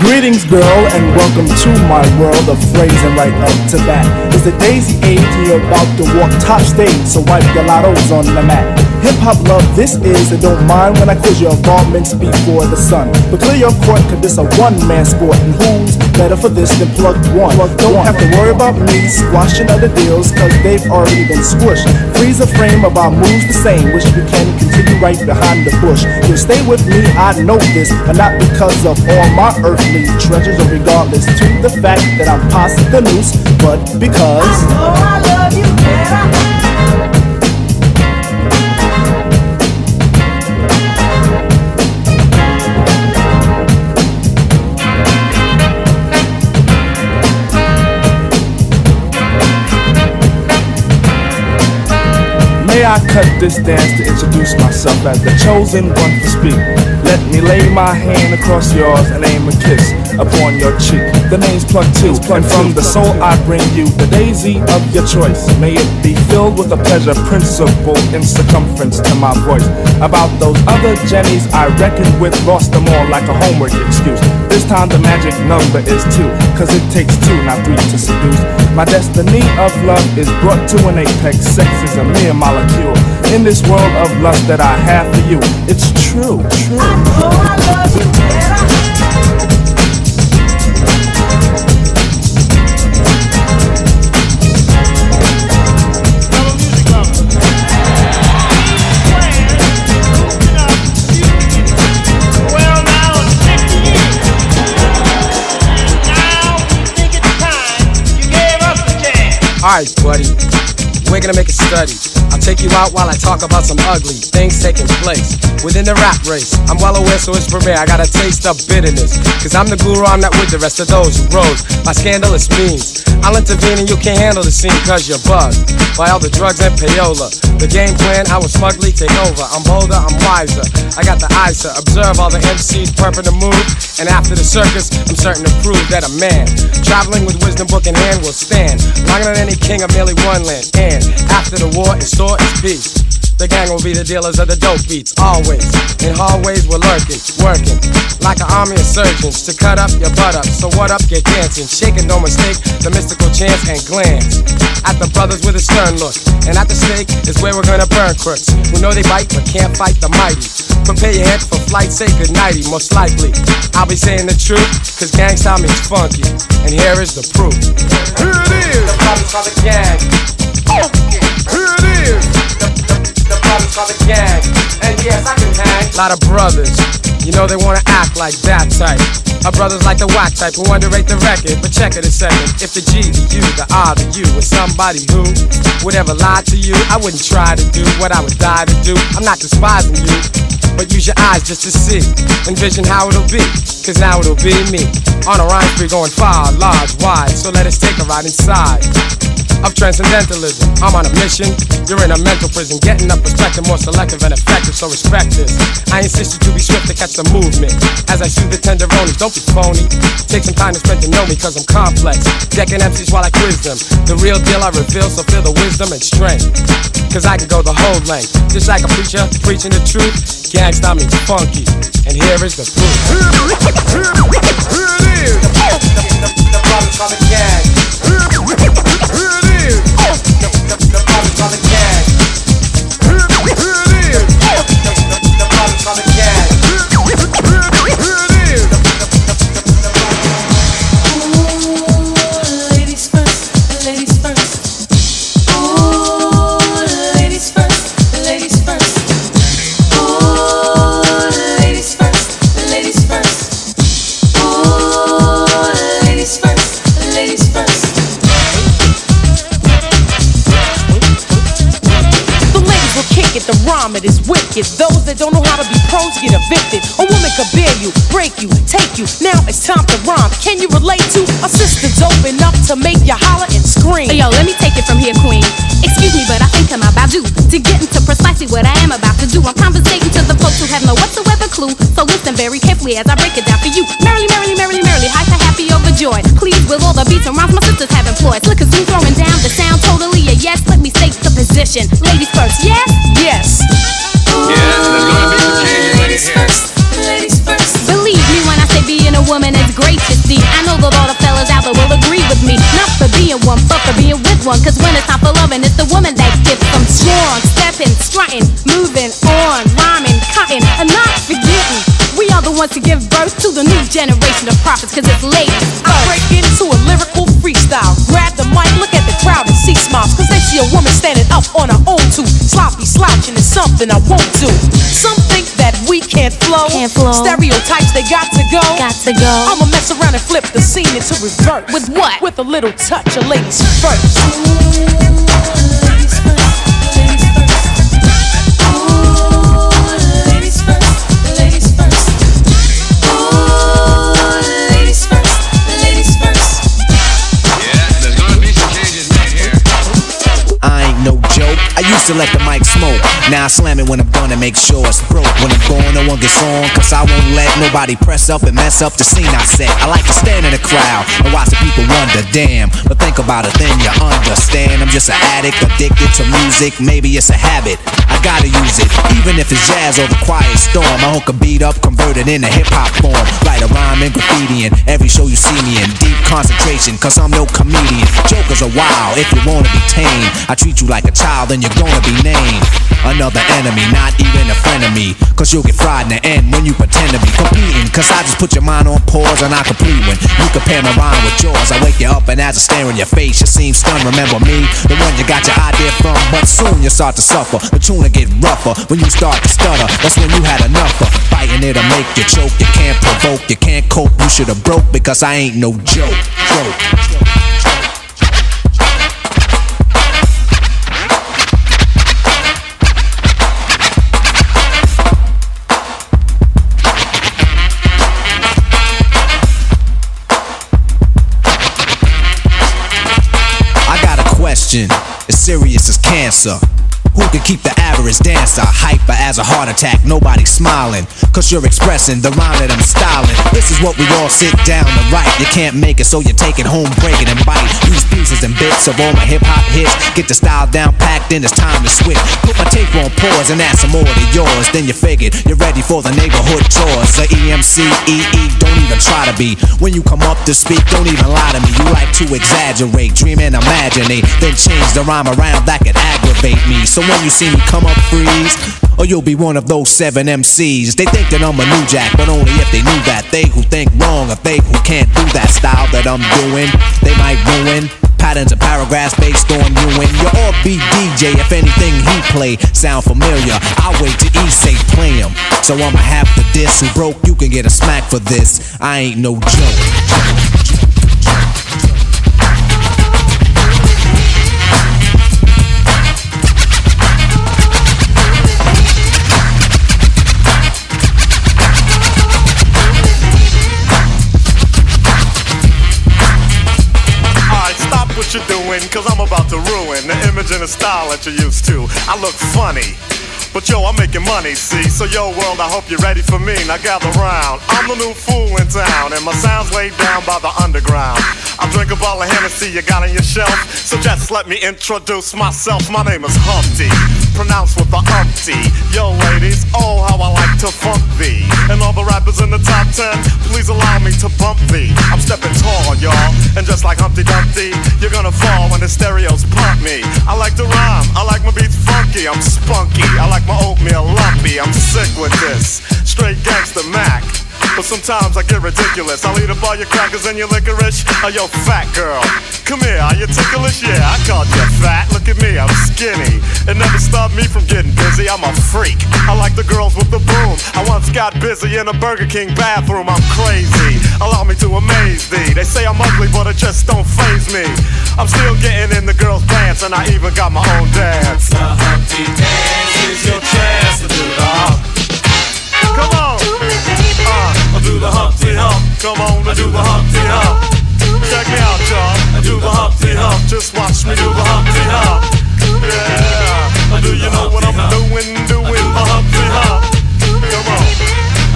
Greetings, girl, and welcome to my world of phrasing right up to bat. It's the daisy age, and you're about to walk top stage, so wipe your lottos on the mat. Hip hop love, this is, and don't mind when I quiz your involvements before the sun. But clear your court, cause this a one man sport, and who's better for this than plug one? don't have to worry about me squashing other deals, cause they've already been squished. Freeze a frame of our moves the same, wish we can continue right behind the bush. You'll stay with me, I know this, and not because of all my earthly treasures, or regardless to the fact that I'm past the noose, but because. I love you better. I cut this dance to introduce myself as the chosen one to speak? Let me lay my hand across yours and aim a kiss upon your cheek. The name's Plug Two, and from the soul I bring you the daisy of your choice. May it be filled with a pleasure principle in circumference to my voice. About those other Jennies I reckoned with, lost them all like a homework excuse. This time the magic number is two, cause it takes two, not three to seduce. My destiny of love is brought to an apex. Sex is a mere molecule. In this world of lust that I have for you, it's true, true. Alright, buddy, we're gonna make a study. Take you out while I talk about some ugly things taking place within the rap race. I'm well aware, so it's me. I got a taste of bitterness. Cause I'm the guru, I'm not with the rest of those who rose by scandalous means. I'll intervene and you can't handle the scene cause you're buzzed by all the drugs and payola. The game plan, I will smugly take over. I'm bolder, I'm wiser. I got the eyes to observe all the MCs perping to move. And after the circus, I'm certain to prove that a man traveling with wisdom book in hand will stand longer than any king of merely one land. And after the war, store is peace. The gang will be the dealers of the dope beats, always. In hallways, we're lurking, working like an army of surgeons to cut up your butt up. So what up, get dancing, shaking, don't mistake the mystical chance and glance at the brothers with a stern look. And at the stake is where we're gonna burn crooks who know they bite but can't fight the mighty. Prepare your head for flight, say goodnighty, most likely. I'll be saying the truth, cause Gang Starr means funky. And here is the proof. Here it is! The brothers are the gang. Here it is! The the gang. And yes, I can hang. Lot of brothers, you know they wanna act like that type. Our brothers like the whack type who underrate the record. But check it a second. If the G, the U, the R, the U was somebody who would ever lie to you, I wouldn't try to do what I would die to do. I'm not despising you. But use your eyes just to see, envision how it'll be. Cause now it'll be me. On a rhyme spree going far, large, wide. So let us take a ride inside of transcendentalism. I'm on a mission, you're in a mental prison. Getting up, perspective more selective and effective, so respect this. I insist you to be swift to catch the movement. As I shoot the tenderonies, don't be phony. Take some time to spend to know me, cause I'm complex. Decking MCs while I quiz them. The real deal I reveal, so feel the wisdom and strength. Cause I can go the whole length. Just like a preacher preaching the truth. Gang Starr means funky. And here is the proof. Here it is. The, the, the brothers are the gang. Here it is. The, the, the brothers are the it, the rhyme it is wicked. Those that don't know how to be pros get evicted. A woman could bear you, break you, take you. Now it's time to rhyme. Can you relate to a sister dope enough to make you holler and scream? Hey, yo, let me take it from here, queen. Excuse me, but I think I'm about to get into precisely what I am about to do. I'm conversating to the folks who have no whatsoever clue. So listen very carefully as I break it down for you. Merrily, merrily, merrily, merrily, hyper, happy, overjoyed. Pleased with all the beats and rhymes my sisters have employed. Cause me throwing down the sound totally a yes. Let me state the Ladies first, yes? Yes. Ladies first, ladies first. Believe me when I say being a woman is great to see. I know that all the fellas out there will agree with me. Not for being one, but for being with one. Cause when it's time for loving, it's the woman that gets them strong. Stepping, strutting, moving on, rhyming, cutting, and not forgetting. We are the ones to give birth to the new generation of prophets, cause it's ladies. I break into a lyrical freestyle. Grab the mic, look at the crowd and see smiles. Cause they see a woman Sloppy slouching is something I won't do. Some think that we can't flow. Can't flow. Stereotypes, they got to go. Got to go. I'ma mess around and flip the scene into reverse. With what? With a little touch of ladies first. Used to let the mic smoke. Now I slam it when I'm done and make sure it's broke. When I'm gone, no one gets on. Cause I won't let nobody press up and mess up the scene I set. I like to stand in the crowd and watch the people wonder, damn. But think about it, then you understand. I'm just an addict, addicted to music. Maybe it's a habit. I gotta use it. Even if it's jazz or the quiet storm. I hook a beat up, convert it into hip hop form. Write a rhyme and graffiti in every show you see me in. Deep concentration, cause I'm no comedian. Jokers are wild if you wanna be tame. I treat you like a child, then you're gonna be named. Another enemy, not even a friend of me. Cause you'll get fried in the end when you pretend to be competing. Cause I just put your mind on pause and I complete when you compare my rhyme with yours. I wake you up and as I stare in your face, you seem stunned. Remember me, the one you got your idea from. But soon you start to suffer. The tune will get rougher when you start to stutter. That's when you had enough of fighting it'll make you choke. You can't provoke, you can't cope. You should have broke because I ain't no joke. joke. I question, as serious as cancer. Who can keep the average dancer hyper as a heart attack? Nobody smiling, cause you're expressing the rhyme that I'm styling. This is what we all sit down to write. You can't make it, so you take it home, break it and bite. Use pieces and bits of all my hip hop hits. Get the style down packed, then it's time to switch. Put my tape on pause and add some more to yours. Then you figured you're ready for the neighborhood chores. The EMC, EE, E, don't even try to be. When you come up to speak, don't even lie to me. You like to exaggerate, dream and imaginate. Then change the rhyme around that could aggravate me. So when you see me come up, freeze. Or you'll be one of those seven MCs. They think that I'm a new jack, but only if they knew that. They who think wrong, or they who can't do that style that I'm doing, they might ruin. Patterns and paragraphs based on you and your offbeat DJ. If anything he play sound familiar, I'll wait till he say play him. So I'ma have to diss who broke. You can get a smack for this. I ain't no joke. Cause I'm about to ruin the image and the style that you're used to. I look funny. But yo, I'm making money, see? So yo, world, I hope you're ready for me. Now gather round. I'm the new fool in town, and my sound's laid down by the underground. I drink a bottle of Hennessy you got on your shelf. So just let me introduce myself. My name is Humpty, pronounced with the umpty. Yo, ladies, oh, how I like to funk thee. And all the rappers in the top ten, please allow me to bump thee. I'm stepping tall, y'all, and just like Humpty Dumpty, you're gonna fall when the stereos pump me. I like to rhyme, I like my beats funky, I'm spunky. I like my oatmeal lumpy, I'm sick with this. Straight gangster Mac. But sometimes I get ridiculous. I'll eat up all your crackers and your licorice. Oh, yo, fat girl, come here. Are you ticklish? Yeah, I called you fat. Look at me, I'm skinny. It never stopped me from getting busy. I'm a freak. I like the girls with the boom. I once got busy in a Burger King bathroom. I'm crazy. Allow me to amaze thee. They say I'm ugly, but it just don't phase me. I'm still getting in the girls' pants, and I even got my own dance. The Humpty Dance is your chance to do the hump. Come on. I do the Humpty Hump. Come on, I do the Humpty Hump. Check me out, y'all. I do the Humpty Hump. Just watch me do the Humpty Hump. Yeah. Do you know what I'm doing? Doing the Humpty Hump. Come on.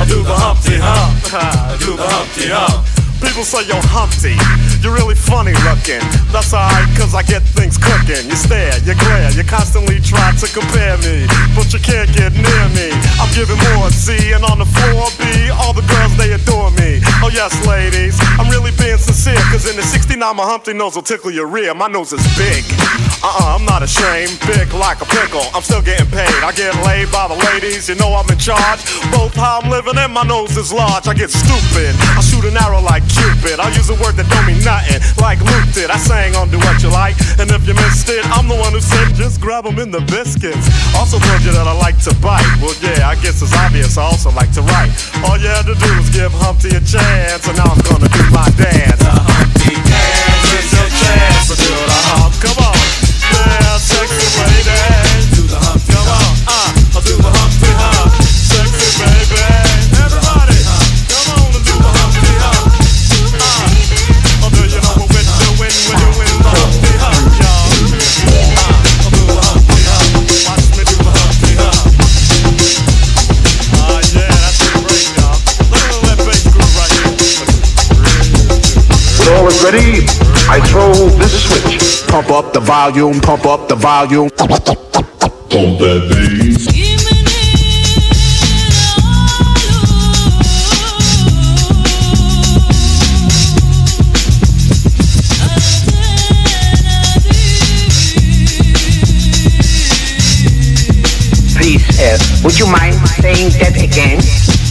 I do the Humpty Hump. I do the Humpty Hump. People say, you're Humpty, you're really funny looking. That's alright, cause I get things cooking. you stare, you glare, you constantly try to compare me, but you can't get near me. I'm giving more C, and on the floor B, all the girls they adore me. Oh yes, ladies, I'm really being sincere, cause in the 69 my Humpty nose will tickle your rear. My nose is big. Uh-uh, I'm not ashamed, big like a pickle. I'm still getting paid. I get laid by the ladies, you know I'm in charge. Both how I'm living and my nose is large. I get stupid. I shoot an arrow like Cupid. I use a word that don't mean nothing, like Luke did. I sang on Do What You Like, and if you missed it, I'm the one who said just grab 'em in the biscuits. Also told you that I like to bite. Well, yeah, I guess it's obvious. I also like to write. All you had to do was give Humpty a chance, and now I'm gonna do my dance. The Humpty dance is your chance to do the hump. Come on, Pump up the volume, pump up the volume. Pump that bass. Please, uh, would you mind saying that again?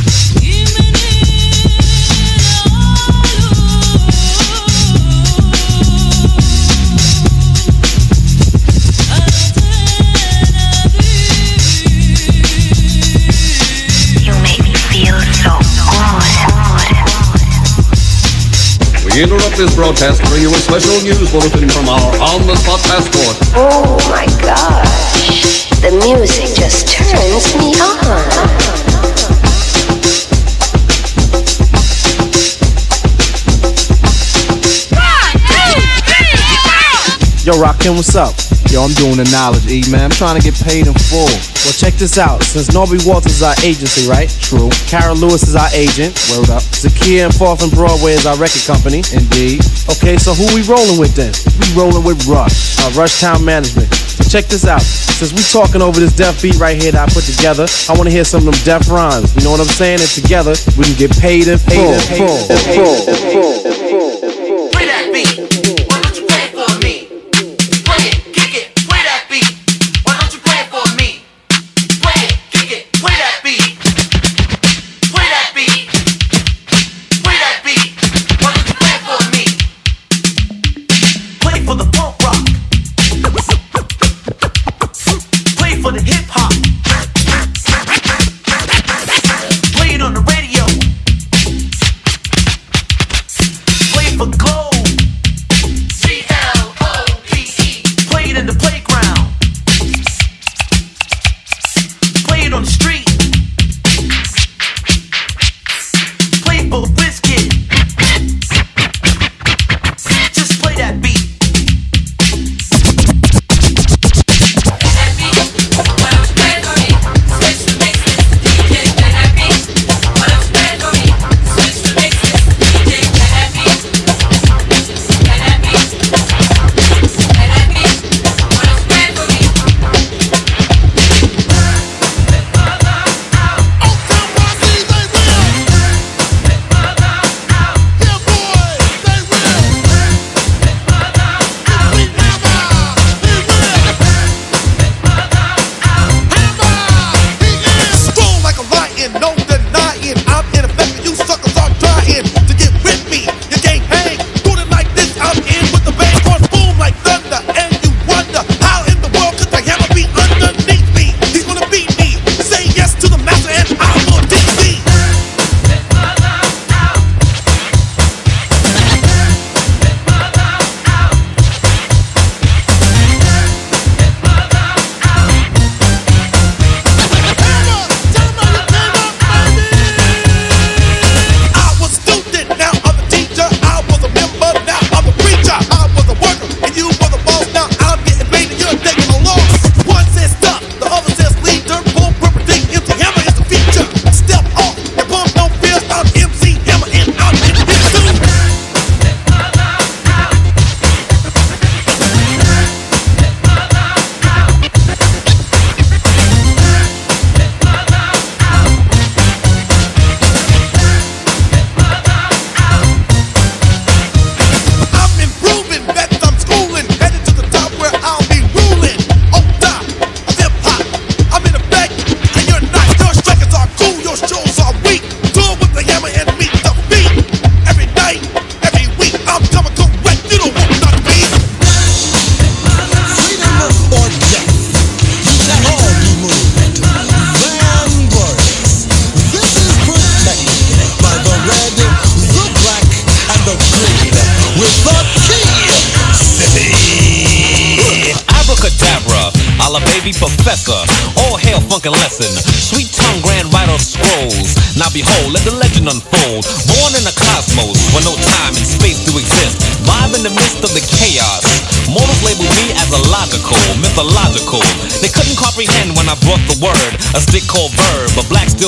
We interrupt this broadcast to bring you a special news bulletin from our on-the-spot passport. Oh my gosh, the music just turns me on. Yo, Rakim, what's up? Yo, I'm doing the knowledge E, man. I'm trying to get paid in full. Well, check this out. Since Norby Walters is our agency, right? True. Carol Lewis is our agent. Word up. Zakia and Fourth and Broadway is our record company. Indeed. Okay, so who we rolling with then? We rolling with Rush, uh, Rush Town Management. So check this out. Since we talking over this def beat right here that I put together, I want to hear some of them def rhymes. You know what I'm saying? And together, we can get paid in full. Paid in full.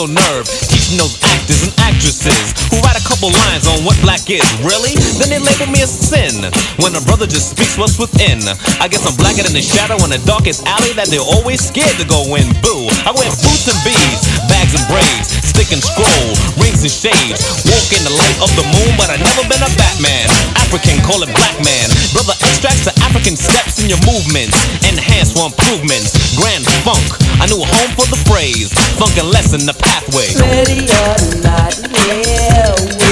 A nerve. Teaching those actors and actresses who write a couple lines on what black is. Really? Then they label me a sin. When a brother just speaks what's within. I guess I'm blacker than the shadow in the darkest alley that they're always scared to go in. Boo. I wear boots and beads, bags and braids, stick and scroll, rings and shades. Walk in the light of the moon, but I've never been a Batman. African, call it black man. Brother extracts the African steps in your movements. Enhance for improvements. Grand funk. I knew a home for the phrase. Funk and lesson the pathway. Ready or not, here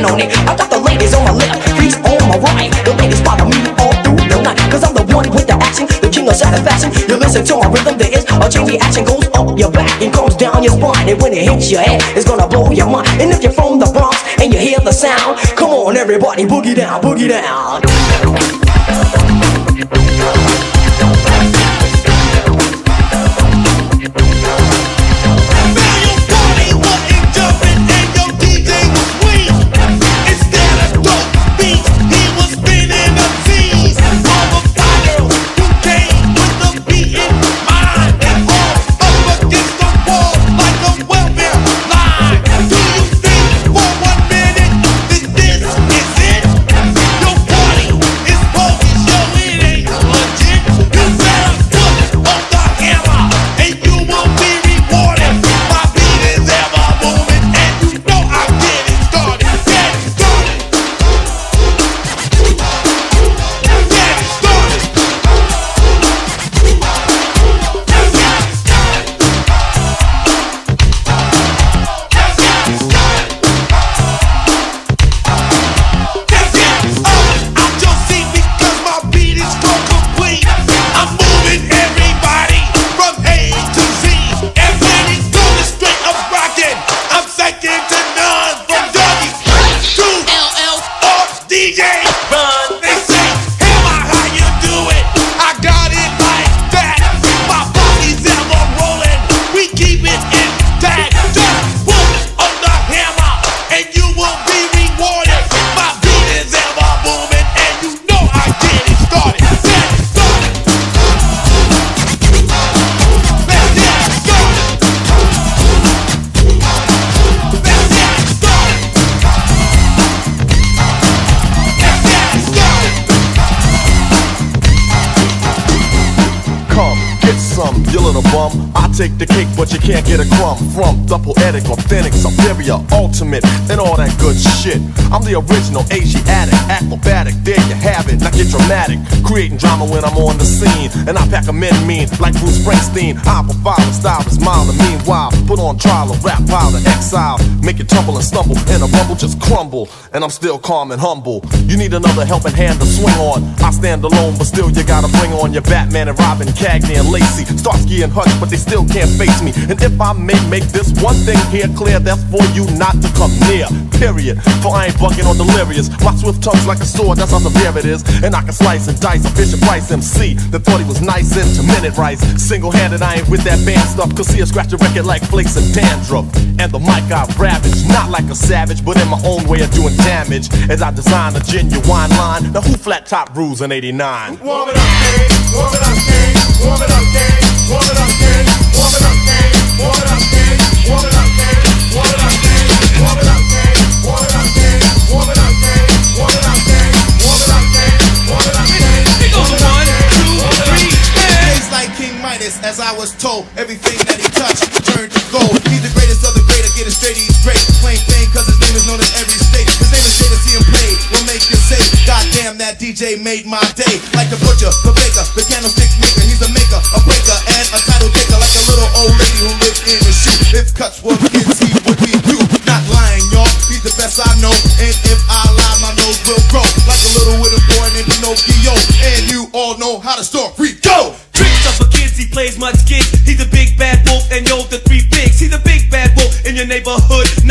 on it. I got the ladies on my left, freaks on my right. The ladies follow me all through the night. Cause I'm the one with the action, the king of satisfaction. You listen to my rhythm, there is a change. The action goes up your back and comes down your spine. And when it hits your head, it's gonna blow your mind. And if you're from the Bronx and you hear the sound, come on, everybody, boogie down, boogie down. Take the cake, but you can't get a crumb from the poetic, authentic, superior, ultimate, and all that good shit. I'm the original Asiatic, acrobatic. There you have it. Now get dramatic, creating drama when I'm on the scene, and I pack 'em in mean like Bruce Springsteen. I provide a style that's mild and meanwhile put on trial a rap pile to exile, make it tumble and stumble, and a rumble just crumble. And I'm still calm and humble. You need another helping hand to swing on. I stand alone, but still you gotta bring on your Batman and Robin, Cagney and Lacey, Starsky and Hutch, but they still can't face me. And if I may make this one thing here clear, that's for you not to come near. Period. For I ain't bugging or delirious. My swift tongue's like a sword, that's how severe it is. And I can slice and dice a Fisher Price MC that thought he was nice into minute rice. Single handed, I ain't with that band stuff. Cause I scratch a record like flakes of dandruff. And the mic I ravage, not like a savage, but in my own way of doing damage. As I design a genuine line, the who flat top rules in 89. Warm it up, Kane. Warm it up, Kane. Warm it up, Kane. Warm it up, Kane as I was told. Everything that he touched turned to gold. He's the greatest of the get it straight, he's great. Plain thing, cause his name is known in every state. His name is Jada, see him play, will make you say, God damn, that DJ made my day. Like the butcher, the baker, the candlestick maker, he's a maker, a breaker, and a title taker, like a little old lady who lives in a shoe. If cuts were kids, he would be you. Not lying, y'all, he's the best I know, and if I lie, my nose will grow. Like a little wooden boy named Pinocchio, and you all know how to story go. Tricks up for kids, he plays much kids. He's a big bad wolf, and yo, the three pigs. He's a big bad neighborhood.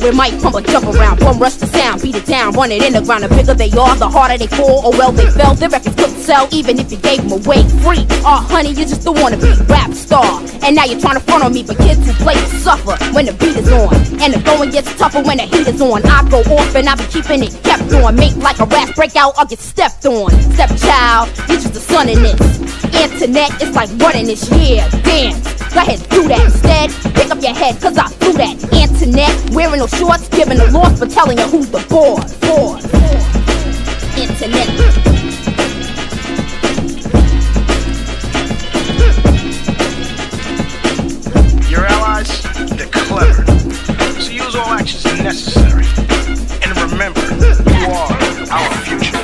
Hug the stereo. It might pump a jump around, bum rush the sound, beat it down, run it in the ground. The bigger they are, the harder they fall. Oh well, they fell. Their records couldn't sell, even if you gave them away free. Oh honey, you just wanna be rap star. And now you're trying to front on me, but kids who play suffer when the beat is on. And the going gets tougher when the heat is on. I go off and I be keeping it kept on. Make like a rap breakout, I'll get stepped on. Stepchild, you just a son in this. Internet is like running this year. Dance, go ahead, do that instead. Pick up your head, cause I flew that. Internet, wearing no shorts, giving a loss for telling you who's the boss. Boss. Internet. Your allies, they're clever. So use all actions necessary. And remember, you are our future.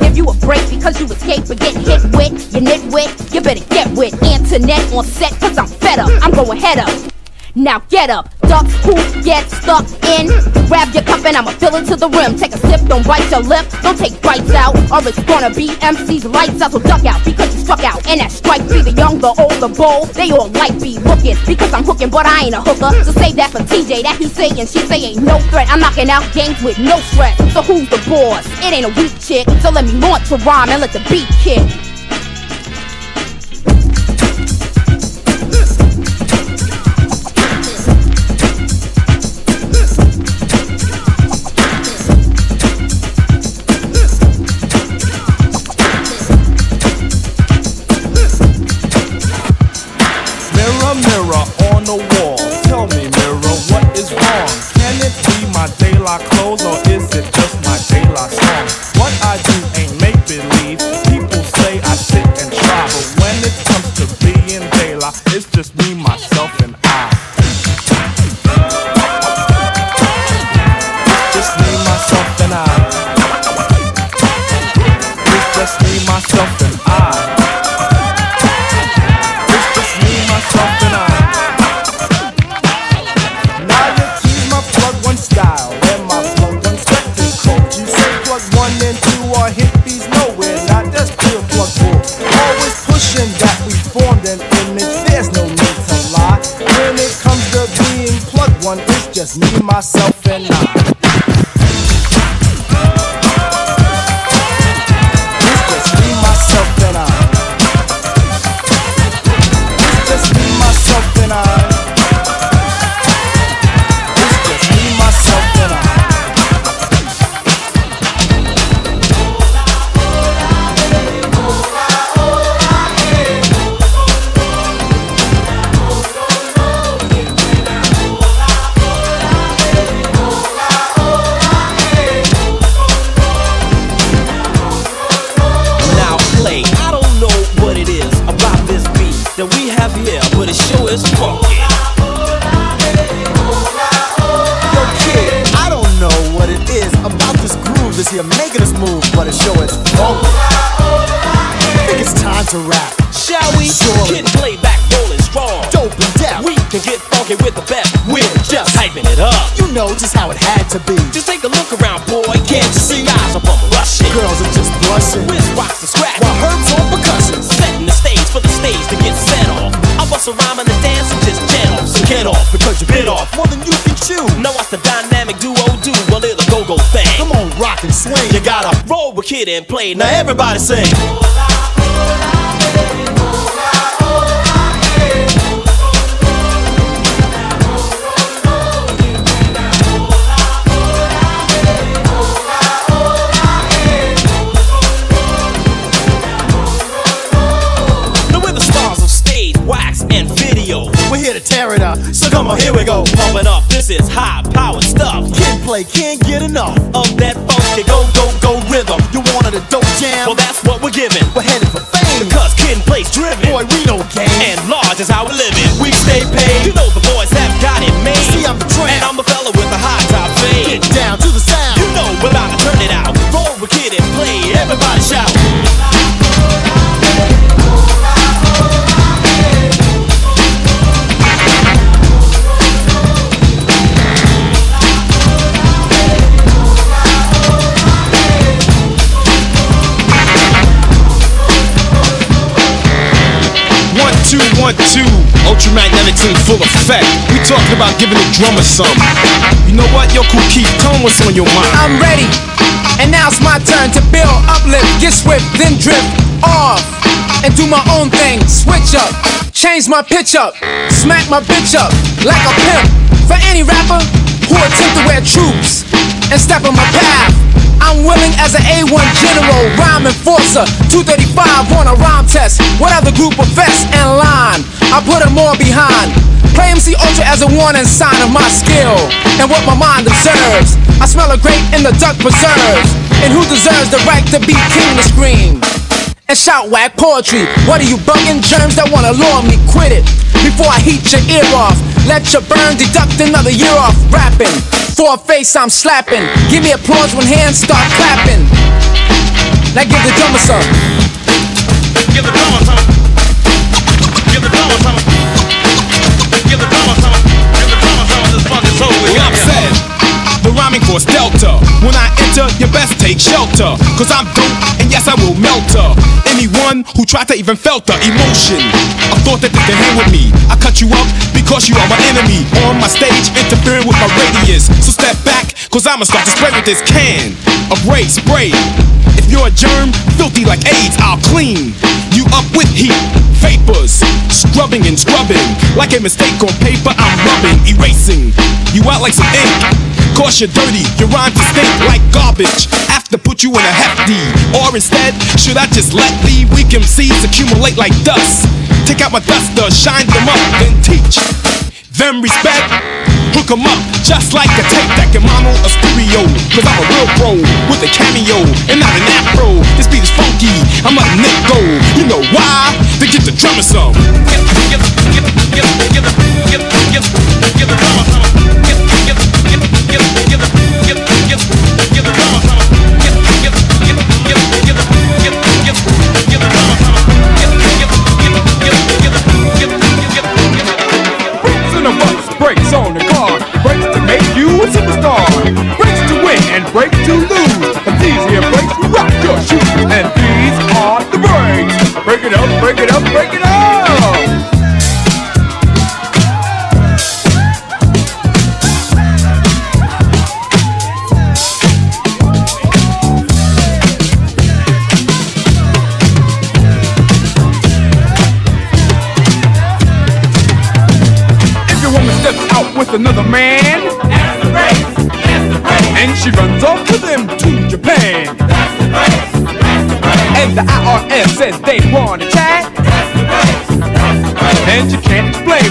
Give you a break because you escaped but get hit with. You nitwit, you better get with. Internet on set cause I'm fed up. I'm going head up. Now get up, duck, who get stuck in. Grab your cup and I'ma fill it to the rim. Take a sip, don't bite your lip, don't take bites out, or it's gonna be MC's lights out. So duck out because you struck out. And that strike be the young, the old, the bold. They all like be looking because I'm hooking, but I ain't a hooker. So save that for TJ. That he saying, she say ain't no threat. I'm knocking out games with no stress. So who's the boss? It ain't a weak chick. So let me launch a rhyme and let the beat kick. Be my daylight clothes or is it just my daylight just me, myself, Kid 'n Play. Now everybody sing. Effect. We talking about giving the drummer some. You know what? Yo, Kool Keith, tell 'em what's on your mind. I'm ready. And now it's my turn to build, uplift, get swift, then drift off. And do my own thing, switch up, change my pitch up, smack my bitch up like a pimp. For any rapper who attempt to wear troops and step on my path, I'm willing as an A1 general, rhyme enforcer, 235 on a rhyme test. Whatever group of vests and line, I put them all behind. Play MC Ultra as a warning sign of my skill and what my mind observes. I smell a grape in the duck preserves. And who deserves the right to be king to scream? And shout whack poetry. What are you bugging? Germs that wanna lure me, quit it. Before I heat your ear off. Let your burn deduct another year off rapping. For a face I'm slapping. Give me applause when hands start clapping. Now give the drummer some. Give the drummer some. Give the drummer some. Give the some. Give the drummer some of this fucking soul we got I'm here. said. The rhyming force Delta. When I enter, you best take shelter. Cause I'm dope, and yes, I will melt her. Anyone who tried to even felt the emotion. I thought that they can hang with me. I cut you up because you are my enemy. On my stage, interfering with my radius. So step back, cause I'ma start to spray with this can of ray spray. If you're a germ, filthy like AIDS, I'll clean up with heat. Vapors, scrubbing and scrubbing. Like a mistake on paper, I'm rubbing, erasing you out like some ink. Cause you're dirty, your rhymes stink like garbage. Have to put you in a hefty. Or instead, should I just let the weak MCs accumulate like dust? Take out my duster, shine them up, then teach them respect. Hook 'em up, just like a tape that can mono a stereo. Cause I'm a real pro with a cameo and not an afro. This beat is funky, I'm letting it go. You know why? To get the drummer some.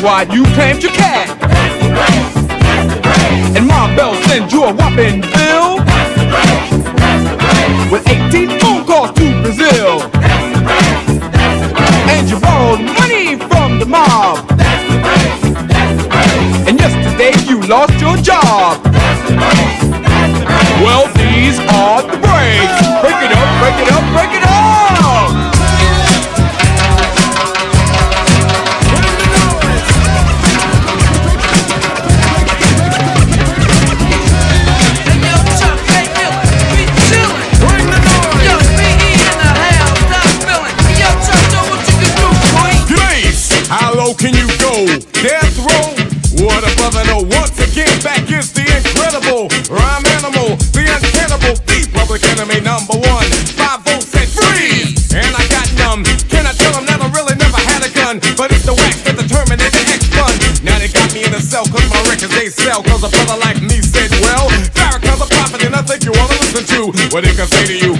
Why you claimed your Cause a brother like me said, well, Farrakhan's a prophet and I think you wanna listen to what he can say to you.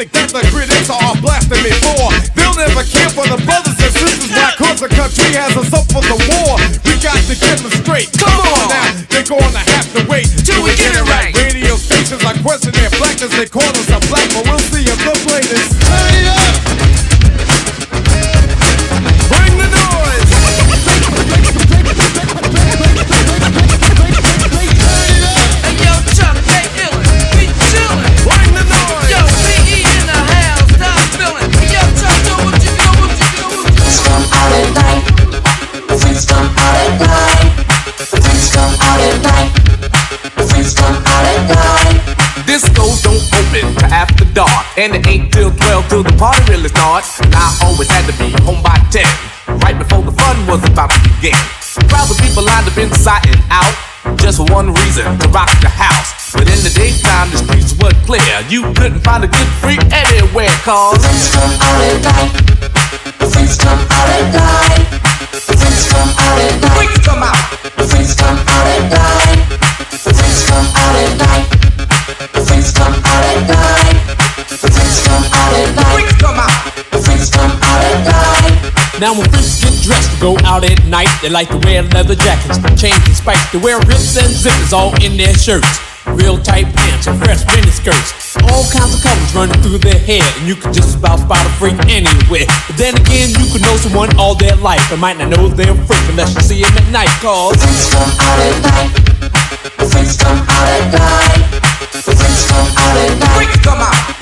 Music that the critics are blasting me for. They'll never care for the brothers and sisters, why cause the country has us up for the war. We got to get them straight. Come on now, they're gonna have to wait till we get it right. Radio stations are questioning their blackness, they call us and it ain't till 12 till the party really starts. And I always had to be home by 10, right before the fun was about to begin. Crowds of people lined up inside and out, just for one reason, to rock the house. But in the daytime, the streets were clear. You couldn't find a good freak anywhere, cause Friends come out at night. Friends come out at night. Now when freaks get dressed to go out at night, they like to wear leather jackets, chains and spikes. They wear rips and zippers all in their shirts. Real tight pants and fresh mini skirts. All kinds of colors running through their hair, and you could just about spot a freak anywhere. But then again, you could know someone all their life, and might not know they're a freak unless you see them at night. Cause freaks come out at night. Freaks come out at night. Freaks come out at night. Freaks come out.